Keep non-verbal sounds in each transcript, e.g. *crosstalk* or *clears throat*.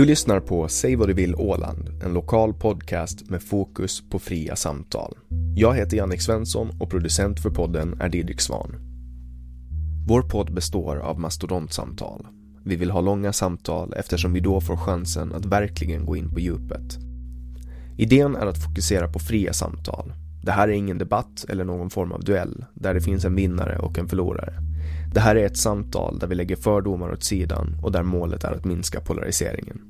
Du lyssnar på Säg vad du vill Åland, en lokal podcast med fokus på fria samtal. Jag heter Jannik Svensson och producent för podden är Didrik Svan. Vår podd består av mastodontsamtal. Vi vill ha långa samtal eftersom vi då får chansen att verkligen gå in på djupet. Idén är att fokusera på fria samtal. Det här är ingen debatt eller någon form av duell där det finns en vinnare och en förlorare. Det här är ett samtal där vi lägger fördomar åt sidan och där målet är att minska polariseringen.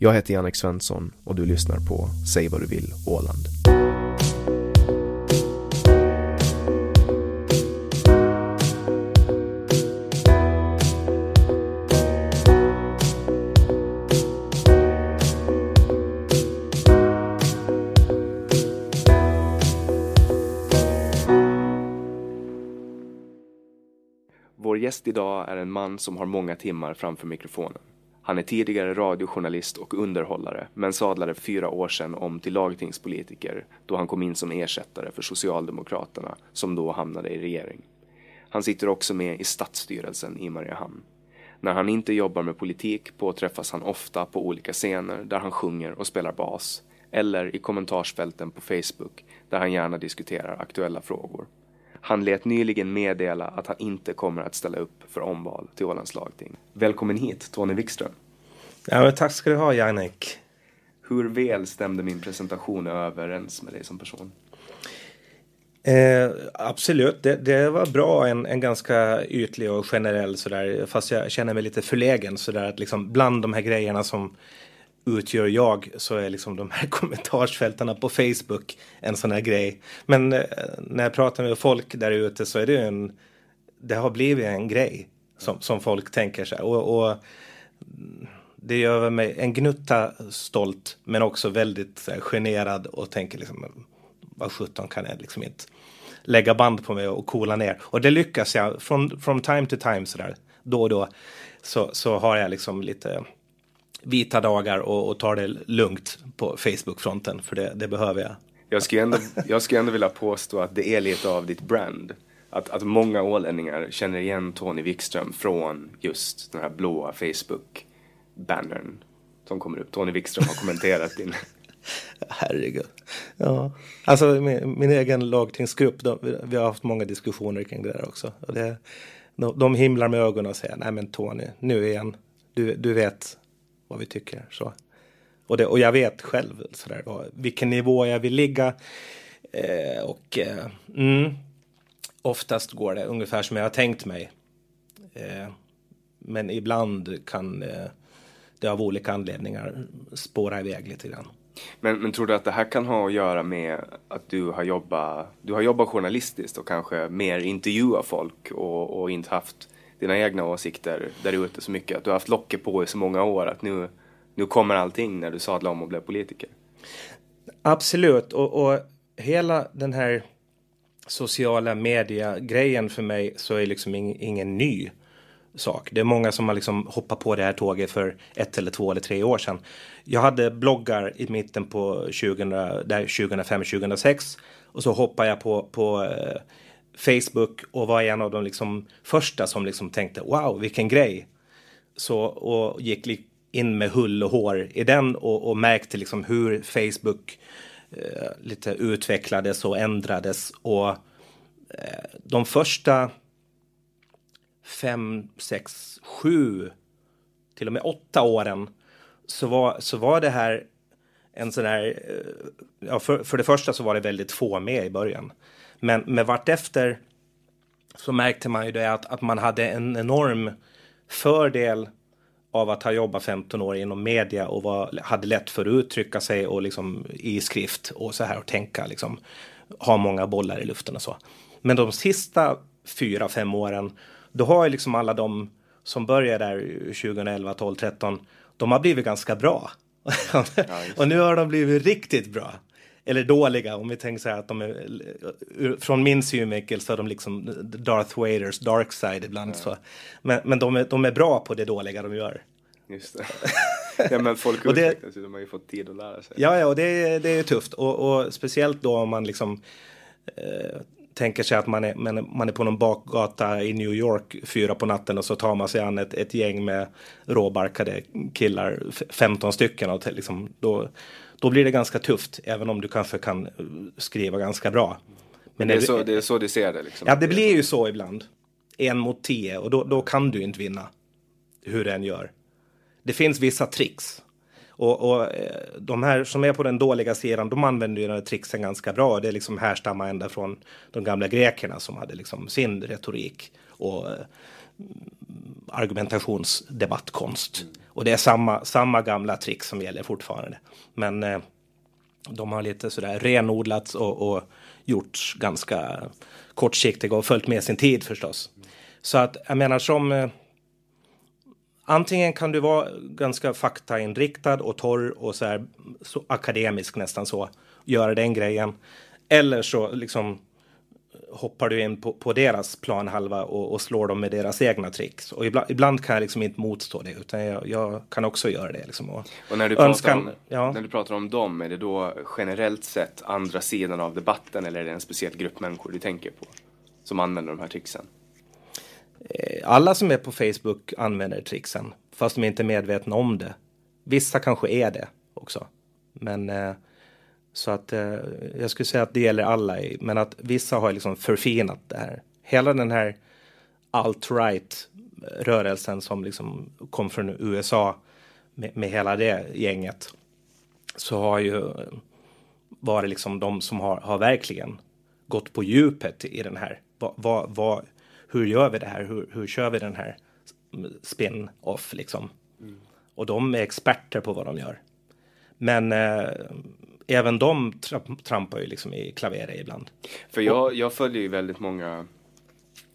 Jag heter Jannik Svensson och du lyssnar på Säg vad du vill Åland. Vår gäst idag är en man som har många timmar framför mikrofonen. Han är tidigare radiojournalist och underhållare, men sadlade för fyra år sedan om till lagtingspolitiker då han kom in som ersättare för Socialdemokraterna, som då hamnade i regering. Han sitter också med i stadsstyrelsen i Mariehamn. När han inte jobbar med politik påträffas han ofta på olika scener där han sjunger och spelar bas, eller i kommentarsfälten på Facebook där han gärna diskuterar aktuella frågor. Han lät nyligen meddela att han inte kommer att ställa upp för omval till Ålands lagting. Välkommen hit, Tony Wikström. Ja, tack ska du ha, Jannik. Hur väl stämde min presentation överens med dig som person? Eh, absolut, det, det, var bra. En, en ganska ytlig och generell sådär. Fast jag känner mig lite förlägen sådär att liksom bland de här grejerna som utgör jag så är liksom de här *laughs* kommentarsfältarna på Facebook en sån här grej. Men eh, när jag pratar med folk där ute så är det en, det har blivit en grej som, som folk tänker sig. Och, och det gör mig en gnutta stolt men också väldigt här, generad och tänker liksom vad sjutton kan jag liksom inte lägga band på mig och coola ner. Och det lyckas jag från from time to time sådär då och då så, så har jag liksom lite vita dagar och, och tar det lugnt på Facebook-fronten för det, det, behöver jag. Jag skulle, ändå, jag skulle ändå vilja påstå att det är lite av ditt brand. Att, att många ålänningar känner igen Tony Wikström från just den här blåa Facebook-bannern som kommer upp. Tony Wikström har kommenterat din. *laughs* Herregud. Ja, alltså min, min egen lagtingsgrupp, de, vi har haft många diskussioner kring det där också. Och det, de, de himlar med ögonen och säger, nej men Tony, nu igen, du, du vet vad vi tycker. Så. Och, det, och jag vet själv sådär, vilken nivå jag vill ligga. Eh, och eh, mm, oftast går det ungefär som jag har tänkt mig. Eh, men ibland kan eh, det av olika anledningar spåra iväg lite grann. Men, men tror du att det här kan ha att göra med att du har jobbat, du har jobbat journalistiskt och kanske mer intervjuat folk och, och inte haft dina egna åsikter där ute så mycket. Att du har haft locket på i så många år att nu, nu kommer allting när du sadlar om och blev politiker. Absolut, och, och hela den här sociala media-grejen för mig så är liksom ing, ingen ny sak. Det är många som har liksom hoppat på det här tåget för ett eller två eller tre år sedan. Jag hade bloggar i mitten på 2005-2006 och så hoppade jag på, på eh, Facebook och var en av de liksom första som liksom tänkte wow vilken grej. Så, och gick in med hull och hår i den och, och märkte liksom hur Facebook eh, lite utvecklades och ändrades. Och eh, de första fem, sex, sju, till och med åtta åren så var, så var det här en sån här, eh, ja, för, för det första så var det väldigt få med i början. Men med vartefter så märkte man ju det att, att man hade en enorm fördel av att ha jobbat 15 år inom media och var, hade lätt för att uttrycka sig och liksom i skrift och så här och tänka liksom ha många bollar i luften och så. Men de sista fyra, fem åren, då har ju liksom alla de som började där 2011, 12, 13, de har blivit ganska bra. *laughs* Ja, och nu har de blivit riktigt bra. Eller dåliga, om vi tänker så här att de är, från min synvinkel så är de liksom Darth Vaders dark side ibland. Ja. Så. Men, men de, är, de är bra på det dåliga de gör. Just det. ja men folk *laughs* utvecklas ju, de har ju fått tid att lära sig. Ja, ja och det, det är tufft. Och, och speciellt då om man liksom eh, tänker sig att man är, man, är på någon bakgata i New York fyra på natten och så tar man sig an ett, ett gäng med råbarkade killar, 15 stycken. Och liksom, då, då blir det ganska tufft, även om du kanske kan eh, skriva ganska bra. Men det är, så, det är så du ser det? Liksom. Ja, det blir ju så ibland. En mot tio och då, då kan du inte vinna. Hur den gör. Det finns vissa tricks och, och, eh, de här som är på den dåliga sidan, de använder ju den här tricksen ganska bra. Det är liksom härstammar ända från de gamla grekerna som hade liksom sin retorik och eh, argumentationsdebattkonst. Mm. Och det är samma, samma gamla trick som gäller fortfarande. Men eh, de har lite sådär renodlats och, och gjorts ganska kortsiktiga och följt med sin tid förstås. Så att jag menar som eh, Antingen kan du vara ganska faktainriktad och torr och så här så akademisk nästan så, göra den grejen. Eller så liksom hoppar du in på, på deras planhalva och, och, slår dem med deras egna tricks. Och ibland, ibland kan jag liksom inte motstå det, utan jag, jag kan också göra det. Liksom och, och när, du pratar om, ja. när du pratar om dem, är det då generellt sett andra sidan av debatten eller är det en speciell grupp människor du tänker på som använder de här tricksen? Eh, alla som är på Facebook använder tricksen, fast de är inte medvetna om det. Vissa kanske är det också. Men eh, så att eh, jag skulle säga att det gäller alla, men att vissa har liksom förfinat det här. Hela den här alt-right rörelsen som liksom kom från USA med, med hela det gänget så har ju varit liksom de som har, har verkligen gått på djupet i den här. Vad, vad, vad, hur gör vi det här? Hur, hur kör vi den här spin-off liksom? Mm. Och de är experter på vad de gör. Men eh, även de trampar ju liksom i klaveret ibland. För jag, jag följer ju väldigt många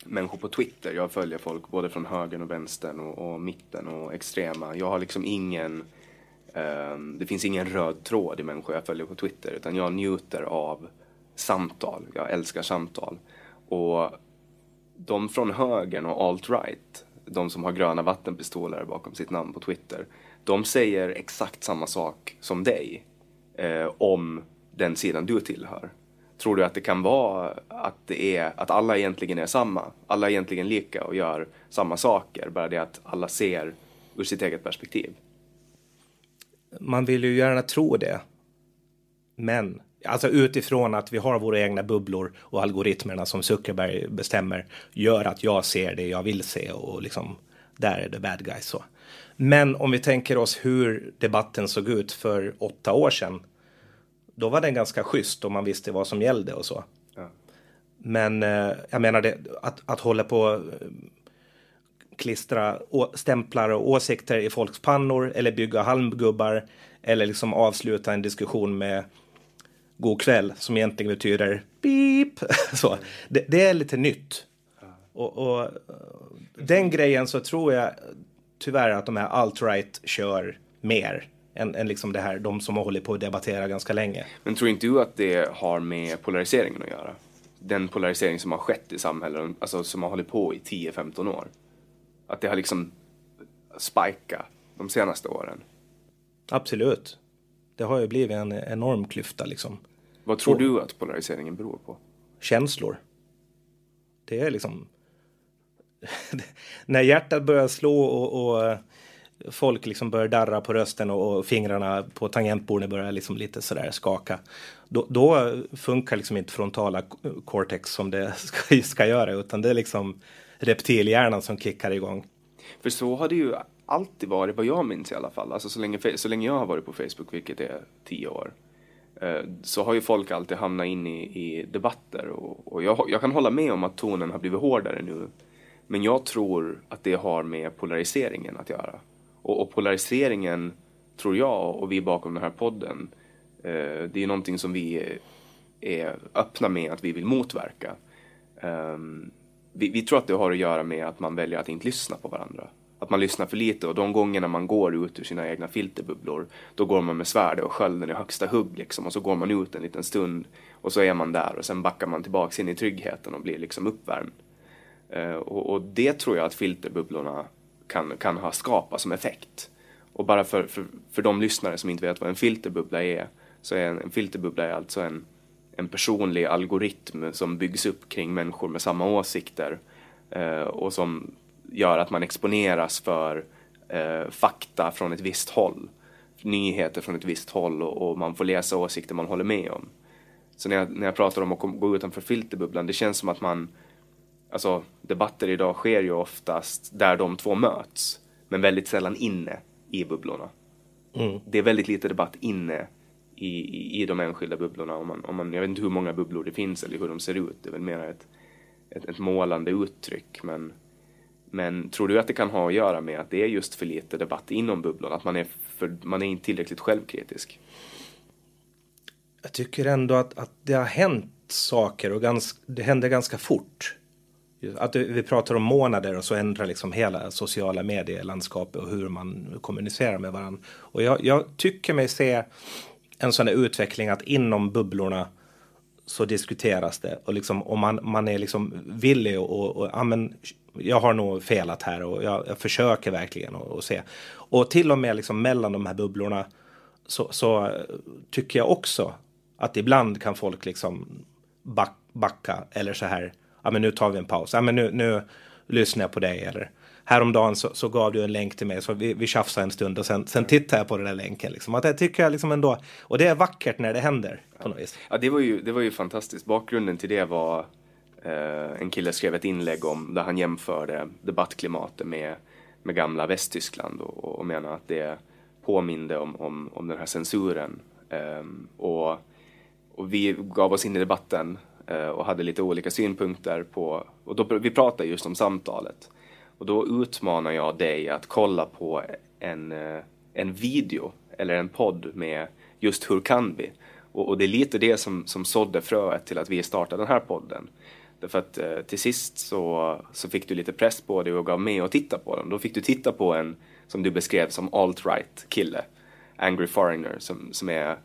människor på Twitter. Jag följer folk både från högern och vänstern och, och mitten och extrema. Jag har liksom ingen um, det finns ingen röd tråd i människor jag följer på Twitter utan jag njuter av samtal. Jag älskar samtal. Och de från högern och alt-right, de som har gröna vattenpistoler bakom sitt namn på Twitter, de säger exakt samma sak som dig eh, om den sidan du tillhör. Tror du att det kan vara att, det är, att alla egentligen är samma? Alla är egentligen lika och gör samma saker, bara det att alla ser ur sitt eget perspektiv? Man vill ju gärna tro det. Men Alltså utifrån att vi har våra egna bubblor och algoritmerna som Zuckerberg bestämmer gör att jag ser det jag vill se och liksom där är det bad guys så. Men om vi tänker oss hur debatten såg ut för åtta år sedan. Då var den ganska schysst och man visste vad som gällde och så. Ja. Men eh, jag menar det, att, att hålla på eh, klistra stämplar och åsikter i folks pannor eller bygga halmgubbar eller liksom avsluta en diskussion med god kväll som egentligen betyder beep. *laughs* Så, det, det är lite nytt. Och, och, den grejen så tror jag tyvärr att de här alt-right kör mer än, än liksom det här, de som har hållit på att debattera ganska länge. Men tror inte du att det har med polariseringen att göra? Den polarisering som har skett i samhället, alltså som har hållit på i 10-15 år. Att det har liksom spikat de senaste åren. Absolut. Det har ju blivit en enorm klyfta liksom. Vad tror och, du att polariseringen beror på? Känslor. Det är liksom... *laughs* när hjärtat börjar slå och, och, folk liksom börjar darra på rösten och, och fingrarna på tangentbordet börjar liksom lite sådär skaka. Då, då, funkar liksom inte frontala cortex som det *laughs* ska, ska göra utan det är liksom reptilhjärnan som kickar igång. För så har det ju alltid varit, vad jag minns i alla fall, alltså så länge, så länge jag har varit på Facebook, vilket är tio år, eh, så har ju folk alltid hamnat in i, i debatter och, och jag, jag, kan hålla med om att tonen har blivit hårdare nu. Men jag tror att det har med polariseringen att göra. Och, och polariseringen, tror jag, och vi bakom den här podden, eh, det är någonting som vi är, öppna med att vi vill motverka. Um, vi, vi, tror att det har att göra med att man väljer att inte lyssna på varandra. Att man lyssnar för lite och de gångerna man går ut ur sina egna filterbubblor då går man med svärdet och skölden i högsta hugg liksom och så går man ut en liten stund och så är man där och sen backar man tillbaks in i tryggheten och blir liksom uppvärmd. Eh, och, och, det tror jag att filterbubblorna kan, kan ha skapat som effekt. Och bara för, för, för de lyssnare som inte vet vad en filterbubbla är så är en, en filterbubbla är alltså en en personlig algoritm som byggs upp kring människor med samma åsikter eh, och som gör att man exponeras för eh, fakta från ett visst håll, nyheter från ett visst håll och, och, man får läsa åsikter man håller med om. Så när jag, när jag pratar om att gå utanför filterbubblan, det känns som att man, alltså debatter idag sker ju oftast där de två möts, men väldigt sällan inne i bubblorna. Mm. Det är väldigt lite debatt inne i, i, i de enskilda bubblorna. Om man, om man, jag vet inte hur många bubblor det finns eller hur de ser ut. Det är väl mer ett, ett, ett målande uttryck. Men, men tror du att det kan ha att göra med att det är just för lite debatt inom bubblorna? Att man är, för, man är inte tillräckligt självkritisk? Jag tycker ändå att, att det har hänt saker och ganska, det händer ganska fort. Att vi pratar om månader och så ändrar liksom hela sociala medielandskapet och hur man kommunicerar med varandra. Och jag, jag tycker mig se en sån där utveckling att inom bubblorna så diskuteras det och liksom om man, man är liksom villig och, och ja, men jag har nog felat här och jag, jag försöker verkligen och, se. Och till och med liksom mellan de här bubblorna så, så eh, tycker jag också att ibland kan folk liksom back, backa eller så här. Ja, men nu tar vi en paus. Ja, men nu, nu lyssnar jag på dig eller häromdagen så, så gav du en länk till mig så vi, vi tjafsade en stund och sen, sen tittade jag på den där länken. Liksom. Att det tycker jag liksom ändå, och det är vackert när det händer på något vis. Ja, det var ju, det var ju fantastiskt. Bakgrunden till det var eh, en kille skrev ett inlägg om där han jämförde debattklimatet med, med gamla Västtyskland och, och menar att det påminde om, om, om den här censuren. Eh, och, och vi gav oss in i debatten Eh, och hade lite olika synpunkter på, och då, vi pratade just om samtalet. Och då utmanar jag dig att kolla på en, eh, en video eller en podd med just hur kan vi? Och, och det är lite det som, som sådde fröet till att vi startade den här podden. Därför att eh, till sist så, så fick du lite press på dig och gav med och titta på den. Då fick du titta på en, som du beskrev som alt-right kille, Angry Foreigner, som, som är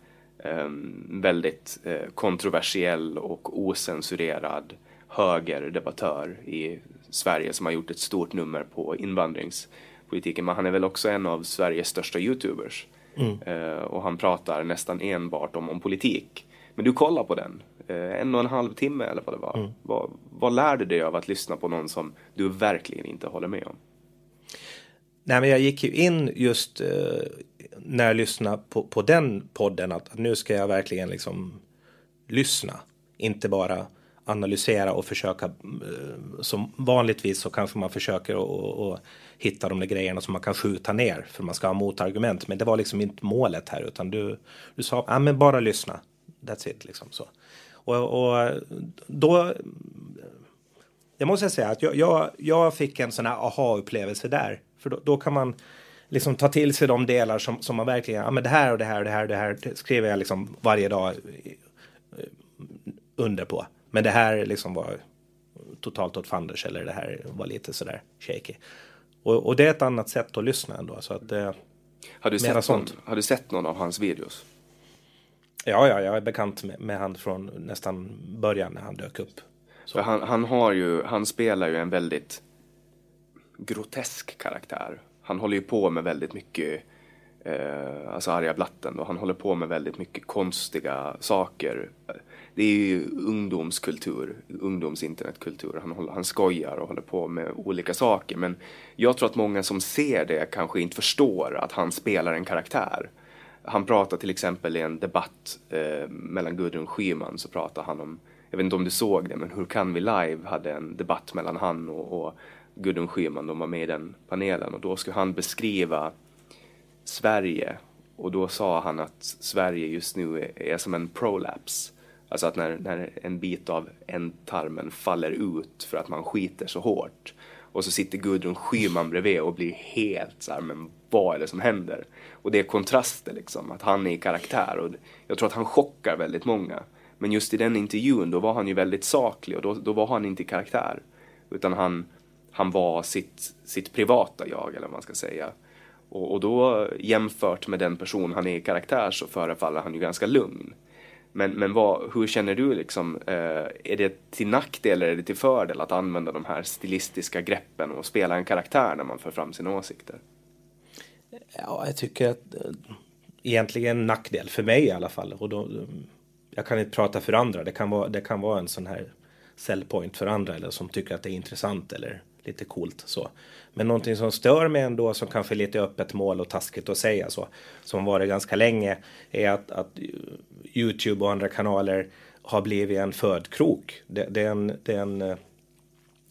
väldigt uh, kontroversiell och osensurerad högerdebattör i Sverige som har gjort ett stort nummer på invandringspolitiken. Men han är väl också en av Sveriges största YouTubers. Mm. Uh, och han pratar nästan enbart om, om politik. Men du kollar på den, uh, en och en halv timme eller vad det var. Mm. Vad, vad lärde du dig av att lyssna på någon som du verkligen inte håller med om? Nej, men jag gick ju in just när jag lyssnade på, på den podden att, att nu ska jag verkligen liksom lyssna. Inte bara analysera och försöka. Eh, som vanligtvis så kanske man försöker att hitta de där grejerna som man kan skjuta ner för man ska ha motargument. Men det var liksom inte målet här utan du, du sa ja, men bara lyssna. That's it liksom så. Och, och då. Jag måste säga att jag, jag, jag fick en sån här aha-upplevelse där. För då, då, kan man liksom ta till sig de delar som, som man verkligen, ja men det här och det här och det här och det här skriver jag liksom varje dag under på. Men det här liksom var totalt åt fanders eller det här var lite sådär shaky. Och, och det är ett annat sätt att lyssna ändå. Så att, eh, har, du sett sånt. Någon, har du sett någon av hans videos? Ja, ja, jag är bekant med, med han från nästan början när han dök upp. Han, han, har ju, han spelar ju en väldigt grotesk karaktär. Han håller ju på med väldigt mycket, eh, alltså arga blatten då, han håller på med väldigt mycket konstiga saker det är ju ungdomskultur, ungdomsinternetkultur. Han, han skojar och håller på med olika saker. Men jag tror att många som ser det kanske inte förstår att han spelar en karaktär. Han pratar till exempel i en debatt eh, mellan Gudrun Schyman så pratar han om, jag vet inte om du såg det, men Hur kan vi live hade en debatt mellan han och, och Gudrun Schyman, de var med i den panelen och då skulle han beskriva Sverige och då sa han att Sverige just nu är, som en prolaps. Alltså att när, när en bit av ändtarmen faller ut för att man skiter så hårt och så sitter Gudrun Schyman bredvid och blir helt så här, men vad är det som händer? Och det är kontraster liksom, att han är i karaktär och jag tror att han chockar väldigt många. Men just i den intervjun då var han ju väldigt saklig och då, då var han inte i karaktär. Utan han, han var sitt, sitt privata jag eller vad man ska säga. Och, och då jämfört med den person han är i karaktär så förefaller han ju ganska lugn. Men, men vad, hur känner du liksom, eh, är det till nackdel eller är det till fördel att använda de här stilistiska greppen och spela en karaktär när man för fram sina åsikter? Ja, jag tycker att eh, egentligen nackdel för mig i alla fall. Och då, jag kan inte prata för andra. Det kan vara, det kan vara en sån här sellpoint för andra eller som tycker att det är intressant eller lite coolt så. Men någonting som stör mig ändå som kanske är lite öppet mål och taskigt att säga så som varit ganska länge är att, att Youtube och andra kanaler har blivit en födkrok. Det, det är en, det är en eh,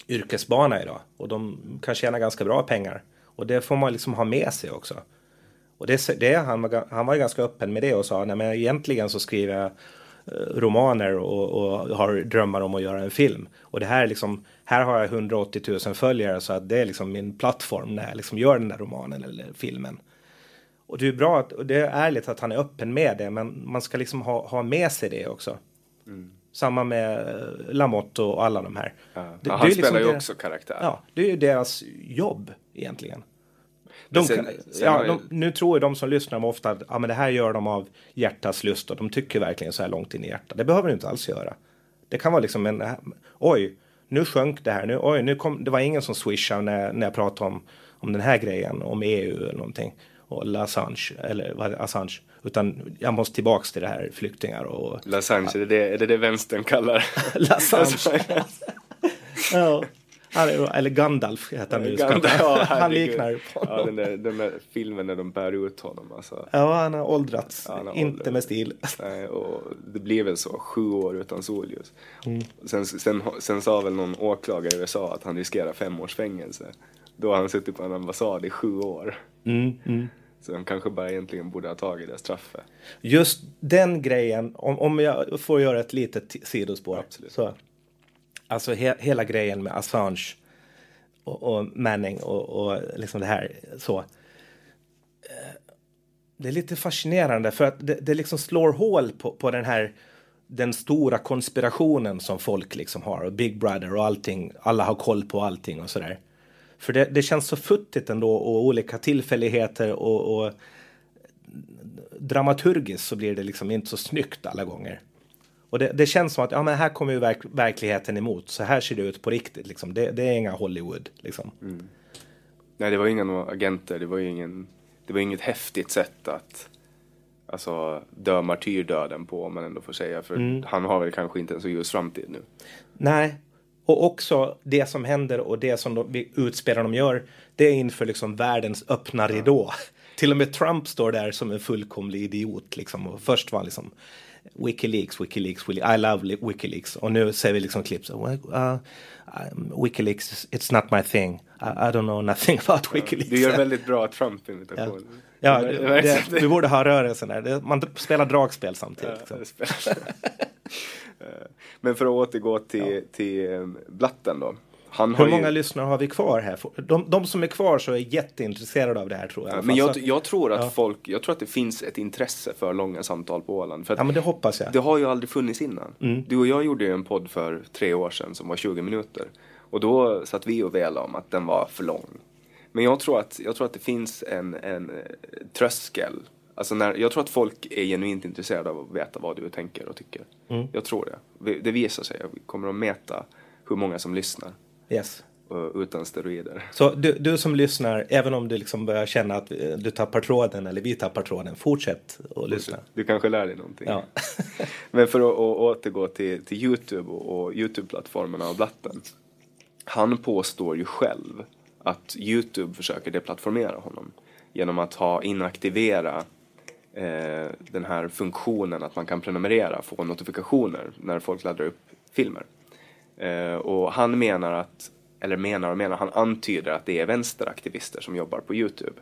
yrkesbana idag och de kan tjäna ganska bra pengar och det får man liksom ha med sig också. Och det, det, han, var, han var ganska öppen med det och sa nej men egentligen så skriver jag romaner och, och, har drömmar om att göra en film. Och det här är liksom, här har jag 180 000 följare så att det är liksom min plattform när jag liksom gör den där romanen eller filmen. Och det är bra att, och det är ärligt att han är öppen med det, men man ska liksom ha, ha med sig det också. Mm. Samma med eh, Lamotte och alla de här. Ja. Det, han det spelar liksom ju också karaktär. Ja, det är ju deras jobb egentligen. De sen, sen ja, de, nu tror ju de som lyssnar ofta att ja, men det här gör de av hjärtats lust och de tycker verkligen så här långt in i hjärtat. Det behöver de inte alls göra. Det kan vara liksom en, oj, nu sjönk det här, nu, oj, nu kom, det var ingen som swishade när, när jag pratade om, om den här grejen, om EU eller någonting och Assange, eller Assange, utan jag måste tillbaks till det här flyktingar och... Assange, är det det, är det, det vänstern kallar? *laughs* Assange. ja. Han är, eller Gandalf heter han nu. Gandalf, ja, *laughs* han liknar på honom. Ja, den, där, den där filmen när de bär ut honom. Alltså. Ja, han har åldrats. Ja, han har inte åldrats. med stil. Nej, och det blev väl så, sju år utan solljus. Mm. Sen, sen, sen sa väl någon åklagare i USA att han riskerar fem års fängelse. Då har han suttit på en ambassad i sju år. Mm, mm. Så de kanske bara egentligen borde ha tagit det straffet. Just den grejen, om, om jag får göra ett litet sidospår. Absolut. Så, alltså he, hela grejen med Assange och, och Manning och, och liksom det här så. Eh, det är lite fascinerande för att det, det liksom slår hål på, på den här den stora konspirationen som folk liksom har och Big Brother och allting. Alla har koll på allting och sådär. För det, det, känns så futtigt ändå och olika tillfälligheter och, och dramaturgiskt så blir det liksom inte så snyggt alla gånger. Och det, det, känns som att ja, men här kommer ju verk, verkligheten emot. Så här ser det ut på riktigt. Liksom. Det, det är inga Hollywood. Liksom. Mm. Nej, det var inga agenter. Det var ingen, det var inget häftigt sätt att alltså, dö martyrdöden på, om man ändå får säga. För mm. han har väl kanske inte en så ljus framtid nu. Nej, och också det som händer och det som de, utspelarna gör, det är inför liksom världens öppna ridå. Till och med Trump står där som en fullkomlig idiot. Liksom. Och först var han liksom Wikileaks, Wikileaks, Wikileaks, I love Wikileaks. Och nu ser vi liksom klipp. Så, uh, um, Wikileaks, it's not my thing. I, I don't know nothing *laughs* about Wikileaks. Du gör väldigt bra Trump-imitation. Ja, ja *laughs* det, det, vi borde ha rörelsen här. Man spelar dragspel samtidigt. Ja, liksom. *laughs* Men för att återgå till, ja. till um, Blatten då. Hur många ju... lyssnare har vi kvar här? De, de, som är kvar så är jätteintresserade av det här tror jag. Ja, men jag, jag, tror att ja. folk, jag tror att det finns ett intresse för långa samtal på Åland. För ja men det hoppas jag. Det har ju aldrig funnits innan. Mm. Du och jag gjorde ju en podd för tre år sedan som var 20 minuter. Och då satt vi och velade om att den var för lång. Men jag tror att, jag tror att det finns en, en eh, tröskel Alltså när, jag tror att folk är genuint intresserade av att veta vad du tänker och tycker. Mm. Jag tror det. Det visar sig. Vi kommer att mäta hur många som lyssnar. Yes. Utan steroider. Så du, du som lyssnar, även om du liksom börjar känna att du tappar tråden eller vi tappar tråden, fortsätt att lyssna. Du kanske lär dig någonting. Ja. *laughs* Men för att, att återgå till, till Youtube och, och Youtube-plattformarna och Blatten. Han påstår ju själv att Youtube försöker deplattformera honom genom att ha inaktivera eh, den här funktionen att man kan prenumerera, få notifikationer när folk laddar upp filmer. Eh, och han menar att eller menar och menar, han antyder att det är vänsteraktivister som jobbar på Youtube.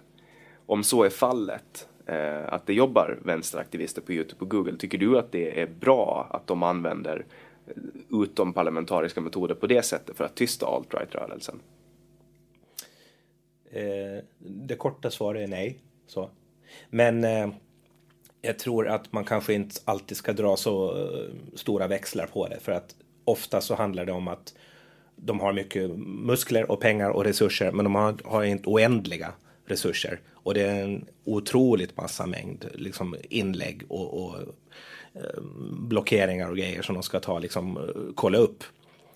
Om så är fallet, eh, att det jobbar vänsteraktivister på Youtube och Google, tycker du att det är bra att de använder eh, utomparlamentariska metoder på det sättet för att tysta alt-right-rörelsen? Eh, det korta svaret är nej. Så. Men eh, jag tror att man kanske inte alltid ska dra så eh, stora växlar på det. För att ofta så handlar det om att de har mycket muskler och pengar och resurser. Men de har, har inte oändliga resurser. Och det är en otroligt massa mängd liksom, inlägg och, och eh, blockeringar och grejer som de ska ta, liksom, kolla upp.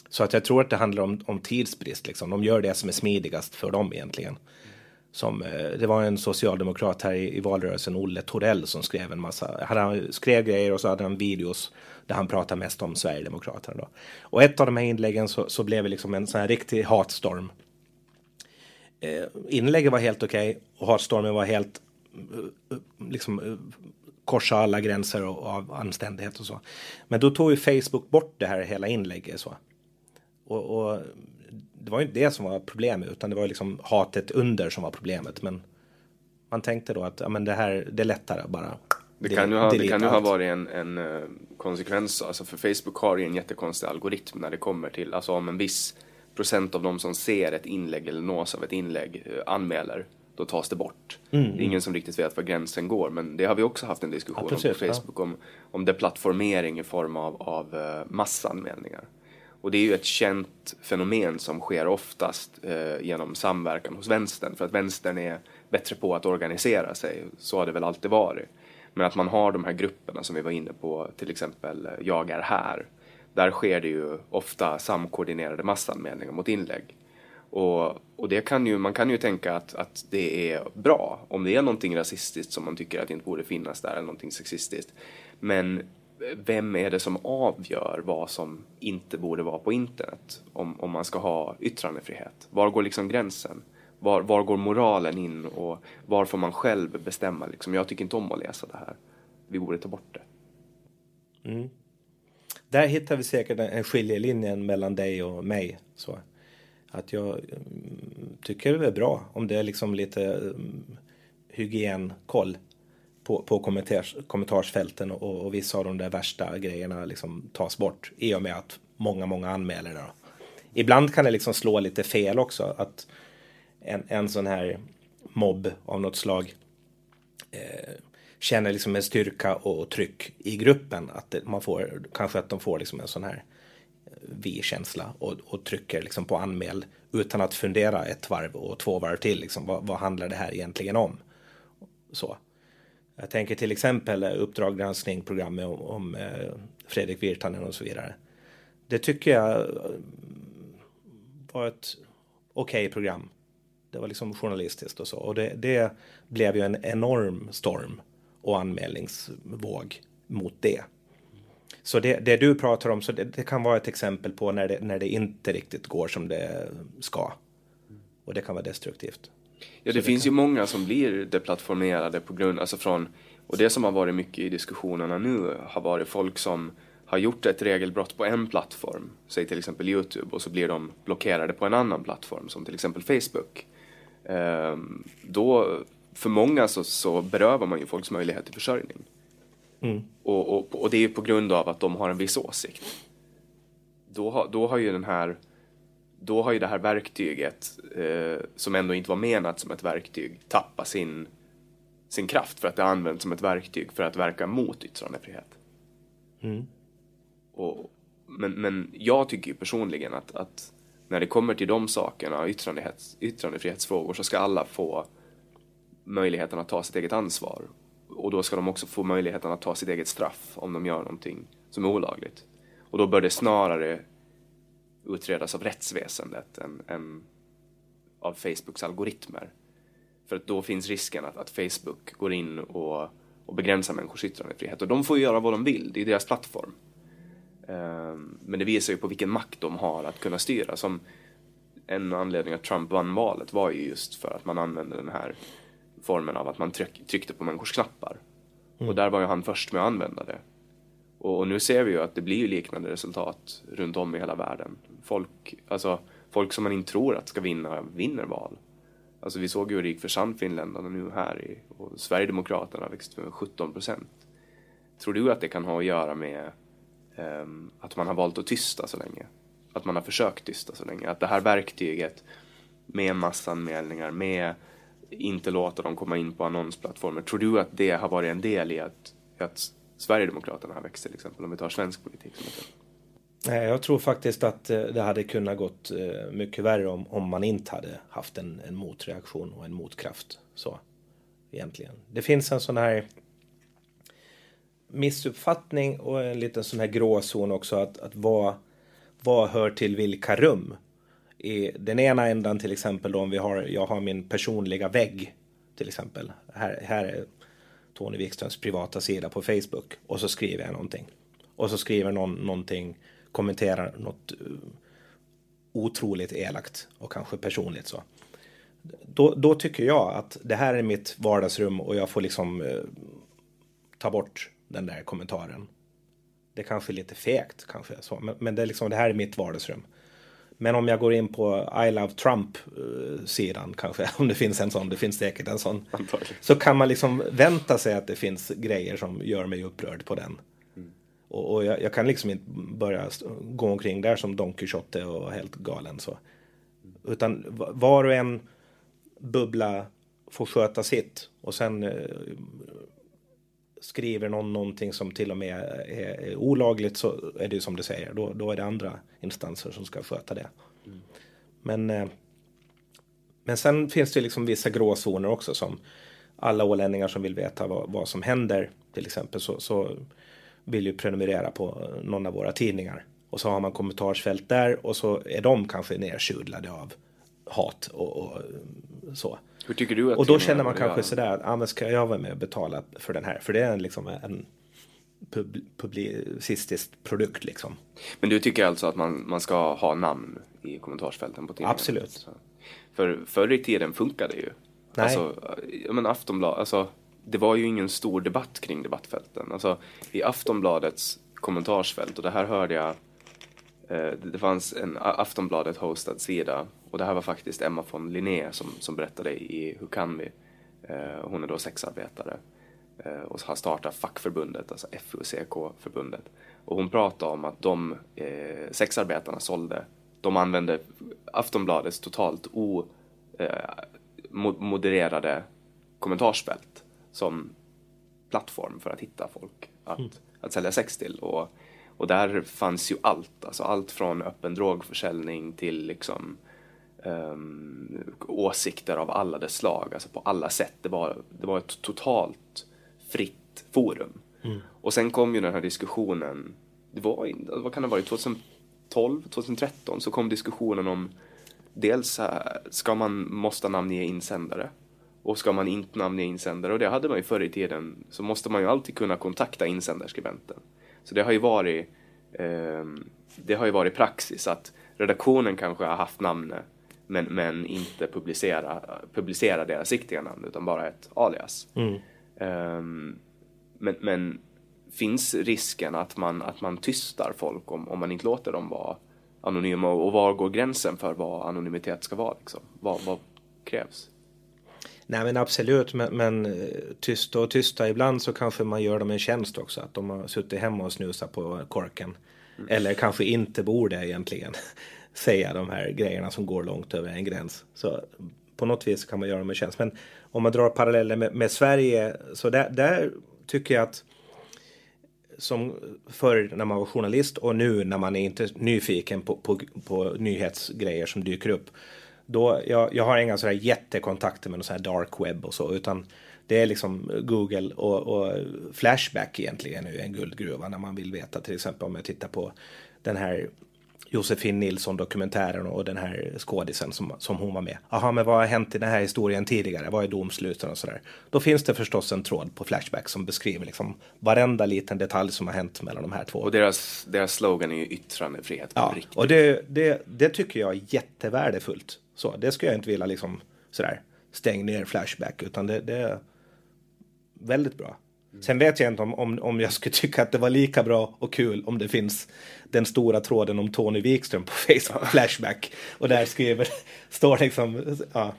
Så att jag tror att det handlar om, om tidsbrist. Liksom. De gör det som är smidigast för dem egentligen. Som, eh, det var en socialdemokrat här i, i valrörelsen, Olle Torell, som skrev en massa, han skrev grejer och så hade han videos där han pratar mest om Sverigedemokraterna. Då. Och ett av de här inläggen så, så blev det liksom en sån här riktig hatstorm. Eh, inlägget var helt okej okay, och hatstormen var helt eh, eh, liksom eh, korsa alla gränser och, av anständighet och så. Men då tog ju Facebook bort det här hela inlägget så. Och, och det var ju inte det som var problemet utan det var liksom hatet under som var problemet. Men man tänkte då att ja, men det här det är lättare bara. Det kan ju ha, det kan ju ha varit en, en uh, konsekvens, alltså för Facebook har ju en jättekonstig algoritm när det kommer till, alltså om en viss procent av de som ser ett inlägg eller nås av ett inlägg uh, anmäler, då tas det bort. Mm. Det är ingen som riktigt vet var gränsen går, men det har vi också haft en diskussion ja, precis, om på Facebook, ja. om, om deplattformering i form av, av uh, massanmälningar. Och det är ju ett känt fenomen som sker oftast eh, genom samverkan hos vänstern, för att vänstern är bättre på att organisera sig. Så har det väl alltid varit. Men att man har de här grupperna som vi var inne på, till exempel eh, Jag är här. Där sker det ju ofta samkoordinerade massanmälningar mot inlägg. Och, och det kan ju, man kan ju tänka att, att det är bra om det är någonting rasistiskt som man tycker att inte borde finnas där eller någonting sexistiskt. Men eh, vem är det som avgör vad som inte borde vara på internet om, om man ska ha yttrandefrihet? Var går liksom gränsen? Var, var går moralen in och var får man själv bestämma? Liksom, jag tycker inte om att läsa det här. Vi borde ta bort det. Mm. Där hittar vi säkert en skiljelinje mellan dig och mig. Så att jag mm, tycker det är bra om det är liksom lite um, hygienkoll på, på kommentars, kommentarsfälten och, och, vissa av de där värsta grejerna liksom tas bort i och med att många, många anmäler det. Ibland kan det liksom slå lite fel också att en, en sån här mobb av något slag eh, känner liksom en styrka och tryck i gruppen. Att det, man får, kanske att de får liksom en sån här eh, vi-känsla och, och, trycker liksom på anmäl utan att fundera ett varv och två varv till. Liksom, vad, vad handlar det här egentligen om? Så. Jag tänker till exempel eh, Uppdrag granskning, programmet om, om eh, Fredrik Virtanen och så vidare. Det tycker jag eh, var ett okej okay program. Det var liksom journalistiskt och så. Och det, det, blev ju en enorm storm och anmälningsvåg mot det. Så det, det du pratar om, så det, det, kan vara ett exempel på när det, när det inte riktigt går som det ska. Och det kan vara destruktivt. Ja, det, det finns kan... ju många som blir deplattformerade på grund, alltså från, och det som har varit mycket i diskussionerna nu har varit folk som har gjort ett regelbrott på en plattform, säg till exempel Youtube, och så blir de blockerade på en annan plattform, som till exempel Facebook. Ehm, då, för många så, så berövar man ju folks möjlighet till försörjning. Mm. Och, och, och, det är ju på grund av att de har en viss åsikt. Då, då har ju den här då har ju det här verktyget, eh, som ändå inte var menat som ett verktyg, tappat sin, sin kraft för att det används som ett verktyg för att verka mot yttrandefrihet. Mm. Och, men, men jag tycker ju personligen att, att när det kommer till de sakerna, yttrandefrihets, yttrandefrihetsfrågor, så ska alla få möjligheten att ta sitt eget ansvar. Och då ska de också få möjligheten att ta sitt eget straff om de gör någonting som är olagligt. Och då bör det snarare utredas av rättsväsendet än, än av Facebooks algoritmer. För att då finns risken att, att Facebook går in och, och begränsar människors yttrandefrihet. Och de får ju göra vad de vill, det är deras plattform. Um, men det visar ju på vilken makt de har att kunna styra. Som en anledning att Trump vann valet var ju just för att man använde den här formen av att man tryck, tryckte på människors knappar. Mm. Och där var ju han först med att använda det. Och, nu ser vi ju att det blir liknande resultat runt om i hela världen. Folk, alltså folk som man inte tror att ska vinna, vinner val. Alltså vi såg ju hur det gick för Sannfinländarna nu här i, och Sverigedemokraterna växte med 17 procent. Tror du att det kan ha att göra med Ehm, att man har valt att tysta så länge? Att man har försökt tysta så länge? Att det här verktyget med massanmälningar, med inte låta dem komma in på annonsplattformar. Tror du att det har varit en del i att, att Sverigedemokraterna har växt till exempel, om vi tar svensk politik som exempel? Nej, jag tror faktiskt att eh, det hade kunnat gått eh, mycket värre om, om man inte hade haft en, en motreaktion och en motkraft. Så, egentligen. Det finns en sån här missuppfattning och en liten sån här gråzon också att, att vad, vad hör till vilka rum? I den ena ändan till exempel då om vi har, jag har min personliga vägg till exempel. Här, här är Tony Wikströms privata sida på Facebook och så skriver jag någonting. Och så skriver någon någonting kommenterar något eh, otroligt elakt och kanske personligt så. Då, då, tycker jag att det här är mitt vardagsrum och jag får liksom eh, ta bort den där kommentaren. Det kanske är lite fegt kanske så, men, men det, är liksom, det här är mitt vardagsrum. Men om jag går in på I Love Trump-sidan kanske, *laughs* om det finns en sån, det finns säkert en sån. Så kan man liksom vänta sig att det finns grejer som gör mig upprörd på den. Och, och jag, jag, kan liksom inte börja gå omkring där som Don Quijote och helt galen så. Utan var och en bubbla får sköta sitt och sen eh, skriver någon någonting som till och med är, olagligt så är det ju som du säger, då, då är det andra instanser som ska sköta det. Mm. Men, eh, men sen finns det liksom vissa gråzoner också som alla ålänningar som vill veta vad, vad som händer till exempel så, så vill ju prenumerera på någon av våra tidningar. Och så har man kommentarsfält där och så är de kanske nertjudlade av hat och, och så. Hur tycker du att Och då känner man kanske sådär att ah, men ska jag vara med och betala för den här? För det är en, liksom en pub publicistisk produkt liksom. Men du tycker alltså att man, man ska ha namn i kommentarsfälten på tidningen? Absolut. Så. För förr i tiden funkade det ju. Nej. Alltså, men Aftonbladet, alltså det var ju ingen stor debatt kring debattfälten. Alltså, I Aftonbladets kommentarsfält, och det här hörde jag, det fanns en Aftonbladet hostad sida och det här var faktiskt Emma von Linné som, som berättade i Hur kan vi? Eh, hon är då sexarbetare eh, och har startat fackförbundet, alltså FUCK-förbundet. Och hon pratade om att de eh, sexarbetarna sålde, de använde Aftonbladets totalt omodererade eh, kommentarsfält som plattform för att hitta folk att, mm. att sälja sex till. Och, och där fanns ju allt, alltså allt från öppen drogförsäljning till liksom um, åsikter av alla dess slag, alltså på alla sätt. Det var, det var ett totalt fritt forum. Mm. Och sen kom ju den här diskussionen, det var, vad kan det ha varit, 2012, 2013 så kom diskussionen om dels ska man måste namnge insändare och ska man inte namnge insändare, och det hade man ju förr i tiden, så måste man ju alltid kunna kontakta insändarskribenten. Så det har ju varit, eh, det har ju varit praxis att redaktionen kanske har haft namnet men, men inte publicera, publicera deras riktiga namn utan bara ett alias. Mm. Um, men, men finns risken att man, att man tystar folk om, om man inte låter dem vara anonyma och var går gränsen för vad anonymitet ska vara? Liksom? Vad, vad krävs? Nej men absolut, men, men eh, tysta och tysta ibland så kanske man gör dem en tjänst också. Att de har suttit hemma och snusat på korken. Mm. Eller kanske inte borde egentligen *laughs* säga de här grejerna som går långt över en gräns. Så på något vis kan man göra dem en tjänst. Men om man drar paralleller med, med Sverige så där, där tycker jag att som förr när man var journalist och nu när man är inte nyfiken på, på, på nyhetsgrejer som dyker upp då, jag, jag har inga sådär jättekontakter med någon sån här dark web och så, utan det är liksom Google och, och Flashback egentligen är en guldgruva när man vill veta till exempel om jag tittar på den här Josefin Nilsson dokumentären och den här skådisen som, som hon var med. Jaha, men vad har hänt i den här historien tidigare? Vad är domsluten och sådär? Då finns det förstås en tråd på Flashback som beskriver liksom varenda liten detalj som har hänt mellan de här två. Och deras, deras slogan är ju yttrandefrihet. Ja, riktigt. och det, det, det tycker jag är jättevärdefullt. Så det skulle jag inte vilja liksom sådär stäng ner Flashback utan det, det är väldigt bra. Sen vet jag inte om, om, om jag skulle *laughs* tycka att det var lika bra och kul om det finns den stora tråden om Tony Wikström på *laughs* Facebook, Flashback. Och där skriver, *laughs* står liksom, ja.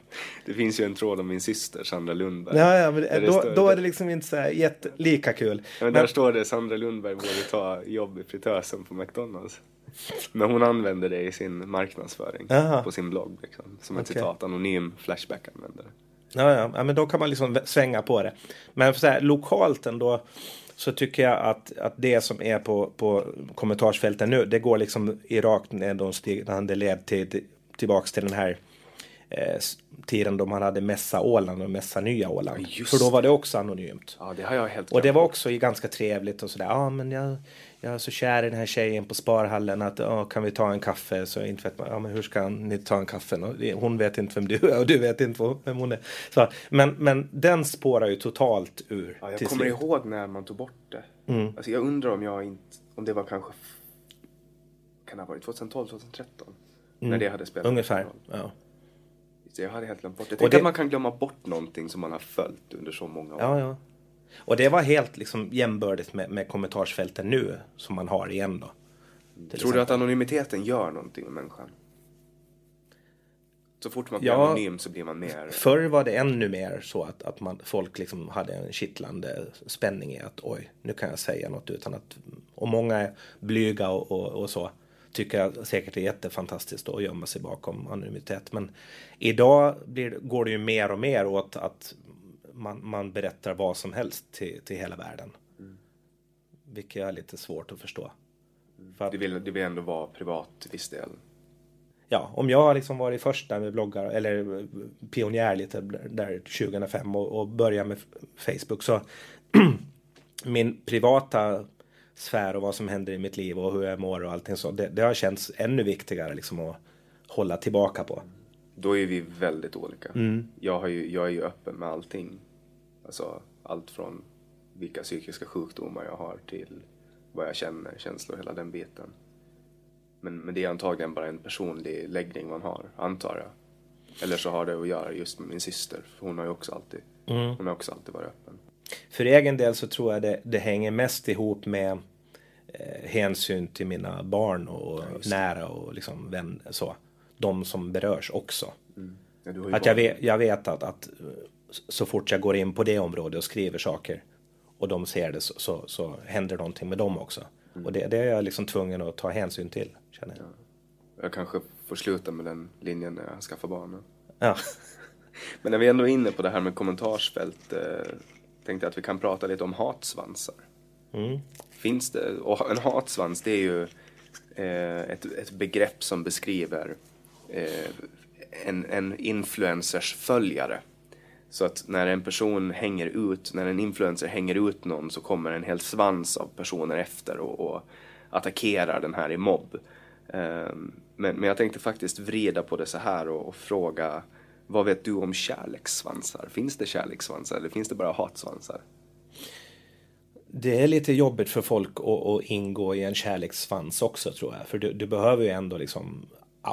Det finns ju en tråd om min syster Sandra Lundberg. Ja, ja men då, då är det liksom inte så jätte, lika kul. Ja, men där står det Sandra Lundberg borde ta jobb i fritösen på McDonalds. *laughs* Men hon använder det i sin marknadsföring Aha. på sin blogg. Liksom, som ett okay. citat, anonym Flashback-användare. Ja, ja, ja, men då kan man liksom svänga på det. Men så här, lokalt ändå så tycker jag att, att det som är på, på kommentarsfälten nu, det går liksom i rakt nedåtstigande led till, till, tillbaks till den här eh, tiden då man hade Mässa Åland och Mässa Nya Åland. Ja, För då var det också anonymt. Ja, det har jag helt Och det var också ganska trevligt och sådär. Ja, men jag, jag är så kär i den här tjejen på Sparhallen att ja, kan vi ta en kaffe? Så inte vet man, ja men hur ska ni ta en kaffe? Hon vet inte vem du är och du vet inte vem hon är. Så, men, men den spårar ju totalt ur. Ja, jag kommer slut. ihåg när man tog bort det. Mm. Alltså jag undrar om jag inte, om det var kanske, kan det ha varit 2012, 2013? Mm. När det hade spelat Ungefär, ja. Jag hade helt glömt bort det. Jag tänker det... att man kan glömma bort någonting som man har följt under så många år. Ja, ja. Och det var helt liksom jämbördigt med, med kommentarsfälten nu som man har igen då. Tror exempel. du att anonymiteten gör någonting med människan? Så fort man blir ja, anonym så blir man mer... Förr var det ännu mer så att, att man, folk liksom hade en kittlande spänning i att oj, nu kan jag säga något utan att... Och många är blyga och, och, och så. Tycker jag säkert är jättefantastiskt att gömma sig bakom anonymitet. Men idag blir, går det ju mer och mer åt att man, man berättar vad som helst till, till hela världen. Mm. Vilket är lite svårt att förstå. Mm. För det, vill, det vill ändå vara privat till viss del. Ja, om jag har liksom varit först där med bloggar eller pionjär lite där 2005 och, och började med Facebook så *clears throat* min privata sfär och vad som händer i mitt liv och hur jag mår och allting så det, det har känts ännu viktigare liksom att hålla tillbaka på. Då är vi väldigt olika. Mm. Jag, har ju, jag är ju öppen med allting Alltså allt från vilka psykiska sjukdomar jag har till vad jag känner, känslor, hela den biten. Men, men det är antagligen bara en personlig läggning man har, antar jag. Eller så har det att göra just med min syster, för hon har ju också alltid, mm. hon har också alltid varit öppen. För egen del så tror jag det, det hänger mest ihop med eh, hänsyn till mina barn och ja, nära och liksom vän, så. De som berörs också. Mm. Ja, att jag vet, jag vet att, att så fort jag går in på det området och skriver saker och de ser det så, så, så händer någonting med dem också. Mm. Och det, det, är jag liksom tvungen att ta hänsyn till, känner jag. Ja. Jag kanske får sluta med den linjen när jag skaffar barnen. Ja. *laughs* Men när vi ändå är inne på det här med kommentarsfält eh, tänkte jag att vi kan prata lite om hatsvansar. Mm. Finns det, och en hatsvans det är ju eh, ett, ett begrepp som beskriver eh, en, en influencers följare så att när en person hänger ut, när en influencer hänger ut någon så kommer en hel svans av personer efter och, och attackerar den här i mobb. Eh, men, men jag tänkte faktiskt vrida på det så här och, och, fråga vad vet du om kärlekssvansar? Finns det kärlekssvansar eller finns det bara hatsvansar? Det är lite jobbigt för folk att, att ingå i en kärlekssvans också tror jag. För du, du behöver ju ändå liksom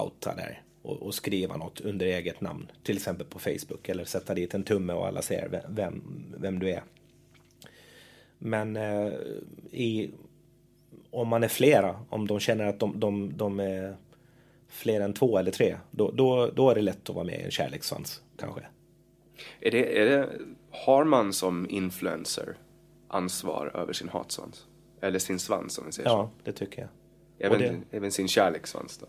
outa där och, och, skriva något under eget namn. Till exempel på Facebook eller sätta dit en tumme och alla ser vem, vem du är. Men eh, i, om man är flera, om de känner att de, de, de är fler än två eller tre, då, då, då är det lätt att vara med i en kärlekssvans kanske. Är det, är det, har man som influencer ansvar över sin hatsvans? Eller sin svans om vi säger ja, så? Det tycker jag. Även, det... även sin kärlekssvans då?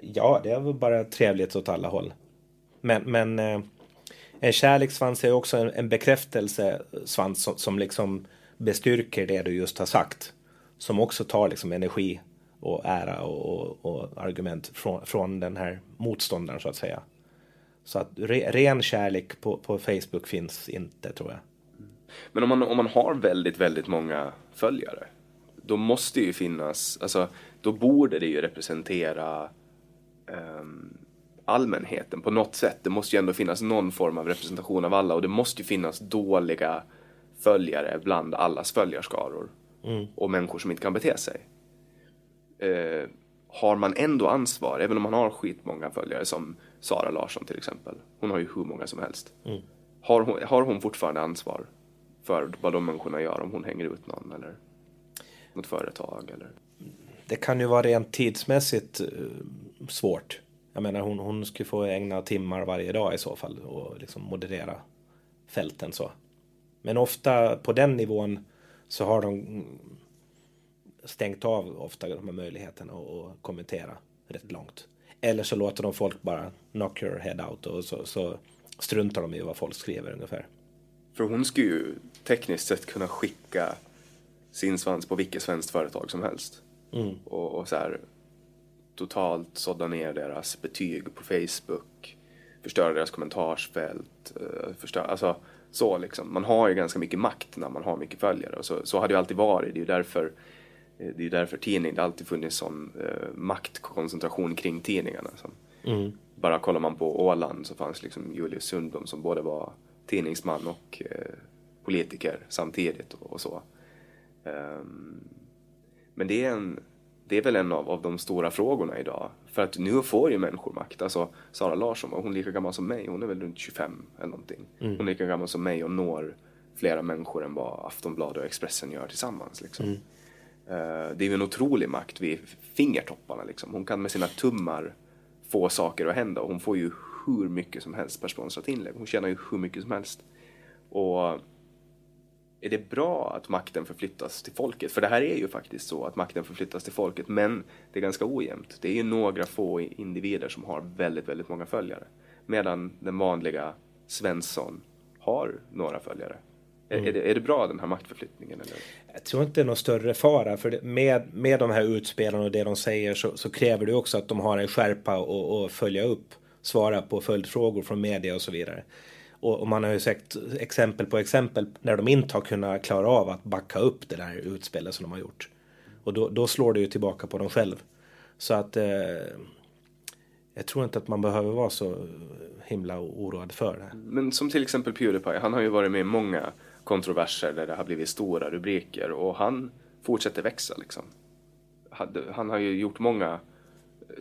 Ja, det är väl bara trevligt åt alla håll. Men, men eh, en kärlekssvans är också en, en bekräftelsesvans som, som liksom bestyrker det du just har sagt. Som också tar liksom energi och ära och, och, och argument från, från den här motståndaren så att säga. Så att re, ren kärlek på, på Facebook finns inte tror jag. Men om man, om man har väldigt, väldigt många följare, då måste ju finnas, alltså då borde det ju representera um, allmänheten på något sätt. Det måste ju ändå finnas någon form av representation av alla och det måste ju finnas dåliga följare bland allas följarskaror mm. och människor som inte kan bete sig. Uh, har man ändå ansvar, även om man har skitmånga följare som Sara Larsson till exempel. Hon har ju hur många som helst. Mm. Har, hon, har hon fortfarande ansvar för vad de människorna gör om hon hänger ut någon eller något företag eller? Det kan ju vara rent tidsmässigt eh, svårt. Jag menar hon, hon skulle få ägna timmar varje dag i så fall och liksom moderera fälten så. Men ofta på den nivån så har de stängt av ofta de här möjligheterna att kommentera rätt långt. Eller så låter de folk bara knock your head out och så, så struntar de i vad folk skriver ungefär. För hon skulle ju tekniskt sett kunna skicka sin svans på vilket svenskt företag som helst. Mm. Och, och, så här totalt sådda ner deras betyg på Facebook, förstöra deras kommentarsfält, uh, förstöra, alltså så liksom. Man har ju ganska mycket makt när man har mycket följare och så, så har det ju alltid varit. Det är ju därför eh, det är därför tidning, det har alltid funnits sån uh, maktkoncentration kring tidningarna. Så. Mm. Bara kollar man på Åland så fanns liksom Julius Sundblom som både var tidningsman och uh, politiker samtidigt och, och så. Um, men det är, en, det är väl en av, av de stora frågorna idag. För att nu får ju människor makt. Alltså Sara Larsson, hon är lika gammal som mig. Hon är väl runt 25 eller någonting. Mm. Hon är lika gammal som mig och når flera människor än vad Aftonbladet och Expressen gör tillsammans. Liksom. Mm. Uh, det är ju en otrolig makt vid fingertopparna. Liksom. Hon kan med sina tummar få saker att hända. Och hon får ju hur mycket som helst per sponsrat inlägg. Hon tjänar ju hur mycket som helst. Och är det bra att makten förflyttas till folket? För det här är ju faktiskt så att makten förflyttas till folket, men det är ganska ojämnt. Det är ju några få individer som har väldigt, väldigt många följare. Medan den vanliga Svensson har några följare. Mm. Är, det, är det bra den här maktförflyttningen? Eller? Jag tror inte det är någon större fara. För med, med de här utspelen och det de säger så, så kräver det också att de har en skärpa och, och följa upp, svara på följdfrågor från media och så vidare. Och, och, man har ju sett exempel på exempel när de inte har kunnat klara av att backa upp det där utspelet som de har gjort. Och då, då slår det ju tillbaka på dem själv. Så att eh, jag tror inte att man behöver vara så himla oroad för det. Men som till exempel Pewdiepie, han har ju varit med i många kontroverser där det har blivit stora rubriker och han fortsätter växa liksom. Han har ju gjort många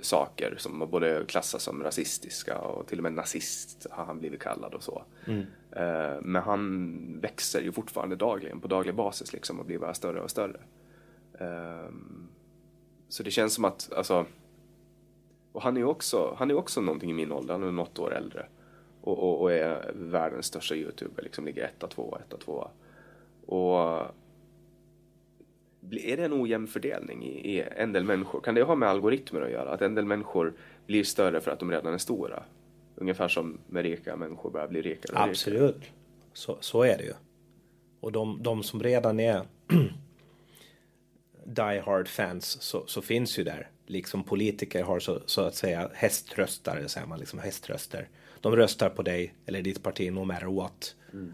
saker som både klassas som rasistiska och till och med nazist har han blivit kallad och så. Mm. Eh, men han växer ju fortfarande dagligen på daglig basis liksom och blir bara större och större. Ehm, så det känns som att, alltså, och han är ju också, han är också någonting i min ålder, han är något år äldre. Och, och, och är världens största youtuber, liksom ligger etta, tvåa, etta, tvåa. Och är det en ojämn fördelning i, i en del människor? Kan det ha med algoritmer att göra? Att en del människor blir större för att de redan är stora? Ungefär som med rika människor börjar bli rikare och Absolut. Rikare. Så, så är det ju. Och de, de som redan är *clears throat* die hard fans så, så, finns ju där. Liksom politiker har så, så att säga häströstare, säger man, liksom häströster. De röstar på dig eller ditt parti no matter what. Mm.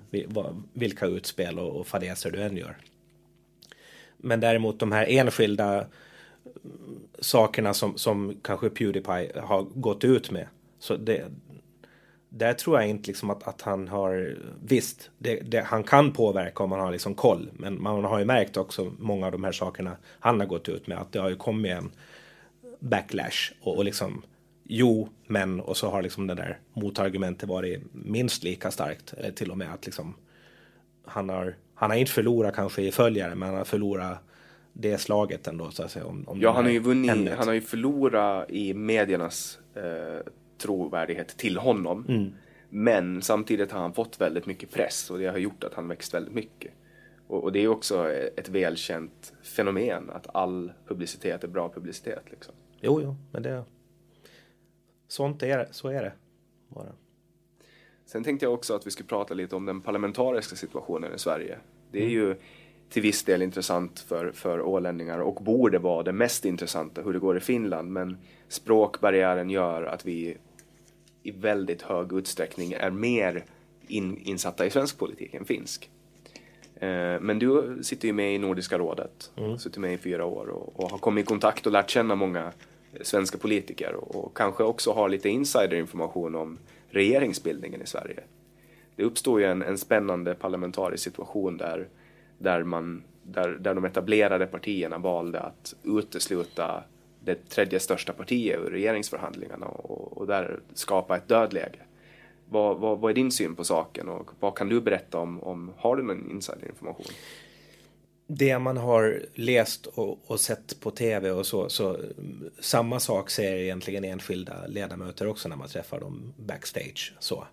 Vilka utspel och, och fadäser du än gör. Men däremot de här enskilda mm, sakerna som, som kanske Pewdiepie har gått ut med. Så det, där tror jag inte liksom att, att han har, visst, det, det, han kan påverka om man har liksom koll. Men man har ju märkt också många av de här sakerna han har gått ut med att det har ju kommit en backlash och, och liksom jo, men och så har liksom det där motargumentet varit minst lika starkt. Eller till och med att liksom han har han har inte förlorat kanske i följare, men han har förlorat det slaget ändå så att säga. Om, om ja, han har ju vunnit, han har ju förlorat i mediernas eh, trovärdighet till honom. Mm. Men samtidigt har han fått väldigt mycket press och det har gjort att han växt väldigt mycket. Och, och det är också ett välkänt fenomen att all publicitet är bra publicitet. Liksom. Jo, jo, men det... Sånt är det, så är det bara. Sen tänkte jag också att vi skulle prata lite om den parlamentariska situationen i Sverige. Det är mm. ju till viss del intressant för, för ålänningar och borde vara det mest intressanta hur det går i Finland. Men språkbarriären gör att vi i väldigt hög utsträckning är mer in, insatta i svensk politik än finsk. Eh, men du sitter ju med i Nordiska rådet, mm. sitter med i fyra år och, och, har kommit i kontakt och lärt känna många svenska politiker och, och kanske också har lite insiderinformation om regeringsbildningen i Sverige. Det uppstod ju en, en spännande parlamentarisk situation där, där, man, där, där de etablerade partierna valde att utesluta det tredje största partiet ur regeringsförhandlingarna och, och där skapa ett dödläge. Vad, vad, vad är din syn på saken och vad kan du berätta om, om har du någon insiderinformation? det man har läst och, och, sett på tv och så, så samma sak säger egentligen enskilda ledamöter också när man träffar dem backstage. Så.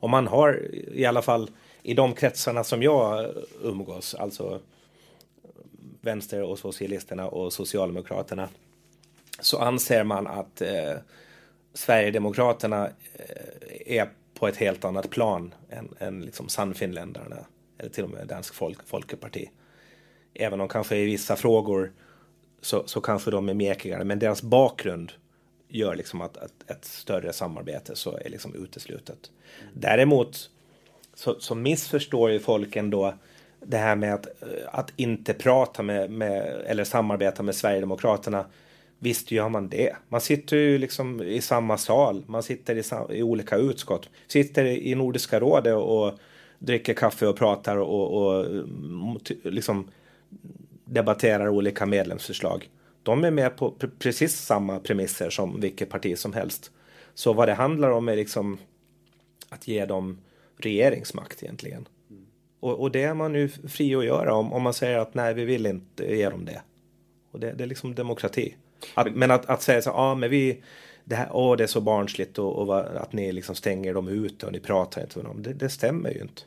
Om man har i alla fall i de kretsarna som jag eh, umgås, alltså vänster och socialisterna och socialdemokraterna, så anser man att eh, Sverigedemokraterna eh, är på ett helt annat plan än, än liksom Sannfinländarna eller till och med Dansk folk, Folkeparti. Även om kanske i vissa frågor så, så kanske de är mekigare, men deras bakgrund gör liksom att, att ett större samarbete så är liksom uteslutet. Däremot så, så missförstår ju folk ändå det här med att, eh, att inte prata med, med eller samarbeta med Sverigedemokraterna. Visst gör man det. Man sitter ju liksom i samma sal, man sitter i, i olika utskott, sitter i Nordiska rådet och, och dricker kaffe och pratar och, och eh, liksom debatterar olika medlemsförslag. De är med på precis samma premisser som vilket parti som helst. Så vad det handlar om är liksom att ge dem regeringsmakt egentligen. Mm. Och, och, det är man ju fri att göra om, om man säger att nej, vi vill inte ge dem det. Och det, det är liksom demokrati. Att, men att, att säga så ja ah, men vi, det här, åh, det är så barnsligt och, och att ni liksom stänger dem ute och ni pratar inte med dem. Det, det stämmer ju inte.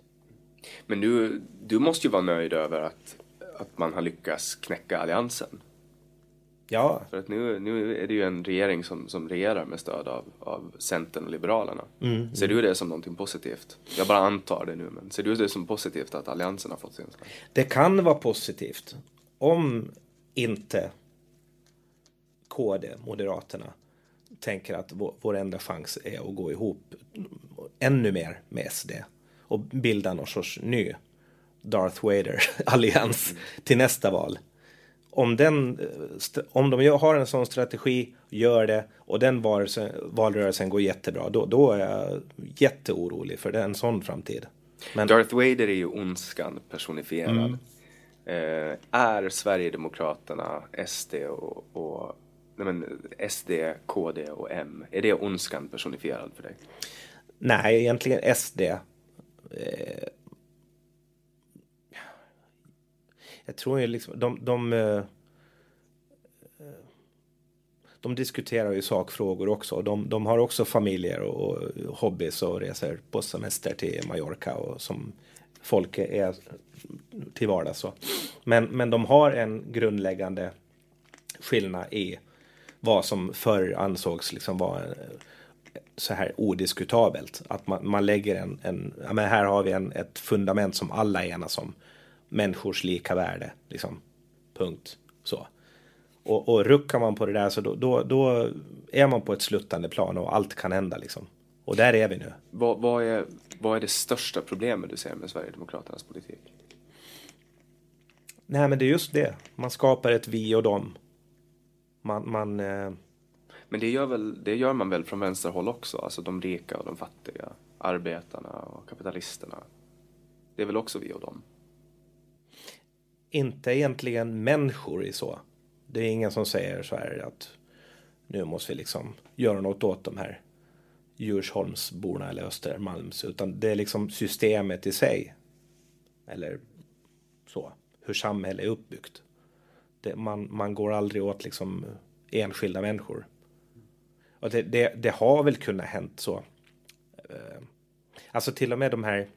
Men du, du måste ju vara nöjd över att att man har lyckats knäcka alliansen. Ja. För att nu, nu är det ju en regering som, som regerar med stöd av, av Centern och Liberalerna. Mm, ser mm. du det som någonting positivt? Jag bara antar det nu, men ser du det som positivt att alliansen har fått sin sak? Det kan vara positivt. Om inte KD, Moderaterna, tänker att vår, vår enda chans är att gå ihop ännu mer med SD och bilda någon sorts ny Darth Vader-allians till nästa val. Om, den, om de har en sån strategi, gör det och den valrörelsen går jättebra, då, då är jag jätteorolig för en sån framtid. Men... Darth Vader är ju ondskan personifierad. Mm. Eh, är Sverigedemokraterna, SD och, och nej men, SD, KD och M, är det ondskan personifierad för dig? Nej, egentligen SD. Eh, jag tror ju liksom, de, de, eh, eh, de diskuterar ju sakfrågor också. De, de har också familjer och hobbys och reser på semester till Mallorca och som folk är till vardags. Så. Men, men de har en grundläggande skillnad i vad som förr ansågs liksom vara eh, så här odiskutabelt. Att man, man lägger en, en ja men här har vi en, ett fundament som alla enas om människors lika värde. Liksom. Punkt. Så. Och, och ruckar man på det där så då, då, då, är man på ett sluttande plan och allt kan hända liksom. Och där är vi nu. Vad, vad, är, vad är det största problemet du ser med Sverigedemokraternas politik? Nej men det är just det. Man skapar ett vi och dem. Man... man eh... Men det gör, väl, det gör man väl från vänsterhåll också? Alltså de rika och de fattiga. Arbetarna och kapitalisterna. Det är väl också vi och dem? Inte egentligen människor i så. Det är ingen som säger så här att nu måste vi liksom göra något åt de här Djursholmsborna eller Östermalms utan det är liksom systemet i sig. Eller så, hur samhället är uppbyggt. Det, man, man går aldrig åt liksom enskilda människor. Och det, det, det har väl kunnat hänt så. Eh, alltså till och med de här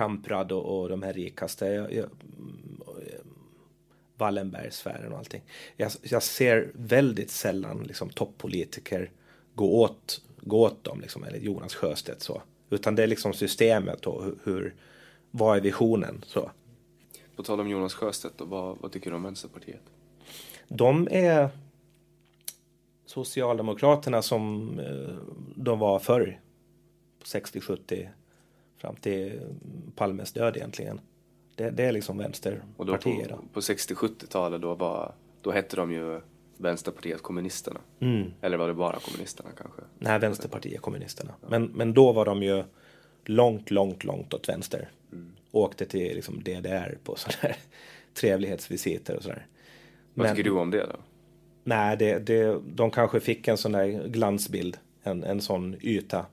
Kamprad och, och de här rikaste. Jag, jag, Wallenbergsfären och allting. Jag, jag, ser väldigt sällan liksom, toppolitiker gå åt, gå åt dem, liksom, eller Jonas Sjöstedt så. Utan det är liksom systemet och hur, hur vad är visionen så. På tal om Jonas Sjöstedt, och vad, vad tycker du om Vänsterpartiet? De är Socialdemokraterna som eh, de var förr. 60, 70, fram till Palmes död egentligen. Det, det är liksom vänsterpartier. På, på 60-70-talet då, var, då hette de ju Vänsterpartiet kommunisterna. Mm. Eller var det bara kommunisterna kanske? Nej, Vänsterpartiet kommunisterna. Ja. Men, men då var de ju långt, långt, långt åt vänster. Mm. Åkte till liksom DDR på sådana här *laughs* trevlighetsvisiter och sådär. Vad men, tycker du om det då? Nej, det, det, de kanske fick en sån där glansbild. En, en sån yta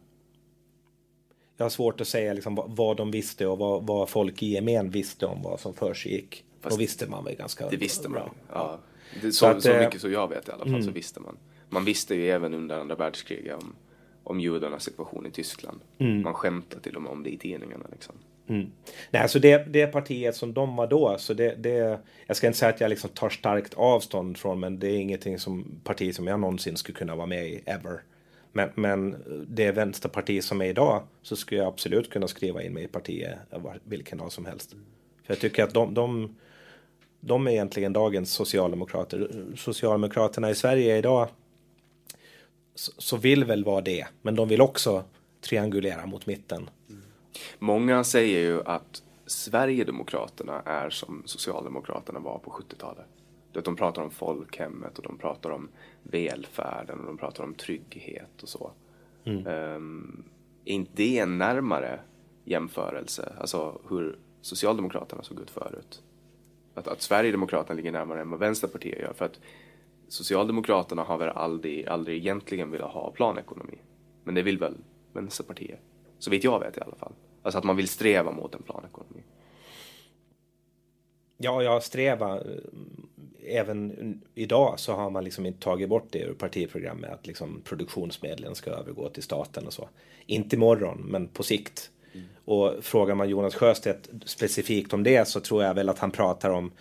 jag har svårt att säga liksom vad, de visste och vad, vad folk i gemen visste om vad som försiggick. Då visste man väl ganska Det visste man. bra. Ja. Det, så, Så så, att, eh, mycket så jag vet i alla fall så visste man. Man visste ju även under andra världskriget om, om judarnas situation i Tyskland. Man skämtade till och med om det i tidningarna liksom. Mm. Nej, alltså det, det partiet som de var då, så det, det, jag ska inte säga att jag liksom tar starkt avstånd från, men det är ingenting som parti som jag någonsin skulle kunna vara med i, ever. Men, men det vänsterparti som är idag, så skulle jag absolut kunna skriva in mig i partiet, vilken av som helst. För jag tycker att de, de, de är egentligen dagens socialdemokrater. Socialdemokraterna i Sverige idag så, så vill väl vara det, men de vill också triangulera mot mitten. Många säger ju att Sverigedemokraterna är som Socialdemokraterna var på 70-talet. De pratar om folkhemmet och de pratar om välfärden och de pratar om trygghet och så. Ehm, är inte det en närmare jämförelse? Alltså hur Socialdemokraterna såg ut förut? Att, att Sverigedemokraterna ligger närmare än vad Vänsterpartiet gör. För att Socialdemokraterna har väl aldrig, aldrig egentligen velat ha planekonomi. Men det vill väl Vänsterpartiet? Så vitt jag vet i alla fall. Alltså att man vill sträva mot en planekonomi. Ja, jag strävar. Även idag så har man liksom inte tagit bort det ur partiprogrammet att liksom produktionsmedlen ska övergå till staten och så. Inte imorgon, men på sikt. Och frågar man Jonas Sjöstedt specifikt om det så tror jag väl att han pratar om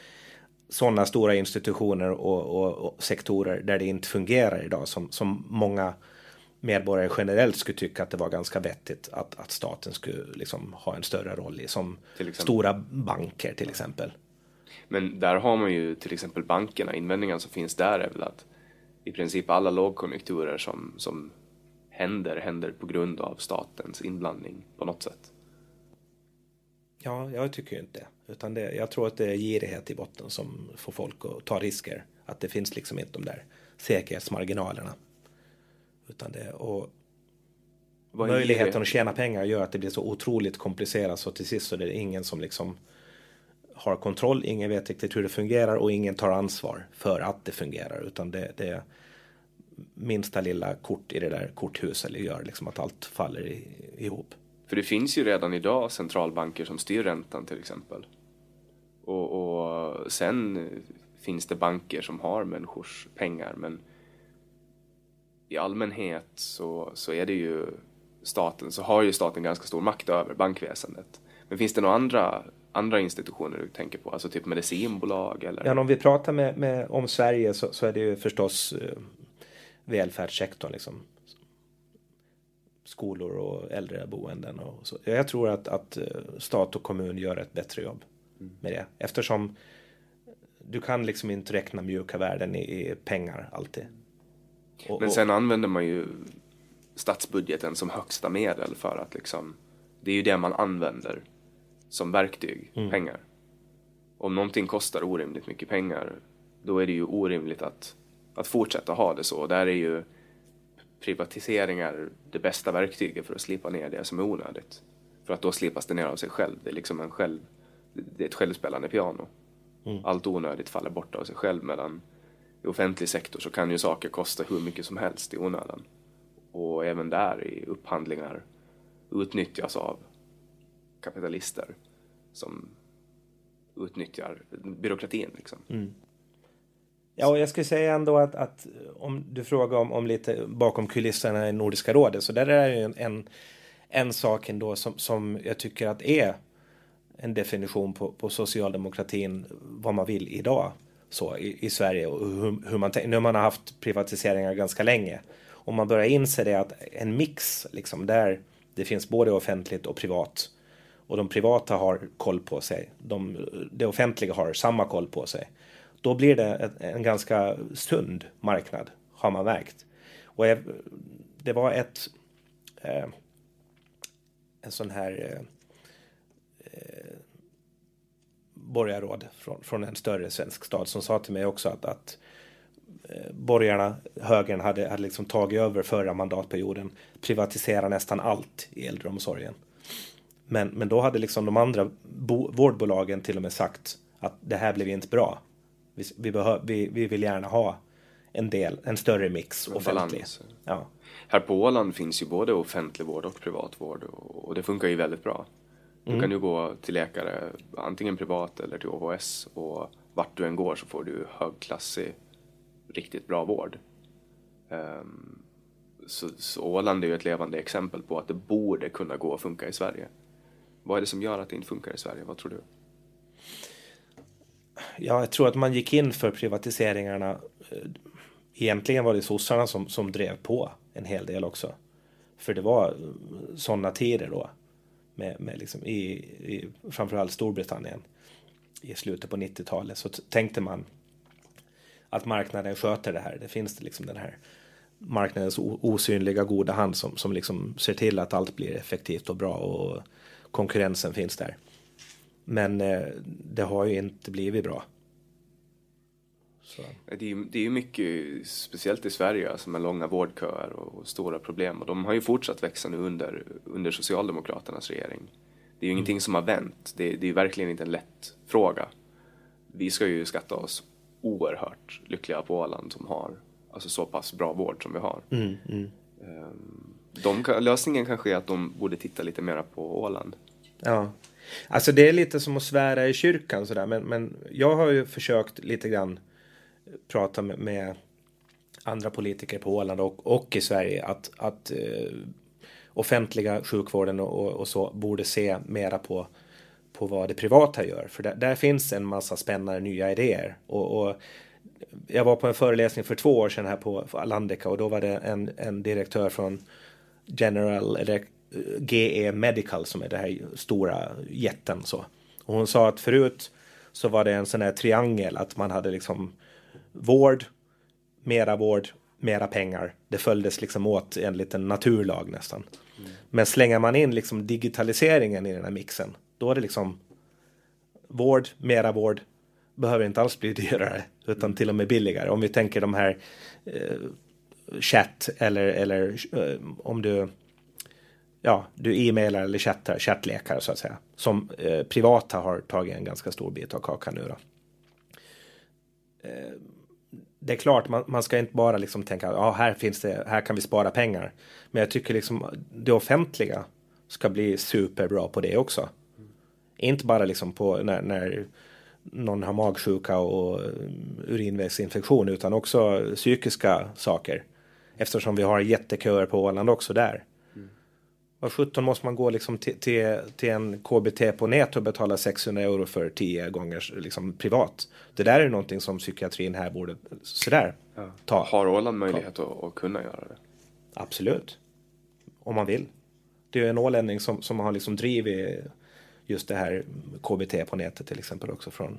sådana stora institutioner och, och, och sektorer där det inte fungerar idag som, som många medborgare generellt skulle tycka att det var ganska vettigt att, att staten skulle liksom ha en större roll i som stora banker till exempel. Men där har man ju till exempel bankerna. Invändningen som finns där är väl att i princip alla lågkonjunkturer som, som händer, händer på grund av statens inblandning på något sätt. Ja, jag tycker ju inte det. Utan det, jag tror att det är girighet i botten som får folk att ta risker. Att det finns liksom inte de där säkerhetsmarginalerna. Utan det, och möjligheten girighet? att tjäna pengar gör att det blir så otroligt komplicerat så till sist så det är ingen som liksom har kontroll, ingen vet riktigt hur det fungerar och ingen tar ansvar för att det fungerar. Utan det, det är minsta lilla kort i det där korthuset gör liksom att allt faller i, ihop. För det finns ju redan idag centralbanker som styr räntan till exempel. Och, och sen finns det banker som har människors pengar men i allmänhet så, så är det ju staten, så har ju staten ganska stor makt över bankväsendet. Men finns det några andra, andra institutioner du tänker på? Alltså typ medicinbolag eller? Ja, om vi pratar med, med, om Sverige så, så är det ju förstås eh, välfärdssektorn. Liksom. Skolor och äldreboenden. Och så. Jag tror att, att eh, stat och kommun gör ett bättre jobb med det. Eftersom du kan liksom inte räkna mjuka värden i, i pengar alltid. Och, Men och- sen använder man ju statsbudgeten som högsta medel för att liksom, det är ju det man använder som verktyg, pengar. Om någonting kostar orimligt mycket pengar, då är det ju orimligt att, att fortsätta ha det så. Där är ju privatiseringar det bästa verktyget för att slipa ner det som är onödigt. För att då slipas det ner av sig själv. Det är liksom en själv, det är ett självspelande piano. Allt onödigt faller bort av sig själv medan i offentlig sektor så kan ju saker kosta hur mycket som helst i onödan. Och även där i upphandlingar utnyttjas av kapitalister som utnyttjar byråkratin liksom. Mm. Ja, och jag skulle säga ändå att, att om du frågar om, om lite bakom kulisserna i Nordiska rådet så där är det ju en, en, en sak ändå som, som jag tycker att är en definition på, på socialdemokratin vad man vill idag så i, i Sverige och hur, hur man tänker. Nu har man haft privatiseringar ganska länge och man börjar inse det att en mix liksom där det finns både offentligt och privat och de privata har koll på sig. De, det offentliga har samma koll på sig. Då blir det en ganska sund marknad, har man märkt. Och jag, det var ett eh, en sån här eh, eh borgarråd från, från en större svensk stad som sa till mig också att, att eh, borgarna, högern, hade, hade liksom tagit över förra mandatperioden, privatiserat nästan allt i äldreomsorgen. Men, men då hade liksom de andra bo, vårdbolagen till och med sagt att det här blev inte bra. Vi, vi, behö, vi, vi vill gärna ha en del, en större mix En offentlig. Ja. Här på Åland finns ju både offentlig vård och privat vård och det funkar ju väldigt bra. Du mm. kan ju gå till läkare, antingen privat eller till OHS och vart du än går så får du högklassig, riktigt bra vård. Um, så, så Åland är ju ett levande exempel på att det borde kunna gå att funka i Sverige. Vad är det som gör att det inte funkar i Sverige? Vad tror du? Ja, jag tror att man gick in för privatiseringarna. Eh, egentligen var det sossarna som, som drev på en hel del också. För det var eh, sådana tider då. Med, med liksom i, i framförallt Storbritannien i slutet på 90-talet så tänkte man att marknaden sköter det här. Det finns liksom den här marknadens osynliga goda hand som, som liksom ser till att allt blir effektivt och bra och konkurrensen finns där. Men eh, det har ju inte blivit bra. Så. Det, är, det är mycket, speciellt i Sverige, alltså med långa vårdköer och, stora problem. Och de har ju fortsatt växa nu under, under Socialdemokraternas regering. Det är ju mm. ingenting som har vänt. Det, det är verkligen inte en lätt fråga. Vi ska ju skatta oss oerhört lyckliga på Åland som har alltså så pass bra vård som vi har. Mm, mm. Ehm, de, lösningen kanske är att de borde titta lite mera på Åland. Ja, alltså det är lite som att svära i kyrkan sådär, men, men jag har ju försökt lite grann prata med, med andra politiker på Åland och, och i Sverige att, att uh, offentliga sjukvården och, och, så borde se mera på, på vad det privata gör. För där, där finns en massa spännande nya idéer. Och, och, jag var på en föreläsning för två år sedan här på, på Alandica och då var det en, en direktör från General, eller GE Medical som är det här stora jätten så. Och hon sa att förut så var det en sån här triangel att man hade liksom vård, mera vård, mera pengar. Det följdes liksom åt enligt en naturlag nästan. Mm. Men slänger man in liksom digitaliseringen i den här mixen, då är det liksom vård, mera vård, behöver inte alls bli dyrare, utan till och med billigare. Om vi tänker de här eh, chatt eller, eller eh, om du ja, du e-mailar eller chattar, chattlekar så att säga. Som eh, privata har tagit en ganska stor bit av kakan nu då. Eh, det är klart, man, man ska inte bara liksom tänka, ja här finns det, här kan vi spara pengar. Men jag tycker liksom det offentliga ska bli superbra på det också. Mm. Inte bara liksom på när, när någon har magsjuka och eh, urinvägsinfektion utan också psykiska saker. Eftersom vi har jätteköer på Åland också där. Vad 17 måste man gå liksom till, till, till, en KBT på nät och betala 600 euro för 10 gånger liksom privat. Det där är någonting som psykiatrin här borde sådär ja. ta. Har Åland möjlighet att, att, kunna göra det? Absolut. Om man vill. Det är en ålänning som, som har liksom drivit just det här KBT på nätet till exempel också från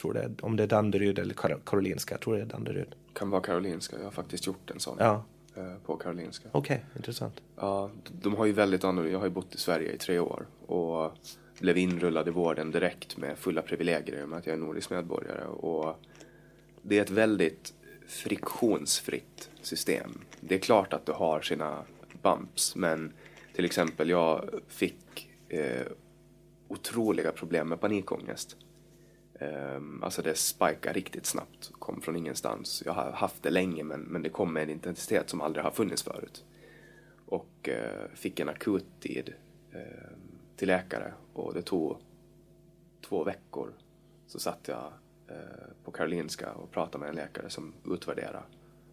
tror det, om det är Danderyd eller Karolinska, jag tror det är Danderyd. Kan vara Karolinska, jag har faktiskt gjort en sån. Ja, Eh, på Karolinska. Okej, okay, intressant. Ja, de har ju väldigt annorlunda, jag har ju bott i Sverige i tre år och blev inrullad i vården direkt med fulla privilegier i och med att jag är nordisk medborgare och det är ett väldigt friktionsfritt system. Det är klart att du har sina bumps men till exempel jag fick eh, otroliga problem med panikångest alltså det spikar riktigt snabbt, kom från ingenstans. Jag har haft det länge men, men det kom med en intensitet som aldrig har funnits förut. Och uh, fick en akuttid uh, till läkare och det tog två veckor. Så satt jag uh, på Karolinska och pratade med en läkare som utvärderade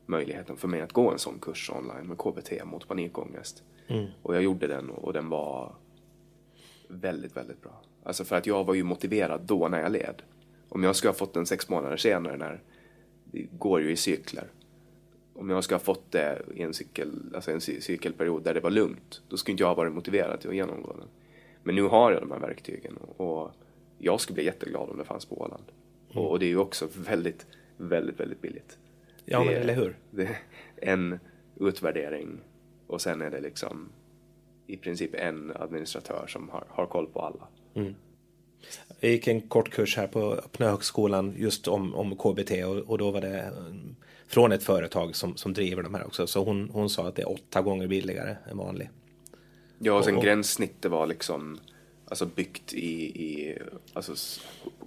möjligheten för mig att gå en sån kurs online med KBT mot panikångest. Mm. Och jag gjorde den och den var väldigt, väldigt bra. Alltså för att jag var ju motiverad då när jag led. Om jag skulle ha fått den sex månader senare när det går ju i cykler. Om jag skulle ha fått det i en, cykel, alltså en cykelperiod där det var lugnt, då skulle inte jag ha varit motiverad till att genomgå den. Men nu har jag de här verktygen och jag skulle bli jätteglad om det fanns på Åland. Mm. Och det är ju också väldigt, väldigt, väldigt billigt. Ja, det, men eller hur? Det en utvärdering och sen är det liksom i princip en administratör som har, har koll på alla. Mm. Jag gick en kort kurs här på Öppna högskolan just om, om KBT och, och då var det eh, från ett företag som, som driver de här också. Så hon, hon sa att det är åtta gånger billigare än vanlig. Ja, och sen och, gränssnittet var liksom alltså byggt i, i alltså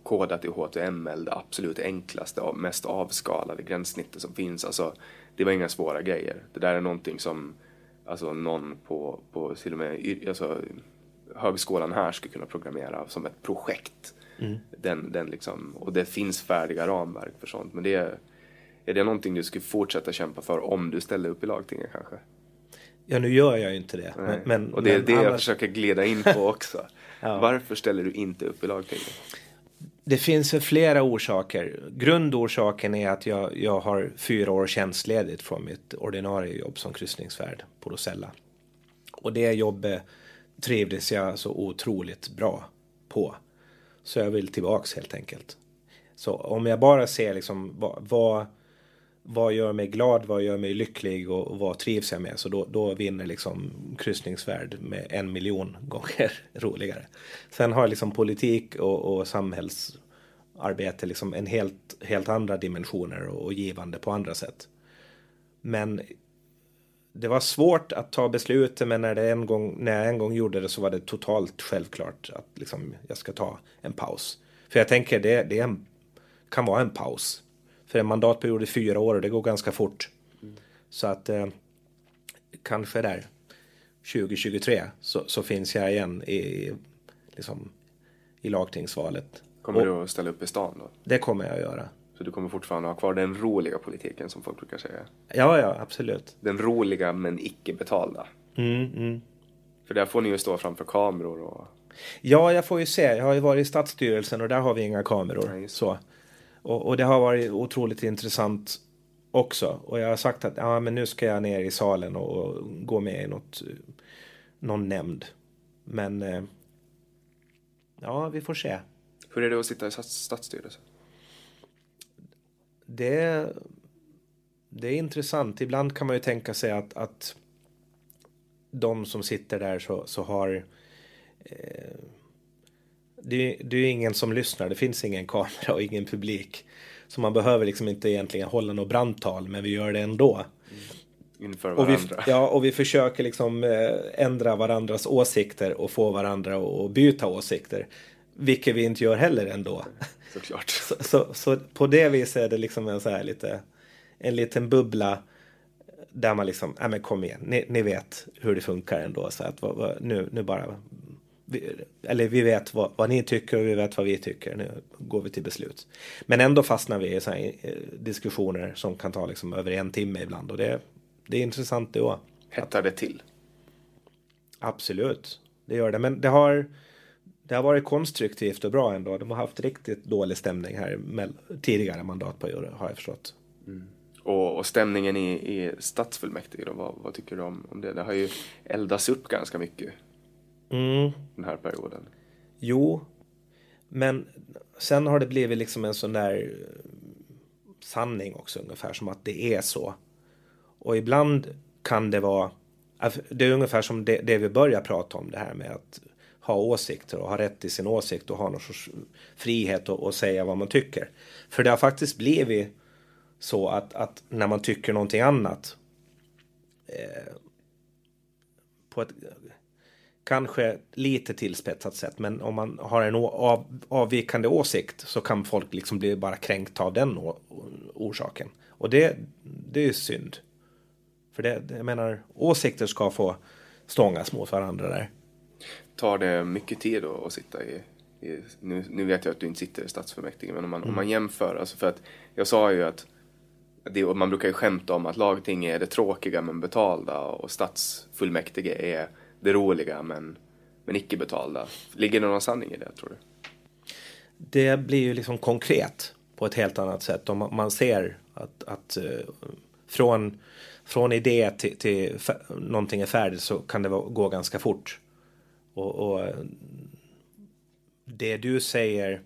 kodat i HTML, det absolut enklaste och mest avskalade gränssnittet som finns. Alltså, det var inga svåra grejer. Det där är någonting som alltså någon på, på till och med alltså, högskolan här skulle kunna programmera som ett projekt. Mm. Den, den liksom, och det finns färdiga ramverk för sånt. Men det är, är det någonting du skulle fortsätta kämpa för om du ställde upp i lagtinget kanske? Ja, nu gör jag ju inte det. Men, men, och det är det annars... jag försöker glida in på *laughs* också. ja. Varför ställer du inte upp i lagtinget? Det finns flera orsaker. Grundorsaken är att jag, jag har fyra år tjänstledigt från mitt ordinarie jobb som kryssningsvärd på Rosella. Och det jobbet trivdes jag så otroligt bra på. Så jag vill tillbaks helt enkelt. Så om jag bara ser liksom vad, vad, vad gör mig glad, vad gör mig lycklig och, och vad trivs jag med? Så då, då vinner liksom kryssningsvärd med en miljon *laughs* gånger roligare. Sen har liksom politik och, och samhällsarbete liksom en helt, helt andra dimensioner och, och givande på andra sätt. Men det var svårt att ta beslutet men när, det en gång, när jag en gång gjorde det så var det totalt självklart att liksom, jag ska ta en paus. För jag tänker det, det en, kan vara en paus. För en mandatperiod i fyra år och det går ganska fort. Mm. Så att eh, kanske där 2023 så, så, finns jag igen i, liksom, i lagtingsvalet. Kommer och, du att ställa upp i stan då? Det kommer jag att göra. Så du kommer fortfarande ha kvar den roliga politiken som folk brukar säga? Ja, ja, absolut. Den roliga men icke betalda? Mm, mm. För där får ni ju stå framför kameror och... Ja, jag får ju se. Jag har ju varit i stadsstyrelsen och där har vi inga kameror. Nej, så. Och, och, det har varit otroligt intressant också. Och jag har sagt att ja, men nu ska jag ner i salen och, och gå med i något, någon nämnd. Men eh, ja, vi får se. Hur är det att sitta i stadsstyrelsen? Det, det är intressant. Ibland kan man ju tänka sig att, att de som sitter där så, så har eh, det, det är ingen som lyssnar. Det finns ingen kamera och ingen publik. Så man behöver liksom inte egentligen hålla något brandtal, men vi gör det ändå. Inför varandra. Och vi, ja, och vi försöker liksom eh, ändra varandras åsikter och få varandra att byta åsikter. Vilket vi inte gör heller ändå. Såklart. Så, så, så, på det viset är det liksom en så här lite en liten bubbla där man liksom, ja men kom igen, ni, ni vet hur det funkar ändå. Så att vad, vad, nu, nu bara, vi, eller vi vet vad, vad, ni tycker och vi vet vad vi tycker. Nu går vi till beslut. Men ändå fastnar vi i så här eh, diskussioner som kan ta liksom över en timme ibland och det, det är intressant det också. Hettar det till? Absolut, det gör det. Men det har det har varit konstruktivt och bra ändå. De har haft riktigt dålig stämning här tidigare mandatperioder har jag förstått. Mm. Och, och, stämningen i, i stadsfullmäktige då, vad, vad, tycker du om, om det? Det har ju eldats upp ganska mycket mm. den här perioden. Jo, men sen har det blivit liksom en sån där sanning också ungefär som att det är så. Och ibland kan det vara, alltså, det är ungefär som det, det vi börjar prata om det här med att ha åsikter och ha rätt till sin åsikt och ha någon sorts frihet att säga vad man tycker. För det har faktiskt blivit så att, att när man tycker någonting annat eh, på ett kanske lite tillspetsat sätt, men om man har en av, avvikande åsikt så kan folk liksom bli bara kränkta av den orsaken. Och det, det är synd. För det, jag menar, åsikter ska få stångas mot varandra där tar det mycket tid då att sitta i, i nu, nu, vet jag att du inte sitter i stadsfullmäktige, men om man, mm. om man jämför, alltså för att jag sa ju att det, man brukar ju skämta om att lagting är det tråkiga men betalda och stadsfullmäktige är det roliga men, men icke betalda. Ligger det någon sanning i det tror du? Det blir ju liksom konkret på ett helt annat sätt. Om man ser att, att uh, från, från idé till, till någonting är färdigt så kan det gå ganska fort. Och, och, eh, det du säger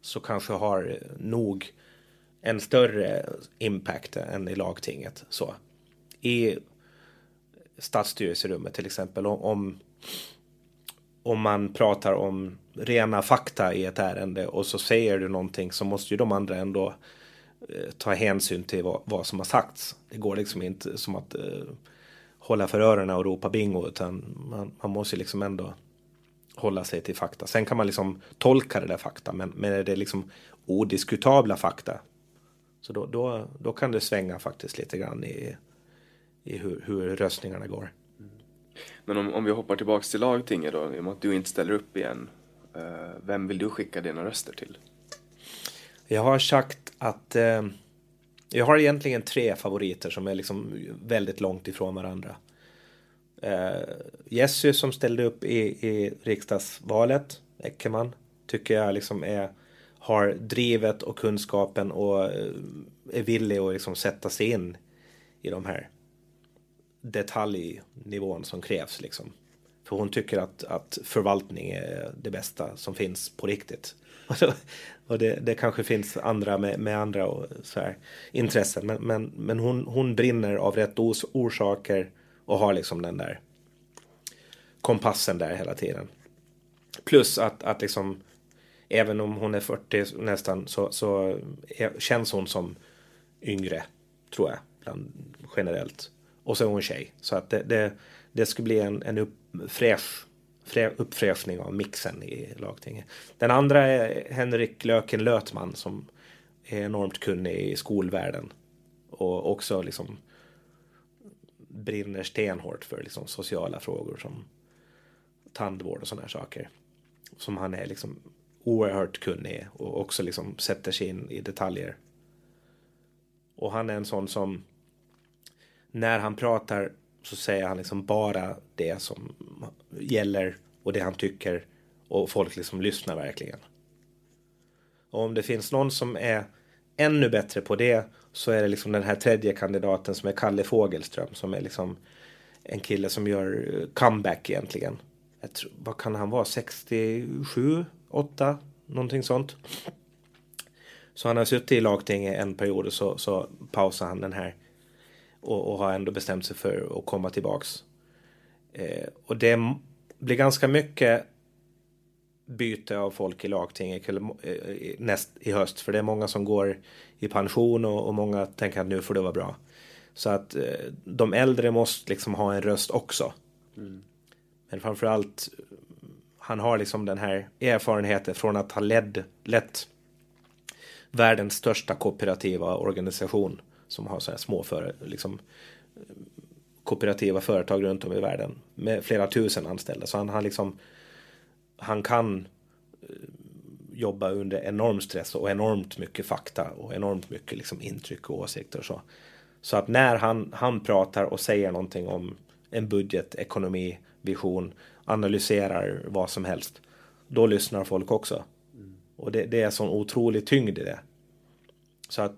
så kanske har nog en större impact än i lagtinget. Så. I stadsstyrelserummet till exempel om, om man pratar om rena fakta i ett ärende och så säger du någonting så måste ju de andra ändå eh, ta hänsyn till vad, vad, som har sagts. Det går liksom inte som att eh, hålla för öronen och ropa bingo utan man, man måste liksom ändå hålla sig till fakta. Sen kan man liksom tolka det där fakta, men, men är det liksom odiskutabla fakta Så då, då, då kan det svänga faktiskt lite grann i, i hur, hur röstningarna går. Men om, om vi hoppar tillbaks till lagtinget då, i och med att du inte ställer upp igen. Eh, vem vill du skicka dina röster till? Jag har sagt att eh, jag har egentligen tre favoriter som är liksom väldigt långt ifrån varandra. Eh, Jessy som ställde upp i, i riksdagsvalet, Eckerman, tycker jag liksom är, har drivet och kunskapen och eh, är villig att liksom sätta sig in i de här detaljnivån som krävs. Liksom. För hon tycker att, att förvaltning är det bästa som finns på riktigt. *laughs* och det, det kanske finns andra med, med andra och så här, intressen. Men, men, men hon, hon brinner av rätt orsaker och har liksom den där kompassen där hela tiden. Plus att, att liksom även om hon är 40 nästan så, så är, känns hon som yngre tror jag bland, generellt. Och så är hon tjej. Så att det, det, det skulle bli en, en upp, fräsch, frä, uppfräschning av mixen i lagtinget. Den andra är Henrik Löken Lötman som är enormt kunnig i skolvärlden. Och också liksom brinner stenhårt för liksom sociala frågor som tandvård och sådana här saker. Som han är liksom oerhört kunnig och också liksom sätter sig in i detaljer. Och han är en sån som när han pratar så säger han liksom bara det som gäller och det han tycker och folk liksom lyssnar verkligen. Och om det finns någon som är ännu bättre på det så är det liksom den här tredje kandidaten som är Kalle Fogelström som är liksom en kille som gör eh, comeback egentligen. Tror, vad kan han vara? 67, 8, någonting sånt. Så han har suttit i lagtinget en period och så, så pausar han den här och, och har ändå bestämt sig för att komma tillbaks. Eh, och det blir ganska mycket byte av folk i lagtinget eh, näst, i höst. För det är många som går i pension och, och många tänker att nu får det vara bra. Så att eh, de äldre måste liksom ha en röst också. Mm. Men framförallt han har liksom den här erfarenheten från att ha ledd, lett världens största kooperativa organisation som har så här små för, liksom, kooperativa företag runt om i världen med flera tusen anställda. Så han, han, liksom, han kan eh, jobba under enorm stress och enormt mycket fakta och enormt mycket liksom intryck och åsikter och så. Så att när han, han pratar och säger någonting om en budget, ekonomi, vision, analyserar vad som helst, då lyssnar folk också. Mm. Och det, det är sån otrolig tyngd i det. Så att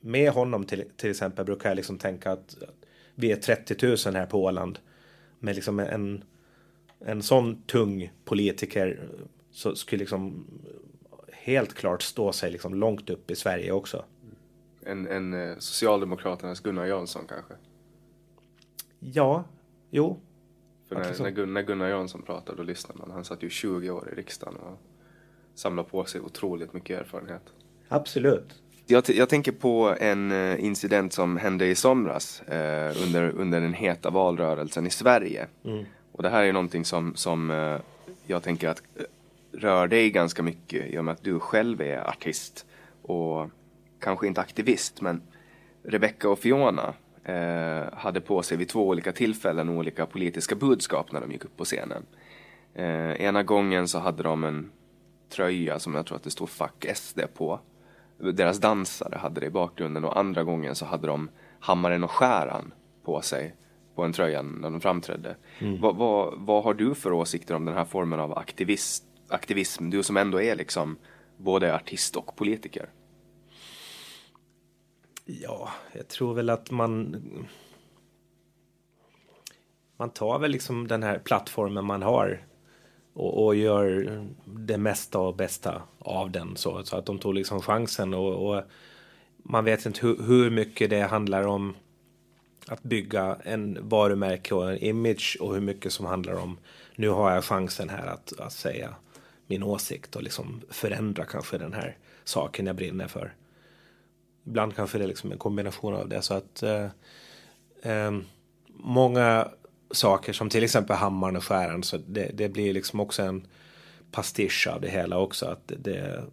med honom till, till exempel brukar jag liksom tänka att vi är 30 000 här på Åland. Med liksom en, en sån tung politiker så skulle liksom helt klart stå sig liksom långt upp i Sverige också. En, en eh, Socialdemokraternas Gunnar Jansson kanske? Ja, jo. För när, när, Gunnar, när Gunnar Jansson pratade då lyssnade man. Han satt ju 20 år i riksdagen och samlade på sig otroligt mycket erfarenhet. Absolut. Jag, jag, tänker på en eh, incident som hände i somras eh, under, under den heta valrörelsen i Sverige. Mm. Och det här är någonting som, som eh, jag tänker att eh, rör dig ganska mycket i och med att du själv är artist och kanske inte aktivist men Rebecca och Fiona eh, hade på sig vid två olika tillfällen olika politiska budskap när de gick upp på scenen. Eh, ena gången så hade de en tröja som jag tror att det stod Fuck SD på deras dansare hade det i bakgrunden och andra gången så hade de hammaren och skäran på sig på en tröja när de framträdde. Mm. Vad, vad, vad, har du för åsikter om den här formen av aktivist, aktivism? Du som ändå är liksom både artist och politiker. Ja, jag tror väl att man man tar väl liksom den här plattformen man har och, och, gör det mesta och bästa av den. Så, så att de tog liksom chansen och, och man vet inte hur, hur, mycket det handlar om att bygga en varumärke och en image och hur mycket som handlar om nu har jag chansen här att, att säga min åsikt och liksom förändra kanske den här saken jag brinner för. Ibland kanske det är liksom en kombination av det så att eh, eh, många saker som till exempel hammaren och skäran. Så det, det blir liksom också en pastisch av det hela också. Att det,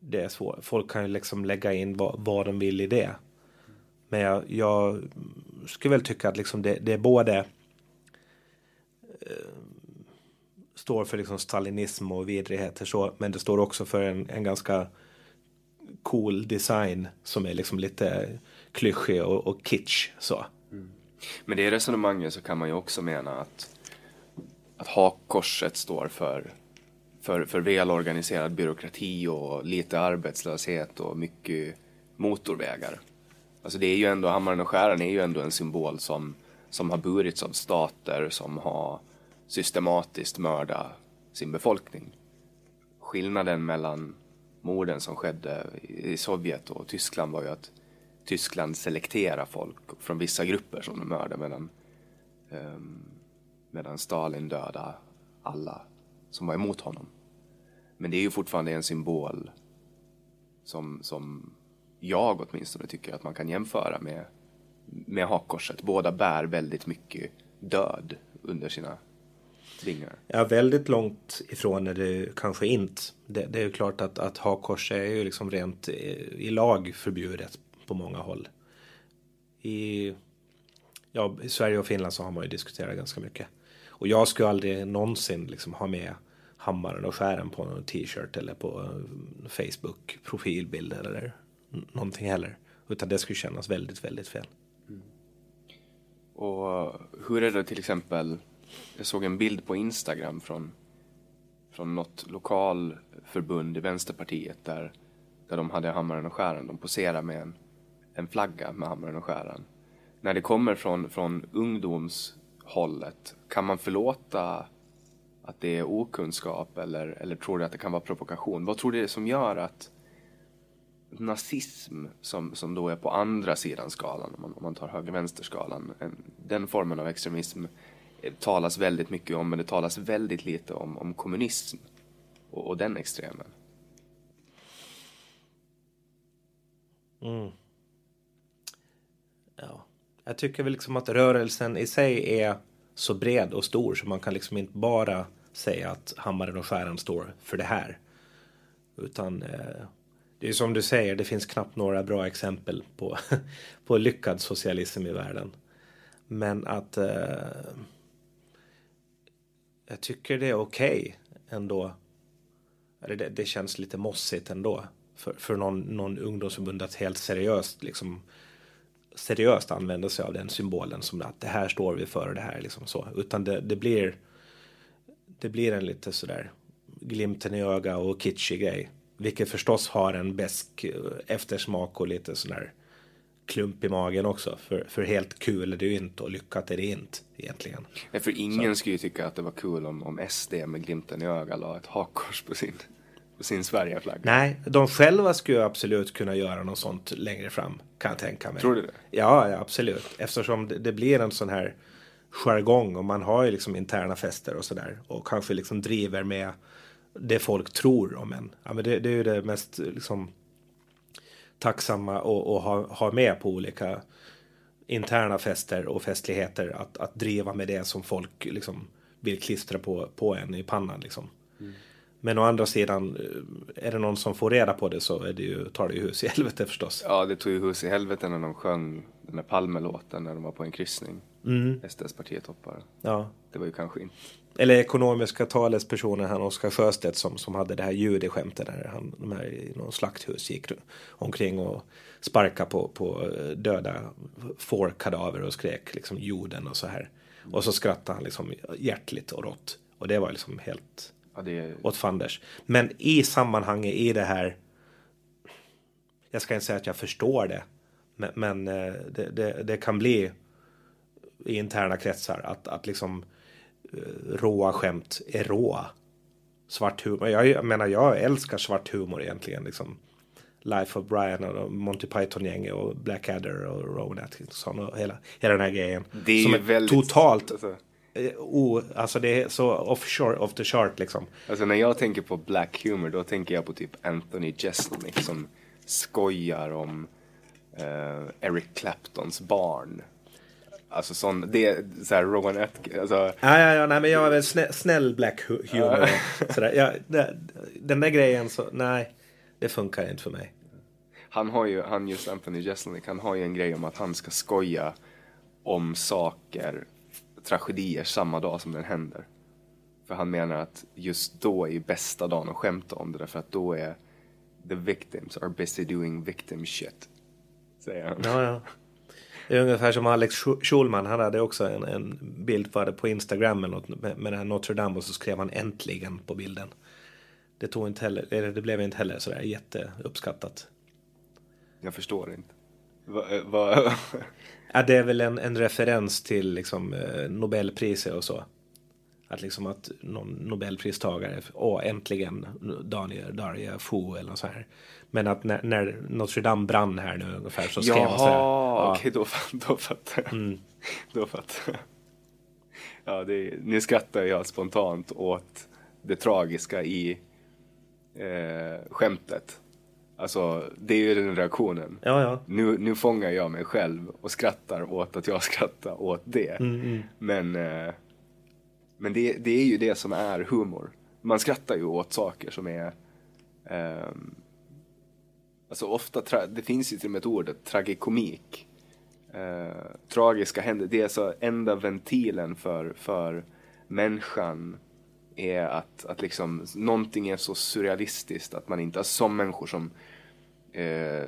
det är svårt. Folk kan ju liksom lägga in vad, vad de vill i det. Men jag, jag skulle väl tycka att liksom det, det är både eh, står för liksom stalinism och vidrigheter så, men det står också för en, en ganska cool design som är liksom lite klyschig och, och kitsch så. Mm. Men det resonemanget så kan man ju också mena att, att hakkorset står för, för, för välorganiserad byråkrati och lite arbetslöshet och mycket motorvägar. Alltså det är ju ändå, hammaren och skäran är ju ändå en symbol som, som har burits av stater som har systematiskt mörda sin befolkning. Skillnaden mellan morden som skedde i Sovjet och Tyskland var ju att Tyskland selekterade folk från vissa grupper som de mördade medan, um, medan Stalin dödade alla som var emot honom. Men det är ju fortfarande en symbol som, som jag åtminstone tycker att man kan jämföra med, med hakkorset. Båda bär väldigt mycket död under sina vingar. Ja, väldigt långt ifrån är det kanske inte. Det, det är ju klart att, att hakkors är ju liksom rent i, i lag förbjudet på många håll. I, ja, I Sverige och Finland så har man ju diskuterat ganska mycket. Och jag skulle aldrig någonsin liksom ha med hammaren och skären på någon t-shirt eller på Facebook profilbild eller någonting heller. Utan det skulle kännas väldigt, väldigt fel. Mm. Och hur är det till exempel, jag såg en bild på Instagram från, från något lokalförbund i Vänsterpartiet där, där de hade hammaren och skäran. De poserade med en, en flagga med hammaren och skäran. När det kommer från, från ungdomshållet, kan man förlåta att det är okunskap eller, eller tror du att det kan vara provokation? Vad tror du det är som gör att nazism som, som då är på andra sidan skalan, om man, om man tar höger-vänster-skalan, den formen av extremism talas väldigt mycket om, men det talas väldigt lite om, om kommunism och, och den extremen. Mm. Ja. Jag tycker väl liksom att rörelsen i sig är så bred och stor så man kan liksom inte bara säga att hammaren och skäran står för det här. Utan eh, det är som du säger, det finns knappt några bra exempel på, *laughs* på lyckad socialism i världen. Men att eh, jag tycker det är okej okay ändå. Det, det känns lite mossigt ändå för, för någon, någon ungdomsförbund att helt seriöst liksom seriöst använda sig av den symbolen som att det här står vi för och det här liksom så. Utan det, det blir det blir en lite sådär glimten i öga och kitschig grej. Vilket förstås har en besk eh, eftersmak och lite sådär klump i magen också. För, för helt kul är det ju inte och lyckat är det inte egentligen. Nej, för ingen Så. skulle ju tycka att det var kul om, om SD med glimten i ögat la ett hakkors på sin, på sin Sverigeflagga. Nej, de själva skulle absolut kunna göra något sånt längre fram. Kan jag tänka mig. Tror du det? Ja, ja absolut. Eftersom det, det blir en sån här jargong och man har ju liksom interna fester och sådär. Och kanske liksom driver med det folk tror om en. Ja, men det, det är ju det mest liksom, tacksamma att ha, ha med på olika interna fester och festligheter. Att, att driva med det som folk liksom, vill klistra på, på en i pannan. Liksom. Mm. Men å andra sidan, eh, är det någon som får reda på det så är det ju, tar det ju hus i helvete förstås. Ja, det tog ju hus i helvete när de sjöng den där Palmelåten när de var på en kryssning. Mm. SDs partietoppar. Ja. Det var ju kanske inte eller ekonomiska talespersonen, han Oskar Sjöstedt som, som hade det här judeskämtet där han de här, i någon slakthus gick omkring och sparkade på, på döda fårkadaver och skrek liksom jorden och så här. Och så skrattade han liksom hjärtligt och rått. Och det var liksom helt ja, det... åt fanders. Men i sammanhanget i det här, jag ska inte säga att jag förstår det, men, men eh, det, det, det kan bli i interna kretsar att, att liksom Eh, råa skämt är råa. Svart humor. Jag, jag menar, jag älskar svart humor egentligen. Liksom. Life of Brian och Monty Python-gänget och Blackadder och Rowan Atkinson och hela, hela den här grejen. Det är, som är väldigt, totalt... Alltså. Oh, alltså det är så off, short, off the chart liksom. Alltså när jag tänker på black humor då tänker jag på typ Anthony Jeselnik som skojar om uh, Eric Claptons barn Alltså sån, det är såhär Rowan. Alltså. Ja, ja, ja, nej men jag är väl snäll, snäll black humor. sådär. Ja, den där grejen så, nej. det funkar inte för mig. Han har ju, han just Anthony Jeselnik, han har ju en grej om att han ska skoja om saker, tragedier samma dag som den händer. För han menar att just då är bästa dagen att skämta om det därför att då är the victims are busy doing victim shit. Säger han. Ja, ja. Det är ungefär som Alex Schulman, han hade också en, en bild på, på Instagram med, med, med den här Notre Dame och så skrev han äntligen på bilden. Det, tog inte heller, eller det blev inte heller sådär jätteuppskattat. Jag förstår inte. Va, va? *laughs* ja, det är väl en, en referens till liksom, eh, Nobelpriset och så. Att liksom att någon Nobelpristagare, åh äntligen Daniel Daria Fu eller så här. Men att när, när Notre Dame brann här nu ungefär så skrev Jaha, han så här. Ja, okej då, då fattar jag. Mm. *laughs* Då fattar jag. Ja, det nu skrattar jag spontant åt det tragiska i eh, skämtet. Alltså, det är ju den reaktionen. Ja, ja. Nu, nu fångar jag mig själv och skrattar åt att jag skrattar åt det. Mm, mm. Men, eh, men det, det är ju det som är humor. Man skrattar ju åt saker som är ehm, Alltså ofta, tra- det finns ju till och med ett ord, tragikomik. Eh, tragiska händer, det är alltså enda ventilen för, för människan är att, att liksom någonting är så surrealistiskt att man inte, alltså som människor som, eh,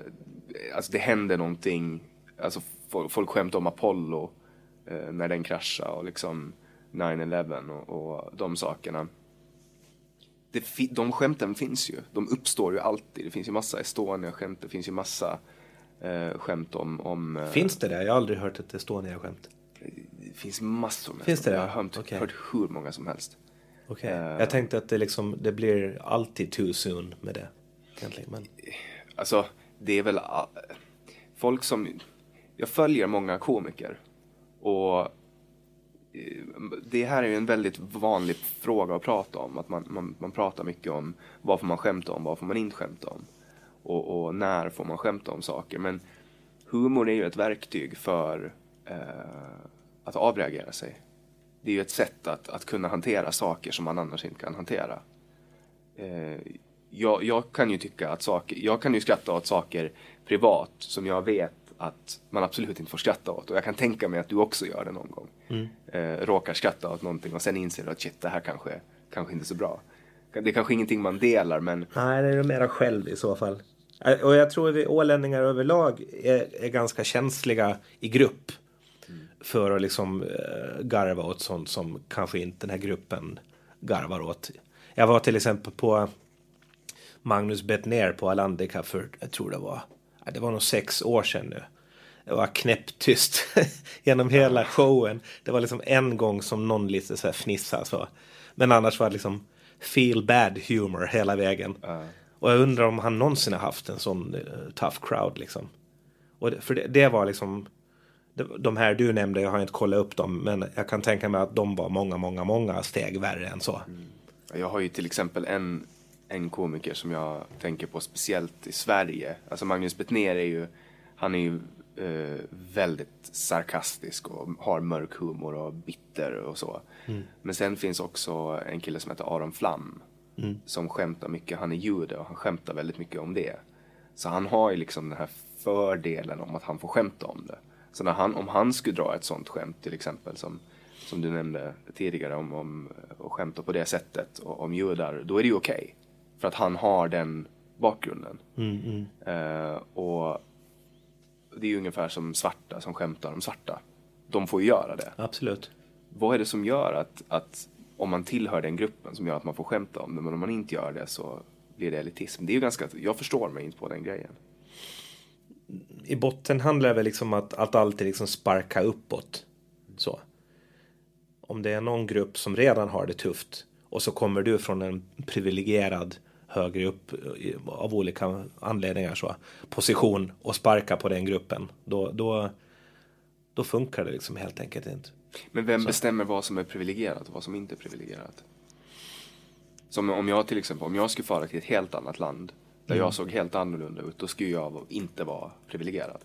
alltså det händer någonting, alltså folk, folk skämtar om Apollo eh, när den kraschar. och liksom 9-11 och, och de sakerna det, de skämten finns ju. De uppstår ju alltid. Det finns ju massa Estonia-skämt. Det finns ju massa eh, skämt om... om eh, Finns det det? Jag har aldrig hört ett Estonia-skämt. Det finns massor med Finns det Jag det? har hört, Okej. hört hur många som helst. Okej. Eh. Jag tänkte att det liksom, det blir alltid too soon med det. Egentligen. Men, Alltså, det är väl folk som... Jag följer många komiker. Och Eh, det här är ju en väldigt vanlig fråga att prata om. Att man, man, man pratar mycket om vad får man skämta om, vad får man inte skämta om. Och, och när får man skämta om saker. Men humor är ju ett verktyg för eh, att avreagera sig. Det är ju ett sätt att, att kunna hantera saker som man annars inte kan hantera. Eh, jag, jag kan ju tycka att saker, jag kan ju skratta åt saker privat som jag vet att man absolut inte får skratta åt. Och jag kan tänka mig att du också gör det någon gång. Eh, råkar skratta åt någonting och sen inser du att shit, det här kanske, kanske inte är så bra. Det är kanske ingenting man delar men nej, det är mera själv i så fall. Eh, Och jag tror att vi ålänningar överlag är, är ganska känsliga i grupp. För att liksom eh, garva åt sånt som kanske inte den här gruppen garvar åt. Jag var till exempel på Magnus Bettner på Alandica för, jag tror det var, det var nog sex år sedan nu. Det var knäpptyst *laughs* genom hela showen. Det var liksom en gång som någon lite så här fnissade så. Men annars var det liksom feel bad humor hela vägen. Och jag undrar om han någonsin har haft en sån eh, tough crowd liksom. Och det, för det, det var liksom de- här du nämnde, jag har inte kollat upp dem, men jag kan tänka mig att de var många, många, många steg värre än så. Jag har ju till exempel en, en komiker som jag tänker på speciellt i Sverige. Alltså Magnus Bettner är ju, han är ju eh, väldigt sarkastisk och har mörk humor och bitter och så. Men sen finns också en kille som heter Aron Flam. Som skämtar mycket, han är jude och han skämtar väldigt mycket om det. Så han har ju liksom den här fördelen om att han får skämta om det. Så när han, om han skulle dra ett sånt skämt till exempel som, som du nämnde tidigare om, om att skämta på det sättet och, om judar, då är det ju okej. För att han har den bakgrunden. Eh, och det är ju ungefär som svarta som skämtar om svarta. De får ju göra det. Absolut. Vad är det som gör att, att om man tillhör den gruppen som gör att man får skämta om det, men om man inte gör det så blir det elitism. Det är ju ganska, jag förstår mig inte på den grejen. I botten handlar det väl liksom att, att alltid liksom sparka uppåt. Så. Om det är någon grupp som redan har det tufft och så kommer du från en privilegierad högre upp av olika anledningar så position och sparka på den gruppen. Då, då, då funkar det liksom helt enkelt inte. Men vem bestämmer vad som är privilegierat och vad som inte är privilegierat? Som om jag till exempel, om jag skulle fara till ett helt annat land där jag såg helt annorlunda ut, då skulle jag inte vara privilegierad.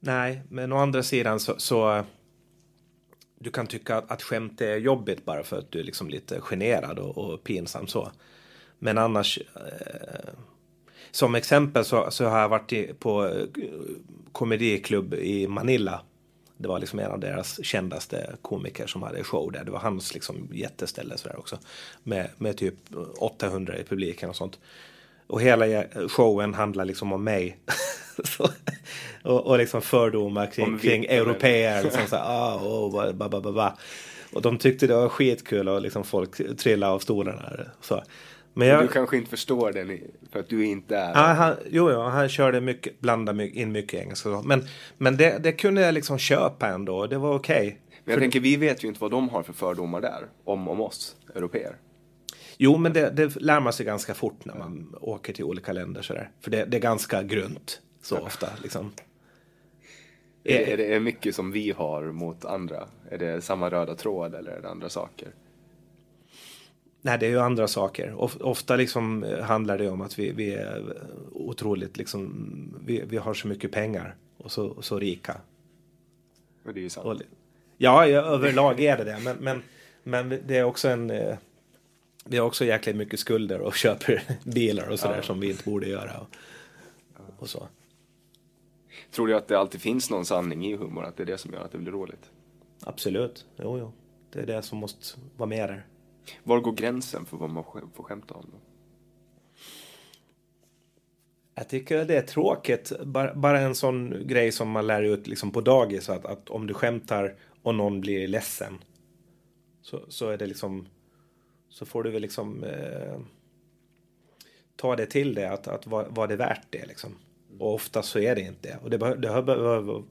Nej, men å andra sidan så, så du kan tycka att, att skämt är jobbigt bara för att du är liksom lite generad och, och pinsam så. Men annars, eh, som exempel så, så har jag varit i, på eh, komediklubb i Manila. Det var liksom en av deras kändaste komiker som hade show där. Det var hans liksom jätteställe sådär också. Med, med typ 800 i publiken och sånt. Och hela showen handlar liksom om mig. så, *laughs* och, och liksom fördomar kring, kring europeer. Liksom *laughs* så ah, oh, ba, ba, ba, ba. Och de tyckte det var skitkul och liksom folk trillade av stolarna. Så. Men jag... Du kanske inte förstår den för att du inte är... Ja, han, jo, jo, han körde mycket, blandade in mycket engelska. Men, men det, det kunde jag liksom köpa ändå. Det var okej. Okay. Men jag för... tänker, vi vet ju inte vad de har för fördomar där. Om, om oss, europeer. Jo, men det, det lär man sig ganska fort när man åker till olika länder. Sådär. För det, det är ganska grunt så ofta. Liksom. Är, är det mycket som vi har mot andra? Är det samma röda tråd eller är det andra saker? Nej, det är ju andra saker. Ofta liksom eh, handlar det om att vi, vi är otroligt liksom, vi, vi har så mycket pengar och så, så rika. Och det är ju sant. Och, ja, överlag är det det. Men, men, men det är också en... Vi har också jäkligt mycket skulder och *laughs* köper bilar och sådär ja. som vi inte borde göra. Och, och, så. Tror du att det alltid finns någon sanning i humor? Att det är det som gör att det blir roligt? Absolut. Jo, jo. Det är det som måste vara med där. Var går gränsen för vad man får skämta om? Då? Jag tycker det är tråkigt. Bara, bara en sån grej som man lär ut liksom på dagis. Att, att om du skämtar och någon blir ledsen. Så, så är det liksom. Så får du väl liksom. Eh, ta det till det. Att, att var, var det värt det liksom. Och ofta så är det inte det. Och det, be, det behöver,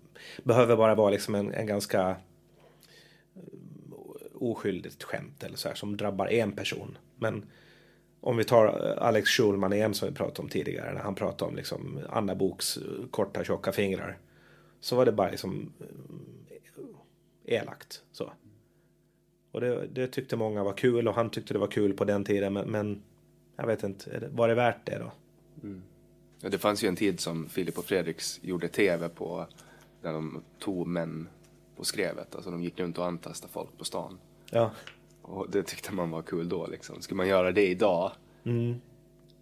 behöver bara vara liksom en, en ganska eh, oskyldigt skämt eller så här, som drabbar en person. Men om vi tar eh, Alex Schulman igen som vi pratade om tidigare när han pratade om liksom Anna Boks eh, korta tjocka fingrar. Så var det bara liksom elakt så. Och det, det, tyckte många var kul och han tyckte det var kul på den tiden men, men jag vet inte, var det värt det då? Mm. Ja, det fanns ju en tid som Filip och Fredriks gjorde tv på där de tog män på skrevet. Alltså de gick runt och antastade folk på stan. Ja. Och det tyckte man var kul då liksom. Skulle man göra det idag mm.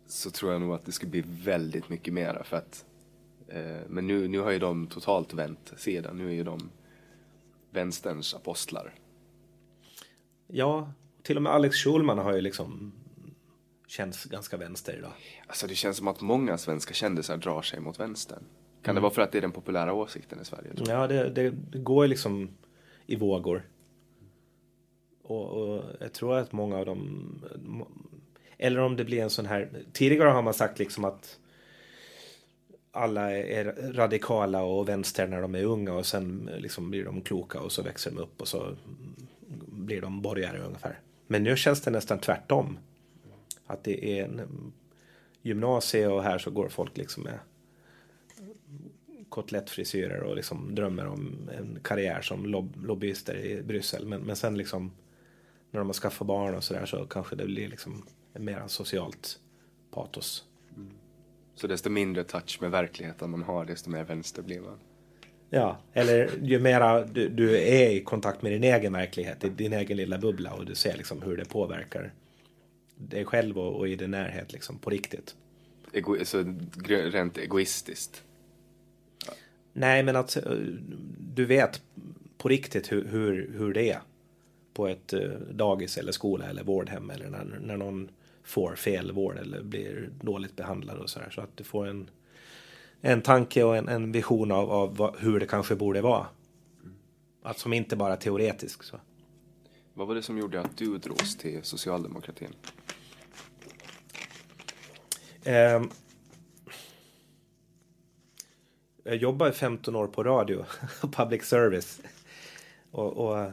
så tror jag nog att det skulle bli väldigt mycket mera för att eh, men nu, nu har ju de totalt vänt sidan. Nu är ju de vänsterns apostlar. Ja, till och med Alex Schulman har ju liksom känns ganska vänster idag. Alltså det känns som att många svenska kändisar drar sig mot vänstern. Kan mm. det vara för att det är den populära åsikten i Sverige? Ja, det, det, det går liksom i vågor. Och, och, jag tror att många av dem... Eller om det blir en sån här... Tidigare har man sagt liksom att alla är radikala och vänster när de är unga och sen liksom blir de kloka och så växer de upp och så blir de borgare ungefär. Men nu känns det nästan tvärtom. Att det är en gymnasie och här så går folk liksom med kotlettfrisyrer och liksom drömmer om en karriär som lob lobbyister i Bryssel. Men, men sen liksom när de har skaffat barn och sådär så kanske det blir liksom mer socialt patos. Mm. Så desto mindre touch med verkligheten man har, desto mer vänster blir man? Ja, eller ju mera du, du, är i kontakt med din egen verklighet, i din egen lilla bubbla och du ser liksom hur det påverkar dig själv och, och i din närhet liksom på riktigt. Ego, så rent egoistiskt? Nej, men att eh, du vet på riktigt hur, hur, hur det är på ett eh, dagis eller skola eller vårdhem eller när, när någon får fel vård eller blir dåligt behandlad och sådär. Så att du får en, en tanke och en, en vision av, av vad, hur det kanske borde vara. Att som inte bara teoretisk. Så. Vad var det som gjorde att du drogs till socialdemokratin? Eh, jag jobbade 15 år på radio, *laughs* public service. Och, och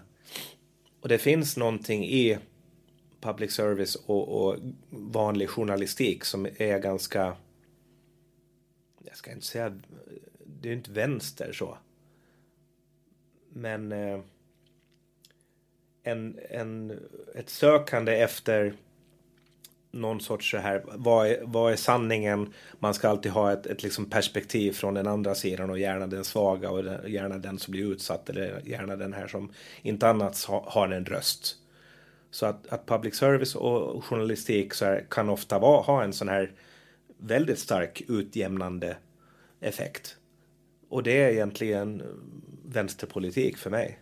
och det finns någonting i public service och, och, vanlig journalistik som är ganska... Jag ska inte säga... Det är inte vänster så. Men... Eh, en, en, ett sökande efter någon sorts så här, vad är, vad är sanningen? Man ska alltid ha ett, ett liksom perspektiv från den andra sidan och gärna den svaga och gärna den som blir utsatt eller gärna den här som inte annat ha, har en röst. Så att, att public service och journalistik så här, kan ofta vara, ha en sån här väldigt stark utjämnande effekt. Och det är egentligen vänsterpolitik för mig.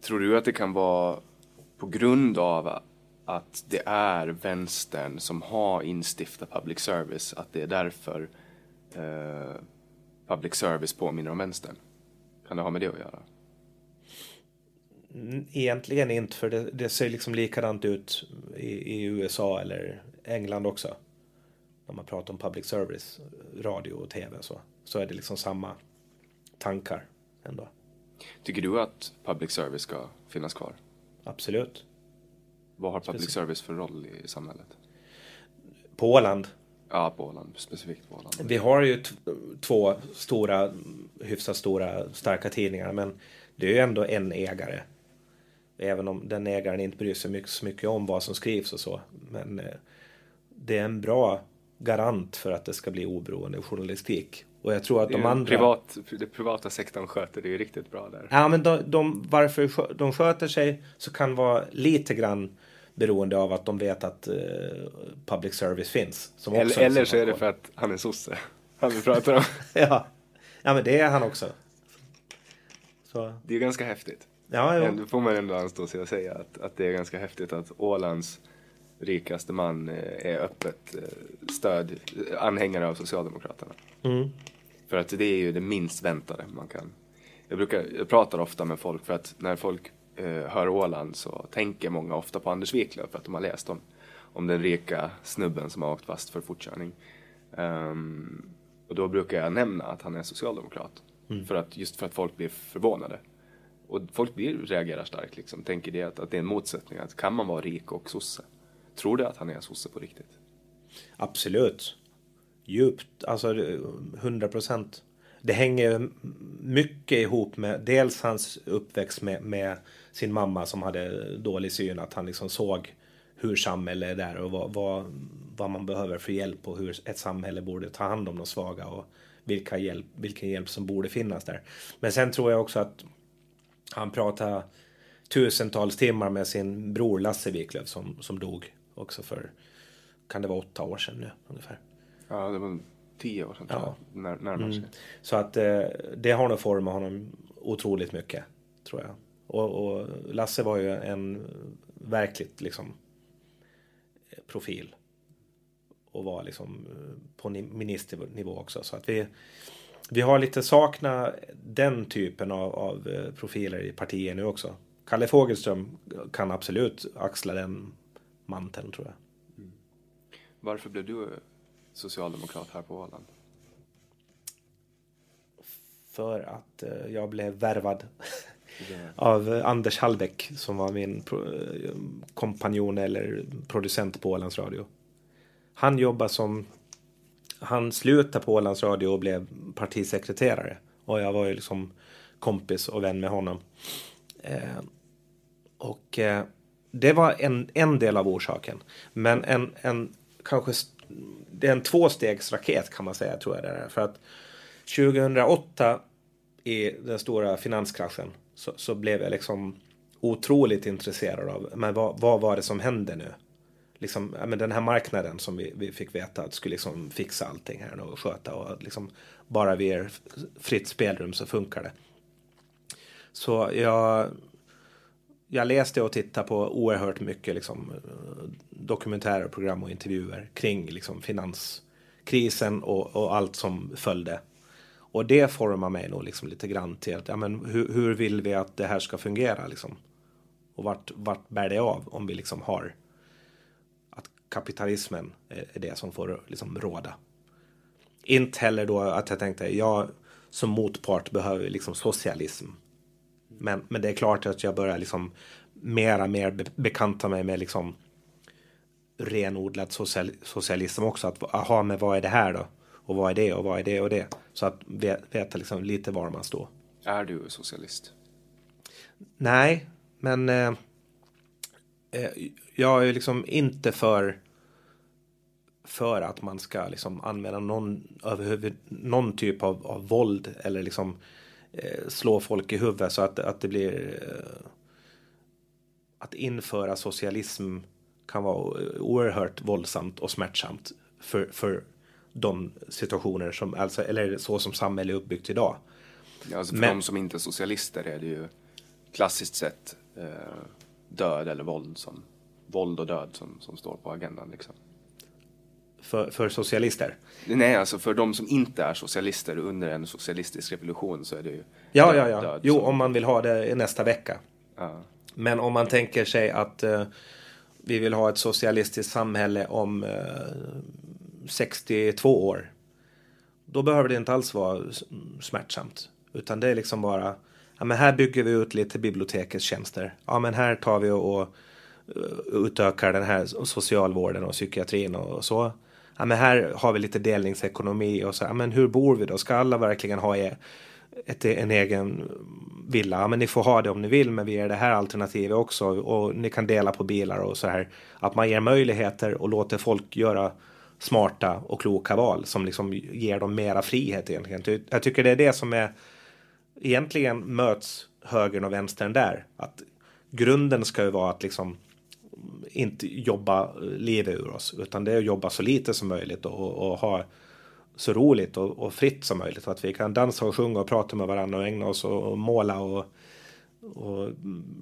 Tror du att det kan vara på grund av att det är vänstern som har instiftat public service, att det är därför eh, public service påminner om vänstern? Kan det ha med det att göra? Mm, egentligen inte, för det, det ser liksom likadant ut i, i, USA eller England också. När man pratar om public service, radio och tv så, så är det liksom samma tankar ändå. Tycker du att public service ska finnas kvar? Absolut. Vad har public service för roll i samhället? På Åland? Ja, på Åland. Specifikt på Åland. Vi har ju två stora, hyfsat stora, starka tidningar, men det är ju ändå en ägare. Även om den ägaren inte bryr sig mycket, så mycket om vad som skrivs och så. Men eh, det är en bra garant för att det ska bli oberoende journalistik. Och jag tror att de andra... Privat, det privata sektorn sköter det ju riktigt bra där. Ja, men de, de, varför de sköter sig så kan vara lite grann beroende av att de vet att uh, public service finns. eller, eller så är det för att han är sosse. *laughs* Han vi pratar om. *laughs* ja. ja, men det är han också. Så. Det är ganska häftigt. Ja, jo. Ändå får man ändå anstå sig att säga att, att det är ganska häftigt att Ålands rikaste man eh, är öppet eh, stöd, anhängare av Socialdemokraterna. Mm. För att det är ju det minst väntade man kan. Jag, brukar, jag pratar ofta med folk för att när folk eh, hör Åland så tänker många ofta på Anders Wiklöf för att de har läst om, om den rika snubben som har åkt fast för fortkörning. Um, och då brukar jag nämna att han är socialdemokrat. Mm. För att, just för att folk blir förvånade. Och folk blir, reagerar starkt liksom. Tänker det att, att det är en motsättning. Att kan man vara rik och sosse? Tror du att han är sosse på riktigt? Absolut. Djupt, alltså 100 procent. Det hänger mycket ihop med dels hans uppväxt med, med, sin mamma som hade dålig syn. Att han liksom såg hur samhället är där och vad, vad, vad, man behöver för hjälp och hur ett samhälle borde ta hand om de svaga och vilka hjälp, vilken hjälp som borde finnas där. Men sen tror jag också att han pratade tusentals timmar med sin bror Lasse Wiklöf som, som dog också för, kan det vara åtta år sedan nu ungefär. Ja, det var tio år sedan ja. när, närmar sig. Mm. Så att eh, det har nog format honom otroligt mycket, tror jag. Och, och, Lasse var ju en verkligt liksom profil. Och var liksom på ministernivå också. Så att vi, vi har lite saknat den typen av, av eh, profiler i partier nu också. Kalle Fogelström kan absolut axla den manteln tror jag. Mm. Varför blev du socialdemokrat här på Åland? För att eh, jag blev värvad *laughs* av Anders Hallbäck som var min eh, kompanjon eller producent på Ålands Radio. Han jobbade som han slutade på Ålands Radio och blev partisekreterare. Och jag var ju liksom kompis och vän med honom. Eh, och eh, det var en, en del av orsaken. Men en, en kanske det är en tvåstegsraket kan man säga tror jag det är. För att 2008 i den stora finanskraschen så, så blev jag liksom otroligt intresserad av men vad, vad var det som hände nu? Liksom, men den här marknaden som vi, vi fick veta att skulle liksom fixa allting här och sköta och liksom bara vi ger fritt spelrum så funkar det. Så jag jag läste och tittade på oerhört mycket liksom, dokumentärer, program och intervjuer kring liksom, finanskrisen och, och allt som följde. Och det formar mig nog liksom lite grann till att, ja, men hur, hur vill vi att det här ska fungera liksom? Och vart, vart bär det av om vi liksom har att kapitalismen är det som får liksom råda. Inte heller då att jag tänkte, jag som motpart behöver liksom socialism men, men det är klart att jag börjar liksom mera mer be bekanta mig med liksom renodlad social, socialism också. Att aha, men vad är det här då? Och vad är det och vad är det och det? Så att veta liksom lite var man står. Är du socialist? Nej, men eh, eh jag är liksom inte för för att man ska liksom använda någon, någon typ av, av våld eller liksom slå folk i huvudet så att, att det blir eh, att införa socialism kan vara oerhört våldsamt och smärtsamt för, för de situationer som, alltså, eller så som samhället är uppbyggt idag. Ja, alltså för Men, de som inte är socialister är det ju klassiskt sett eh, död eller våld som våld och död som, som står på agendan liksom. För, för socialister? Nej, alltså för de som inte är socialister under en socialistisk revolution så är det ju Ja, död, ja, ja. Död jo, som... om man vill ha det nästa vecka. Ja. Men om man tänker sig att eh, vi vill ha ett socialistiskt samhälle om eh, 62 år. Då behöver det inte alls vara smärtsamt. Utan det är liksom bara, ja men här bygger vi ut lite bibliotekets tjänster. Ja men här tar vi och, och eh, utökar den här socialvården och psykiatrin och så. Ja men här har vi lite delningsekonomi och så. Ja men hur bor vi då? Ska alla verkligen ha e- ett, en egen villa? Ja men ni får ha det om ni vill men vi ger det här alternativet också och ni kan dela på bilar och så här. Att man ger möjligheter och låter folk göra smarta och kloka val som liksom ger dem mera frihet egentligen. Jag tycker det är det som är egentligen möts högern och vänstern där. Att grunden ska ju vara att liksom inte jobba livet ur oss utan det är att jobba så lite som möjligt och, och ha så roligt och, och, fritt som möjligt. Så att vi kan dansa och sjunga och prata med varandra och ägna oss och, och måla och, och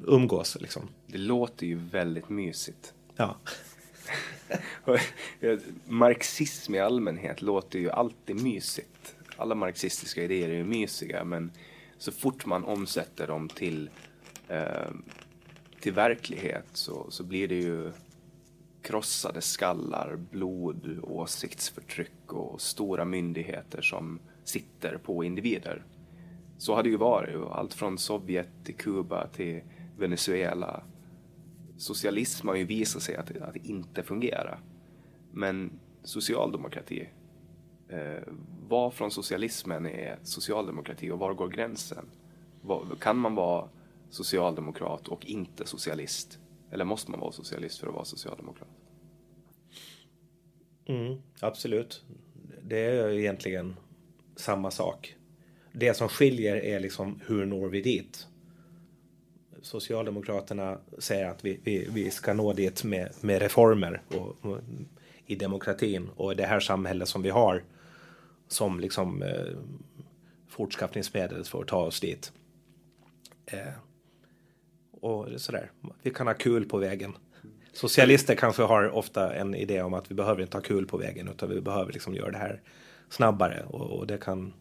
umgås. Liksom. Det låter ju väldigt mysigt. Ja. *laughs* Marxism i allmänhet låter ju alltid mysigt. Alla marxistiska idéer är ju mysiga men så fort man omsätter dem till, eh, till verklighet så, så blir det ju krossade skallar, blod, åsiktsförtryck och stora myndigheter som sitter på individer. Så har det ju varit. Allt från Sovjet till Kuba till Venezuela socialism har ju visat sig att, att inte fungera. Men socialdemokrati, eh, vad från socialismen är socialdemokrati och var går gränsen? Var, kan man vara socialdemokrat och inte socialist? Eller måste man vara socialist för att vara socialdemokrat? Mm, absolut. Det är egentligen samma sak. Det som skiljer är liksom hur når vi dit? Socialdemokraterna säger att vi, vi, vi ska nå dit med, med reformer och, och, i demokratin och det här samhället som vi har som liksom eh, fortskaffningsmedel för att ta oss dit. Eh, och sådär, vi kan ha kul på vägen. Socialister kanske har ofta en idé om att vi behöver inte ha kul på vägen utan vi behöver liksom göra det här snabbare och, och det kan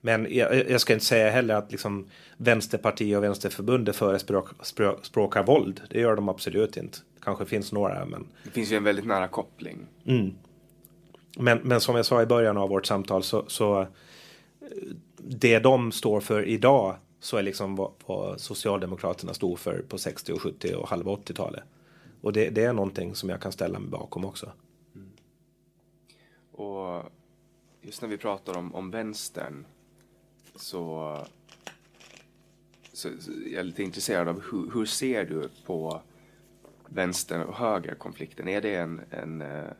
men jag, jag, ska inte säga heller att liksom Vänsterpartiet och Vänsterförbundet förespråkar våld. Det gör de absolut inte. kanske finns några, men... Det finns ju en väldigt nära koppling. Mm. Men, men som jag sa i början av vårt samtal så, så det de står för idag så är liksom vad, vad Socialdemokraterna stod för på 60 och 70 och halva 80-talet. Och det, det, är någonting som jag kan ställa mig bakom också. Mm. Och just när vi pratar om, om vänstern så, så, så jag är lite intresserad av hur, hur ser du på vänster och högerkonflikten? Är det en, en eh,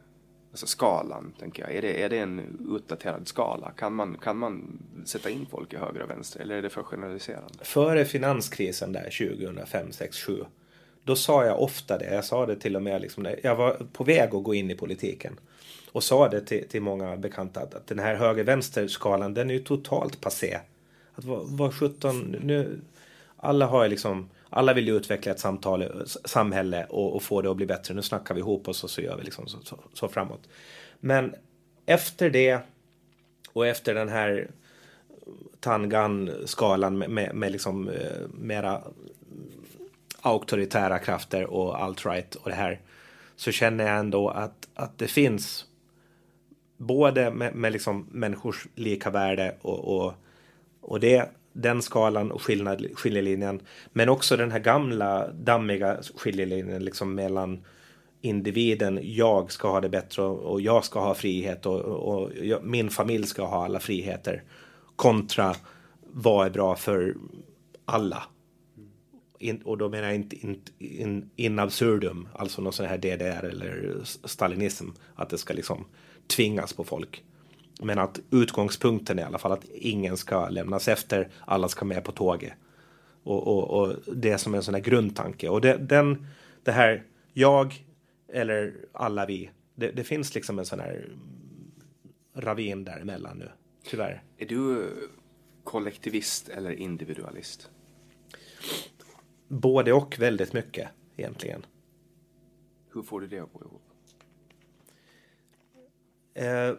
alltså skalan, tänker jag, är det, är det en utdaterad skala? Kan man, kan man sätta in folk i höger och vänster eller är det för generaliserande? Före finanskrisen där 2005, 6, 7 då sa jag ofta det. Jag sa det till och med liksom när jag var på väg att gå in i politiken och sa det till, till många bekanta att, att den här höger-vänster-skalan den är ju totalt passé. Att vad, vad 17, nu, alla har liksom, alla vill ju utveckla ett samtal, samhälle och, och, få det att bli bättre. Nu snackar vi ihop oss och så gör vi liksom så, så, så framåt. Men efter det och efter den här Tangan-skalan med, med, med liksom eh, mera auktoritära krafter och alt-right och det här så känner jag ändå att, att det finns både med, med liksom människors lika värde och, och, och det, den skalan och skillnad, skiljelinjen. Men också den här gamla dammiga skiljelinjen liksom mellan individen, jag ska ha det bättre och, och jag ska ha frihet och, och jag, min familj ska ha alla friheter. Kontra vad är bra för alla. In, och då menar jag inte in, in, in absurdum, alltså någon sån här DDR eller stalinism, att det ska liksom tvingas på folk. Men att utgångspunkten är i alla fall att ingen ska lämnas efter, alla ska med på tåget. Och, och, och det som är en sån här grundtanke. Och det, den, det här jag eller alla vi. Det, det finns liksom en sån här ravin däremellan nu. Tyvärr. Är du kollektivist eller individualist? Både och väldigt mycket egentligen. Hur får du det att gå ihop? Eh,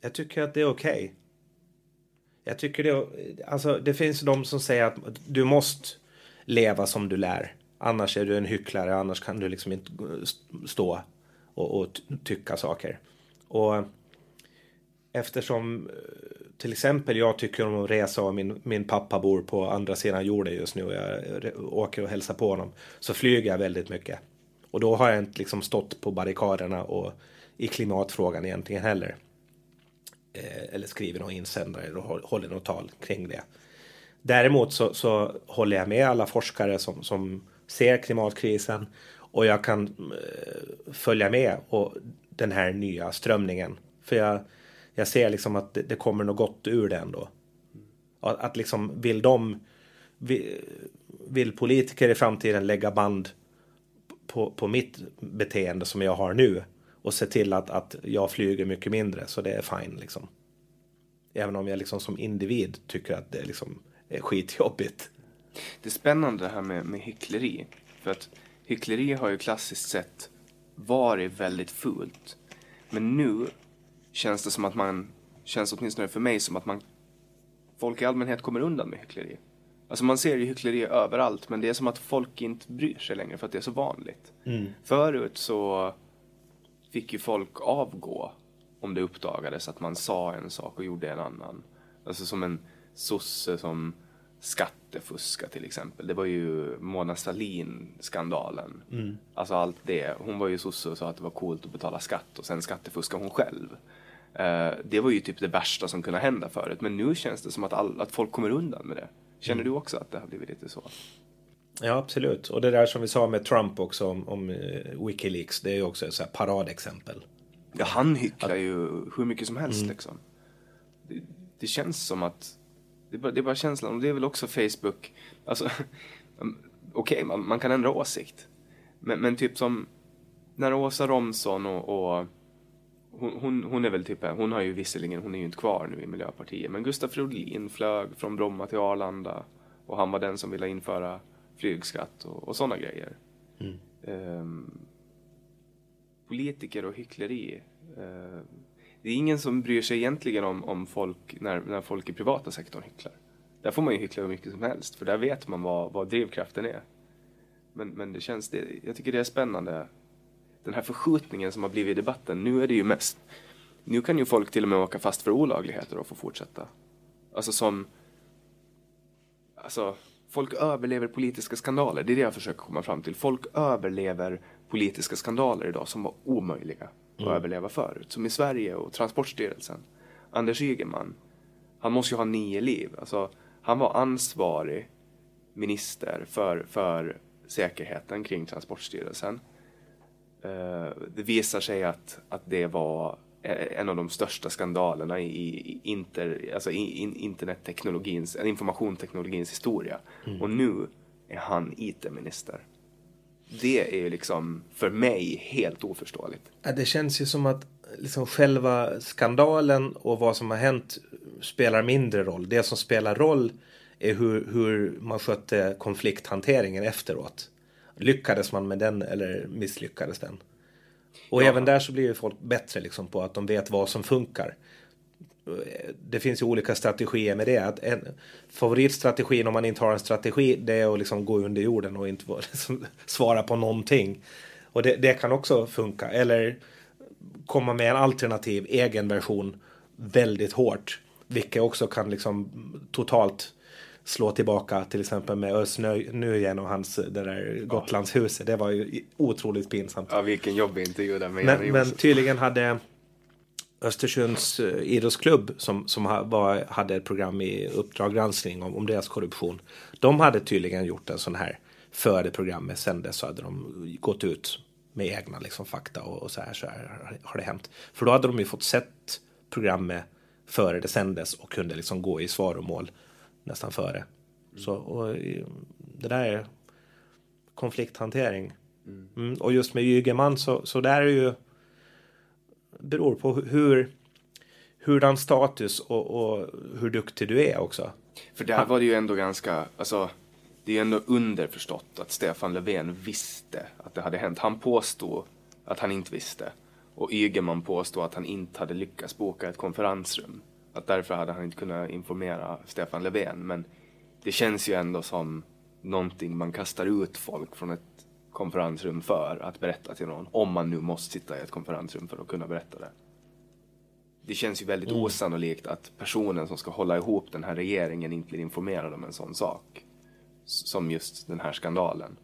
jag tycker att det är okej. Okay. Jag tycker det, alltså det finns de som säger att du måste leva som du lär. Annars är du en hycklare, annars kan du liksom inte stå och, och tycka saker. Och eftersom eh, till exempel jag tycker om att resa och min, min pappa bor på andra sidan jorden just nu och jag eh, åker och hälsar på honom så flyger jag väldigt mycket. Och då har jag inte liksom stått på barrikaderna och i klimatfrågan egentligen heller. Eh, eller skriver någon insändare eller håller något tal kring det. Däremot så, så håller jag med alla forskare som, som ser klimatkrisen och jag kan eh, följa med och den här nya strömningen. För jag, jag ser liksom att det, det kommer något gott ur det ändå. Att, att liksom vill de, vill, vill politiker i framtiden lägga band på, på mitt beteende som jag har nu och se till att, att jag flyger mycket mindre så det är fine liksom. Även om jag liksom som individ tycker att det liksom är skitjobbigt. Det är spännande det här med, med hyckleri. För att hyckleri har ju klassiskt sett varit väldigt fult. Men nu känns det som att man, känns åtminstone för mig som att man, folk i allmänhet kommer undan med hyckleri. Alltså man ser ju hyckleri överallt men det är som att folk inte bryr sig längre för att det är så vanligt. Mm. Förut så fick ju folk avgå om det uppdagades att man sa en sak och gjorde en annan. Alltså som en sosse som skattefuska till exempel. Det var ju Mona Sahlin-skandalen. Mm. Alltså allt det. Hon var ju sosse och sa att det var coolt att betala skatt och sen skattefuskade hon själv. Uh, det var ju typ det värsta som kunde hända förut. Men nu känns det som att, all, att folk kommer undan med det. Känner mm. du också att det har blivit lite så? Ja, absolut. Och det där som vi sa med Trump också om, om uh, Wikileaks, det är ju också ett så här paradexempel. Ja, han hycklar att... ju hur mycket som helst mm. liksom. Det, det, känns som att, det är, bara, det är bara känslan, och det är väl också Facebook, alltså, *laughs* okej, okay, man, man, kan ändra åsikt. Men, men, typ som när Åsa Romson och, och hon, hon, hon, är väl typ, hon har ju visserligen, hon är ju inte kvar nu i Miljöpartiet, men Gustaf Fridolin flög från Bromma till Arlanda och han var den som ville införa flygskatt och, och sådana grejer. Mm. Um, politiker och hyckleri. Uh, det är ingen som bryr sig egentligen om, om folk när, när folk i privata sektorn hycklar. Där får man ju hyckla hur mycket som helst, för där vet man vad, vad drivkraften är. Men, men det känns, det, jag tycker det är spännande den här förskjutningen som har blivit i debatten. Nu är det ju mest, nu kan ju folk till och med åka fast för olagligheter och få fortsätta. Alltså som, alltså folk överlever politiska skandaler. Det är det jag försöker komma fram till. Folk överlever politiska skandaler idag som var omöjliga att mm. överleva förut. Som i Sverige och Transportstyrelsen. Anders Ygeman, han måste ju ha nio liv. Alltså, han var ansvarig minister för, för säkerheten kring Transportstyrelsen. Eh, det visar sig att, att det var en av de största skandalerna i, inter, alltså in, internetteknologins, informationsteknologins historia. Mm. Och nu är han IT-minister. Det är ju liksom för mig helt oförståeligt. Det känns ju som att liksom själva skandalen och vad som har hänt spelar mindre roll. Det som spelar roll är hur, hur man skötte konflikthanteringen efteråt. Lyckades man med den eller misslyckades den? Och ja. även där så blir ju folk bättre liksom på att de vet vad som funkar. Det finns ju olika strategier med det. Att en, favoritstrategin om man inte har en strategi det är att liksom gå under jorden och inte *laughs* liksom, svara på någonting. Och det, det, kan också funka. Eller komma med en alternativ egen version väldigt hårt. Vilket också kan liksom totalt slå tillbaka till exempel med Özz Nujen och hans det där Gotlandshuset. Det var ju otroligt pinsamt. Ja, vilken jobbig intervju där med men, men tydligen hade Östersunds uh, idrottsklubb som, som var, hade ett program i Uppdrag granskning om, om deras korruption. De hade tydligen gjort en sån här före programmet sändes så hade de gått ut med egna liksom, fakta och, och så, här, så här har det hänt. För då hade de ju fått sett programmet före det sändes och kunde liksom gå i svaromål nästan före. Så, och det där är konflikthantering. Mm. Och just med Ygeman så, så där är ju beror på hur hurdan status och, och hur duktig du är också. För där var det ju ändå ganska, alltså det är ju ändå underförstått att Stefan Löfven visste att det hade hänt. Han påstod att han inte visste. Och Ygeman påstod att han inte hade lyckats boka ett konferensrum. Att därför hade han inte kunnat informera Stefan Löfven. Men det känns ju ändå som någonting man kastar ut folk från ett konferensrum för att berätta till någon. Om man nu måste sitta i ett konferensrum för att kunna berätta det. Det känns ju väldigt mm. osannolikt att personen som ska hålla ihop den här regeringen inte blir informerad om en sån sak. Som just den här skandalen.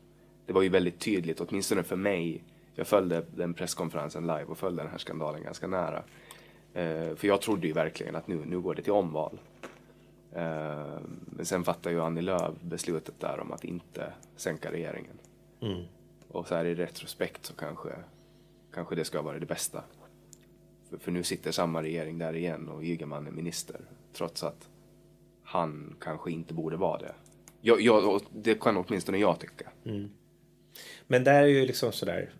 Det var ju väldigt tydligt, åtminstone för mig. Jag följde den presskonferensen live och följde den här skandalen ganska nära. Eh, för jag trodde ju verkligen att nu, nu går det till omval. Eh, men sen fattade ju Annie Lööf beslutet där om att inte sänka regeringen. Mm. Och så här i retrospekt så kanske, kanske det ska vara det bästa. För, för nu sitter samma regering där igen och Ygeman är minister. Trots att han kanske inte borde vara det. Jag, jag, det kan åtminstone jag tycka. Mm. Men där är ju liksom sådär.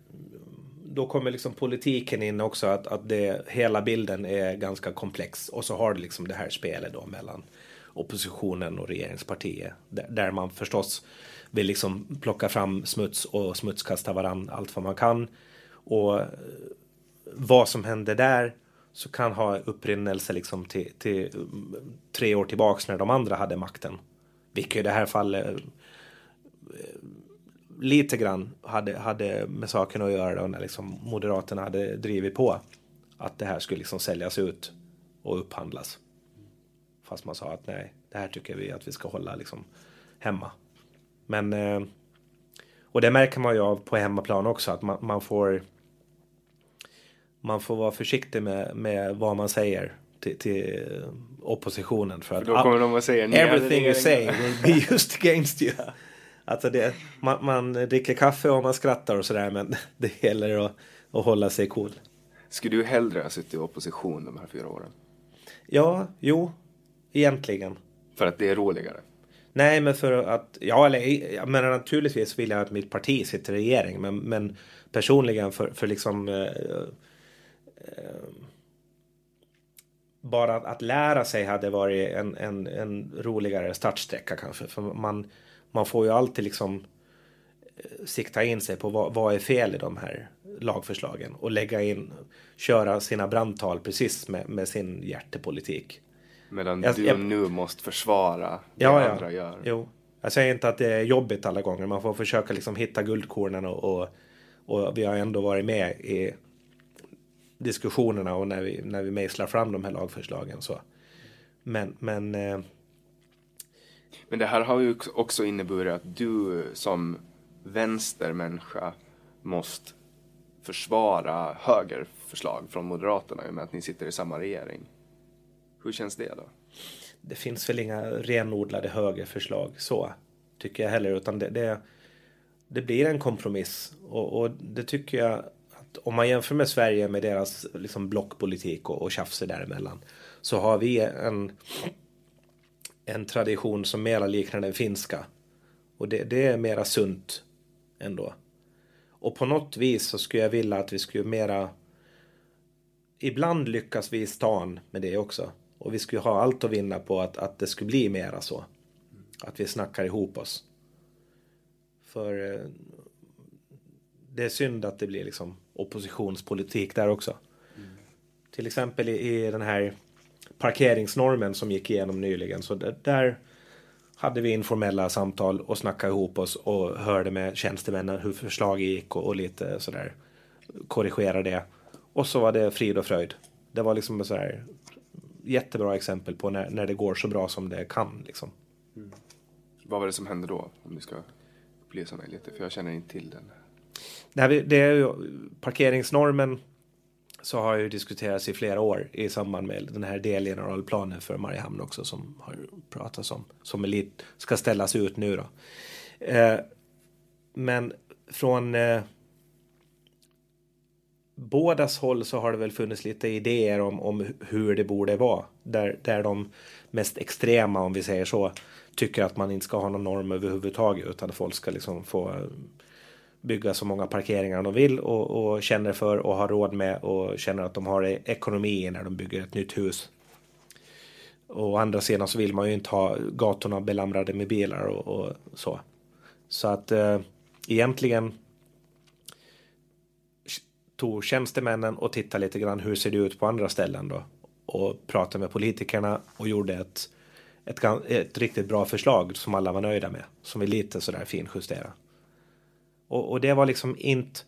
Då kommer liksom politiken in också att, att det, hela bilden är ganska komplex. Och så har du liksom det här spelet då mellan oppositionen och regeringspartiet. Där, där man förstås vill liksom plocka fram smuts och smutskasta varann allt vad man kan. Och eh, vad som hände där så kan ha upprinnelse liksom till, till mm, tre år tillbaks när de andra hade makten. Vilket i det här fallet eh, lite grann hade, hade med saken att göra då när liksom Moderaterna hade drivit på att det här skulle liksom säljas ut och upphandlas. Fast man sa att nej, det här tycker vi att vi ska hålla liksom hemma. Men eh, och det märker man ju av på hemmaplan också att man, man får man får vara försiktig med, med vad man säger till, till oppositionen. För, för då kommer de att säga everything you say will be used against you. Alltså det, man, man dricker kaffe och man skrattar och sådär men *laughs* det gäller att, att hålla sig cool. Skulle du hellre ha suttit i opposition de här fyra åren? Ja, jo, egentligen. För att det är roligare? Nej, men för att, ja, eller, jag menar naturligtvis vill jag att mitt parti sitter i regering, men, men personligen för, för liksom eh, eh, bara att, att, lära sig hade varit en, en, en roligare startsträcka kanske. För man, man får ju alltid liksom eh, sikta in sig på vad, vad är fel i de här lagförslagen och lägga in, köra sina brandtal precis med, med sin hjärtepolitik. Medan jag, du jag, nu måste försvara det ja, andra ja. gör. Jo. Jag säger inte att det är jobbigt alla gånger. Man får försöka liksom hitta guldkornen och, och, och vi har ändå varit med i diskussionerna och när vi, när vi mejslar fram de här lagförslagen. Så. Men, men, eh... men det här har ju också inneburit att du som vänstermänniska måste försvara högerförslag från Moderaterna i och med att ni sitter i samma regering. Hur känns det då? Det finns väl inga renodlade högerförslag så, tycker jag heller, utan det, det, det blir en kompromiss. Och, och, det tycker jag att om man jämför med Sverige med deras liksom, blockpolitik och, och tjafser däremellan så har vi en, en tradition som mera liknar den finska. Och det, det är mera sunt ändå. Och på något vis så skulle jag vilja att vi skulle mera Ibland lyckas vi i stan med det också. Och vi skulle ha allt att vinna på att, att det skulle bli mera så. Att vi snackar ihop oss. För eh, det är synd att det blir liksom oppositionspolitik där också. Mm. Till exempel i, i, den här parkeringsnormen som gick igenom nyligen. Så där, där hade vi informella samtal och snackade ihop oss och hörde med tjänstemännen hur förslaget gick och, och lite sådär korrigera det. Och så var det frid och fröjd. Det var liksom så här jättebra exempel på när, när det går så bra som det kan. Liksom. Mm. Vad var det som hände då? Om du ska upplysa mig lite, för jag känner inte till den. Det, här, det är ju, parkeringsnormen så har ju diskuterats i flera år i samband med den här delgeneralplanen för Mariehamn också som har pratats om. Som elit ska ställas ut nu då. Eh, men från eh, bådas håll så har det väl funnits lite idéer om, om hur det borde vara. Där, där de mest extrema, om vi säger så, tycker att man inte ska ha någon norm överhuvudtaget utan folk ska liksom få bygga så många parkeringar de vill och, och känner för och har råd med och känner att de har ekonomi när de bygger ett nytt hus. Och å andra sidan så vill man ju inte ha gatorna belamrade med bilar och, och så. Så att eh, egentligen tog tjänstemännen och tittade lite grann hur ser det ut på andra ställen då. Och pratade med politikerna och gjorde ett, ett, ett riktigt bra förslag som alla var nöjda med. Som vi lite sådär finjustera. Och, och det var liksom inte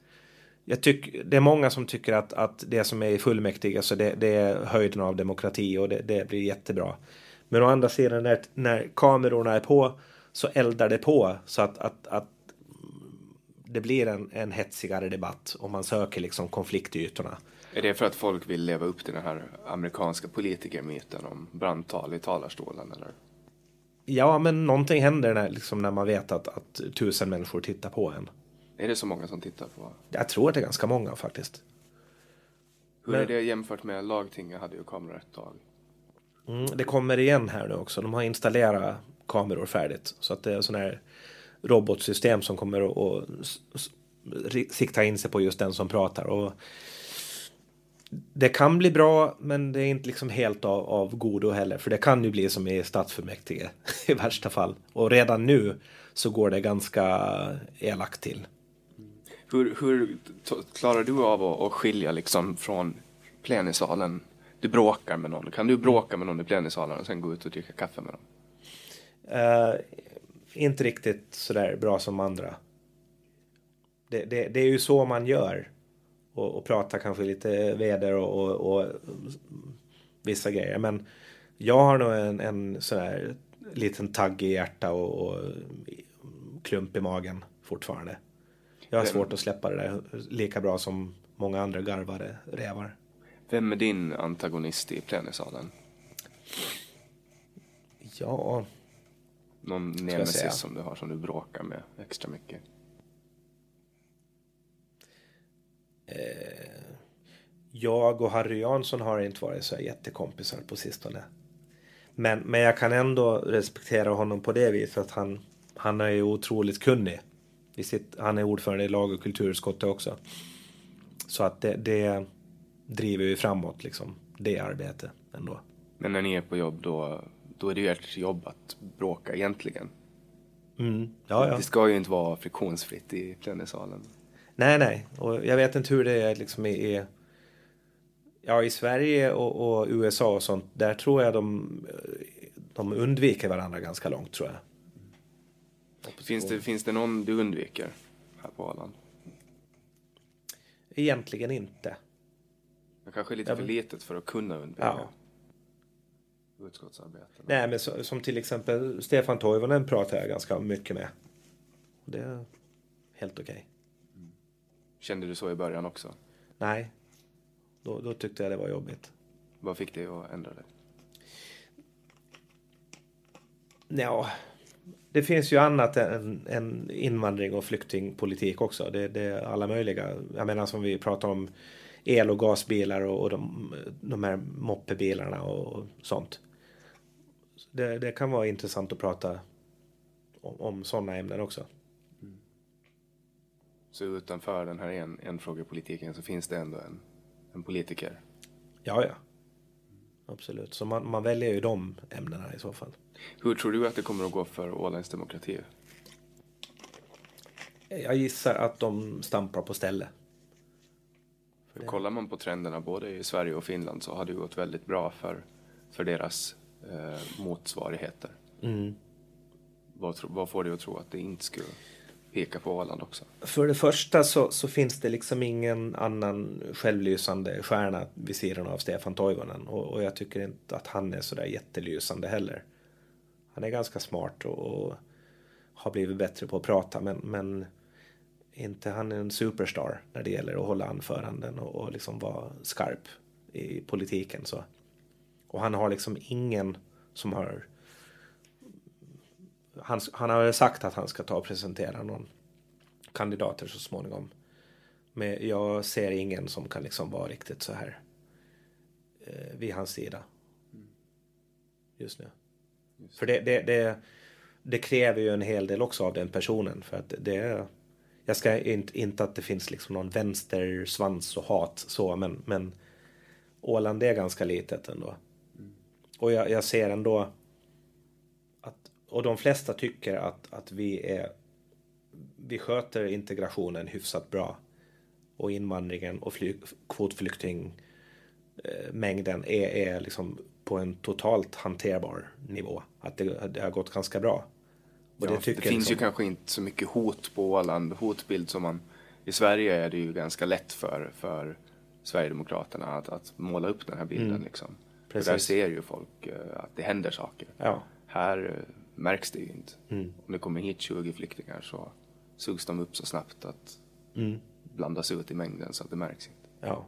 jag tycker, det är många som tycker att, att det som är i fullmäktige, alltså det, det är höjden av demokrati och det, det, blir jättebra. Men å andra sidan när, när kamerorna är på så eldar det på så att, att, att det blir en, en hetsigare debatt om man söker liksom konfliktytorna. Är det för att folk vill leva upp till den här amerikanska politikermyten om brandtal i talarstolen eller? Ja, men någonting händer när, liksom, när man vet att, att tusen människor tittar på en. Är det så många som tittar på? Jag tror att det är ganska många faktiskt. Hur Men... är det jämfört med lagtinget hade ju kameror ett tag? Mm, det kommer igen här nu också. De har installerat kameror färdigt. Så att det är sådana här robotsystem som kommer att sikta in sig på just den som pratar. Och det kan bli bra, men det är inte liksom helt av, av godo heller. För det kan ju bli som i stadsfullmäktige *laughs* i värsta fall. Och redan nu så går det ganska elakt till. Hur, hur klarar du av att, att skilja liksom från plenisalen? Du bråkar med någon. Kan du bråka med någon i plenisalen och sen gå ut och dricka kaffe med dem? Uh, inte riktigt sådär bra som andra. Det, det, det är ju så man gör. Och, och prata kanske lite väder och, och, och, vissa grejer. Men jag har nog en, en sådär liten tagg i hjärta och, och klump i magen fortfarande. Jag har Vem? svårt att släppa det där lika bra som många andra garvade rävar. Vem är din antagonist i plenisalen? Ja... Någon nemesis som du har som du bråkar med extra mycket? Eh, jag och Harry Jansson har inte varit så jättekompisar på sistone. Men, men jag kan ändå respektera honom på det viset att han, han är ju otroligt kunnig i sitt, han är ordförande i lag och kulturutskottet också. Så att det, det driver ju framåt liksom, det arbetet ändå. Men när ni är på jobb då, då är det ju ert jobb att bråka egentligen. Mm. Ja, ja. Det ska ju inte vara friktionsfritt i plenisalen. Nej, nej, och jag vet inte hur det är liksom i, ja, i Sverige och, och, USA och sånt. Där tror jag de, de undviker varandra ganska långt tror jag. Finns det, finns det någon du undviker här på Arlanda? Egentligen inte. Det kanske är lite för litet för att kunna undvika ja. Utskottsarbeten. Nej, men så, som till exempel Stefan Toivonen pratar jag ganska mycket med. Det är helt okej. Okay. Mm. Kände du så i början också? Nej, då, då tyckte jag det var jobbigt. Vad fick dig att ändra dig? Ja, det finns ju annat än, än invandring och flyktingpolitik också. Det, det, är alla möjliga. Jag menar som vi pratar om el och gasbilar och, och de, de här moppebilarna och sånt. Det, det kan vara intressant att prata om, om sådana ämnen också. Mm. Så utanför den här en, enfrågepolitiken så finns det ändå en, en politiker? Ja, ja. Absolut. Så man, man väljer ju de ämnena i så fall. Hur tror du att det kommer att gå för Ålands demokrati? Jag gissar att de stampar på ställe. För Kollar man på trenderna både i Sverige och Finland så har det gått väldigt bra för, för deras eh, motsvarigheter. Mm. Vad, vad får dig att tro att det inte skulle peka på Åland också? För det första så, så, finns det liksom ingen annan självlysande stjärna vid sidan av Stefan Toivonen. Och, och jag tycker inte att han är sådär jättelysande heller. Han är ganska smart och, och har blivit bättre på att prata men, men inte han är en superstar när det gäller att hålla anföranden och, och liksom vara skarp i politiken. Så. Och han har liksom ingen som har han, han har sagt att han ska ta och presentera någon kandidater så småningom. Men jag ser ingen som kan liksom vara riktigt så här eh, vid hans sida. Just nu. För det, det, det, det kräver ju en hel del också av den personen. För att det jag ska inte, inte att det finns liksom någon vänstersvans och hat så, men, men Åland är ganska litet ändå. Och jag, jag ser ändå att, och de flesta tycker att, att vi är vi sköter integrationen hyfsat bra. Och invandringen och fly, kvotflyktingmängden är, är liksom på en totalt hanterbar nivå. Att det, det har gått ganska bra. Och ja, det, det finns liksom... ju kanske inte så mycket hot på Åland, hotbild som man... I Sverige är det ju ganska lätt för, för Sverigedemokraterna att, att måla upp den här bilden. Mm. Liksom. För där ser ju folk uh, att det händer saker. Ja. Här uh, märks det ju inte. Mm. Om det kommer hit 20 flyktingar så sugs de upp så snabbt att mm. blandas ut i mängden så att det märks inte. Ja.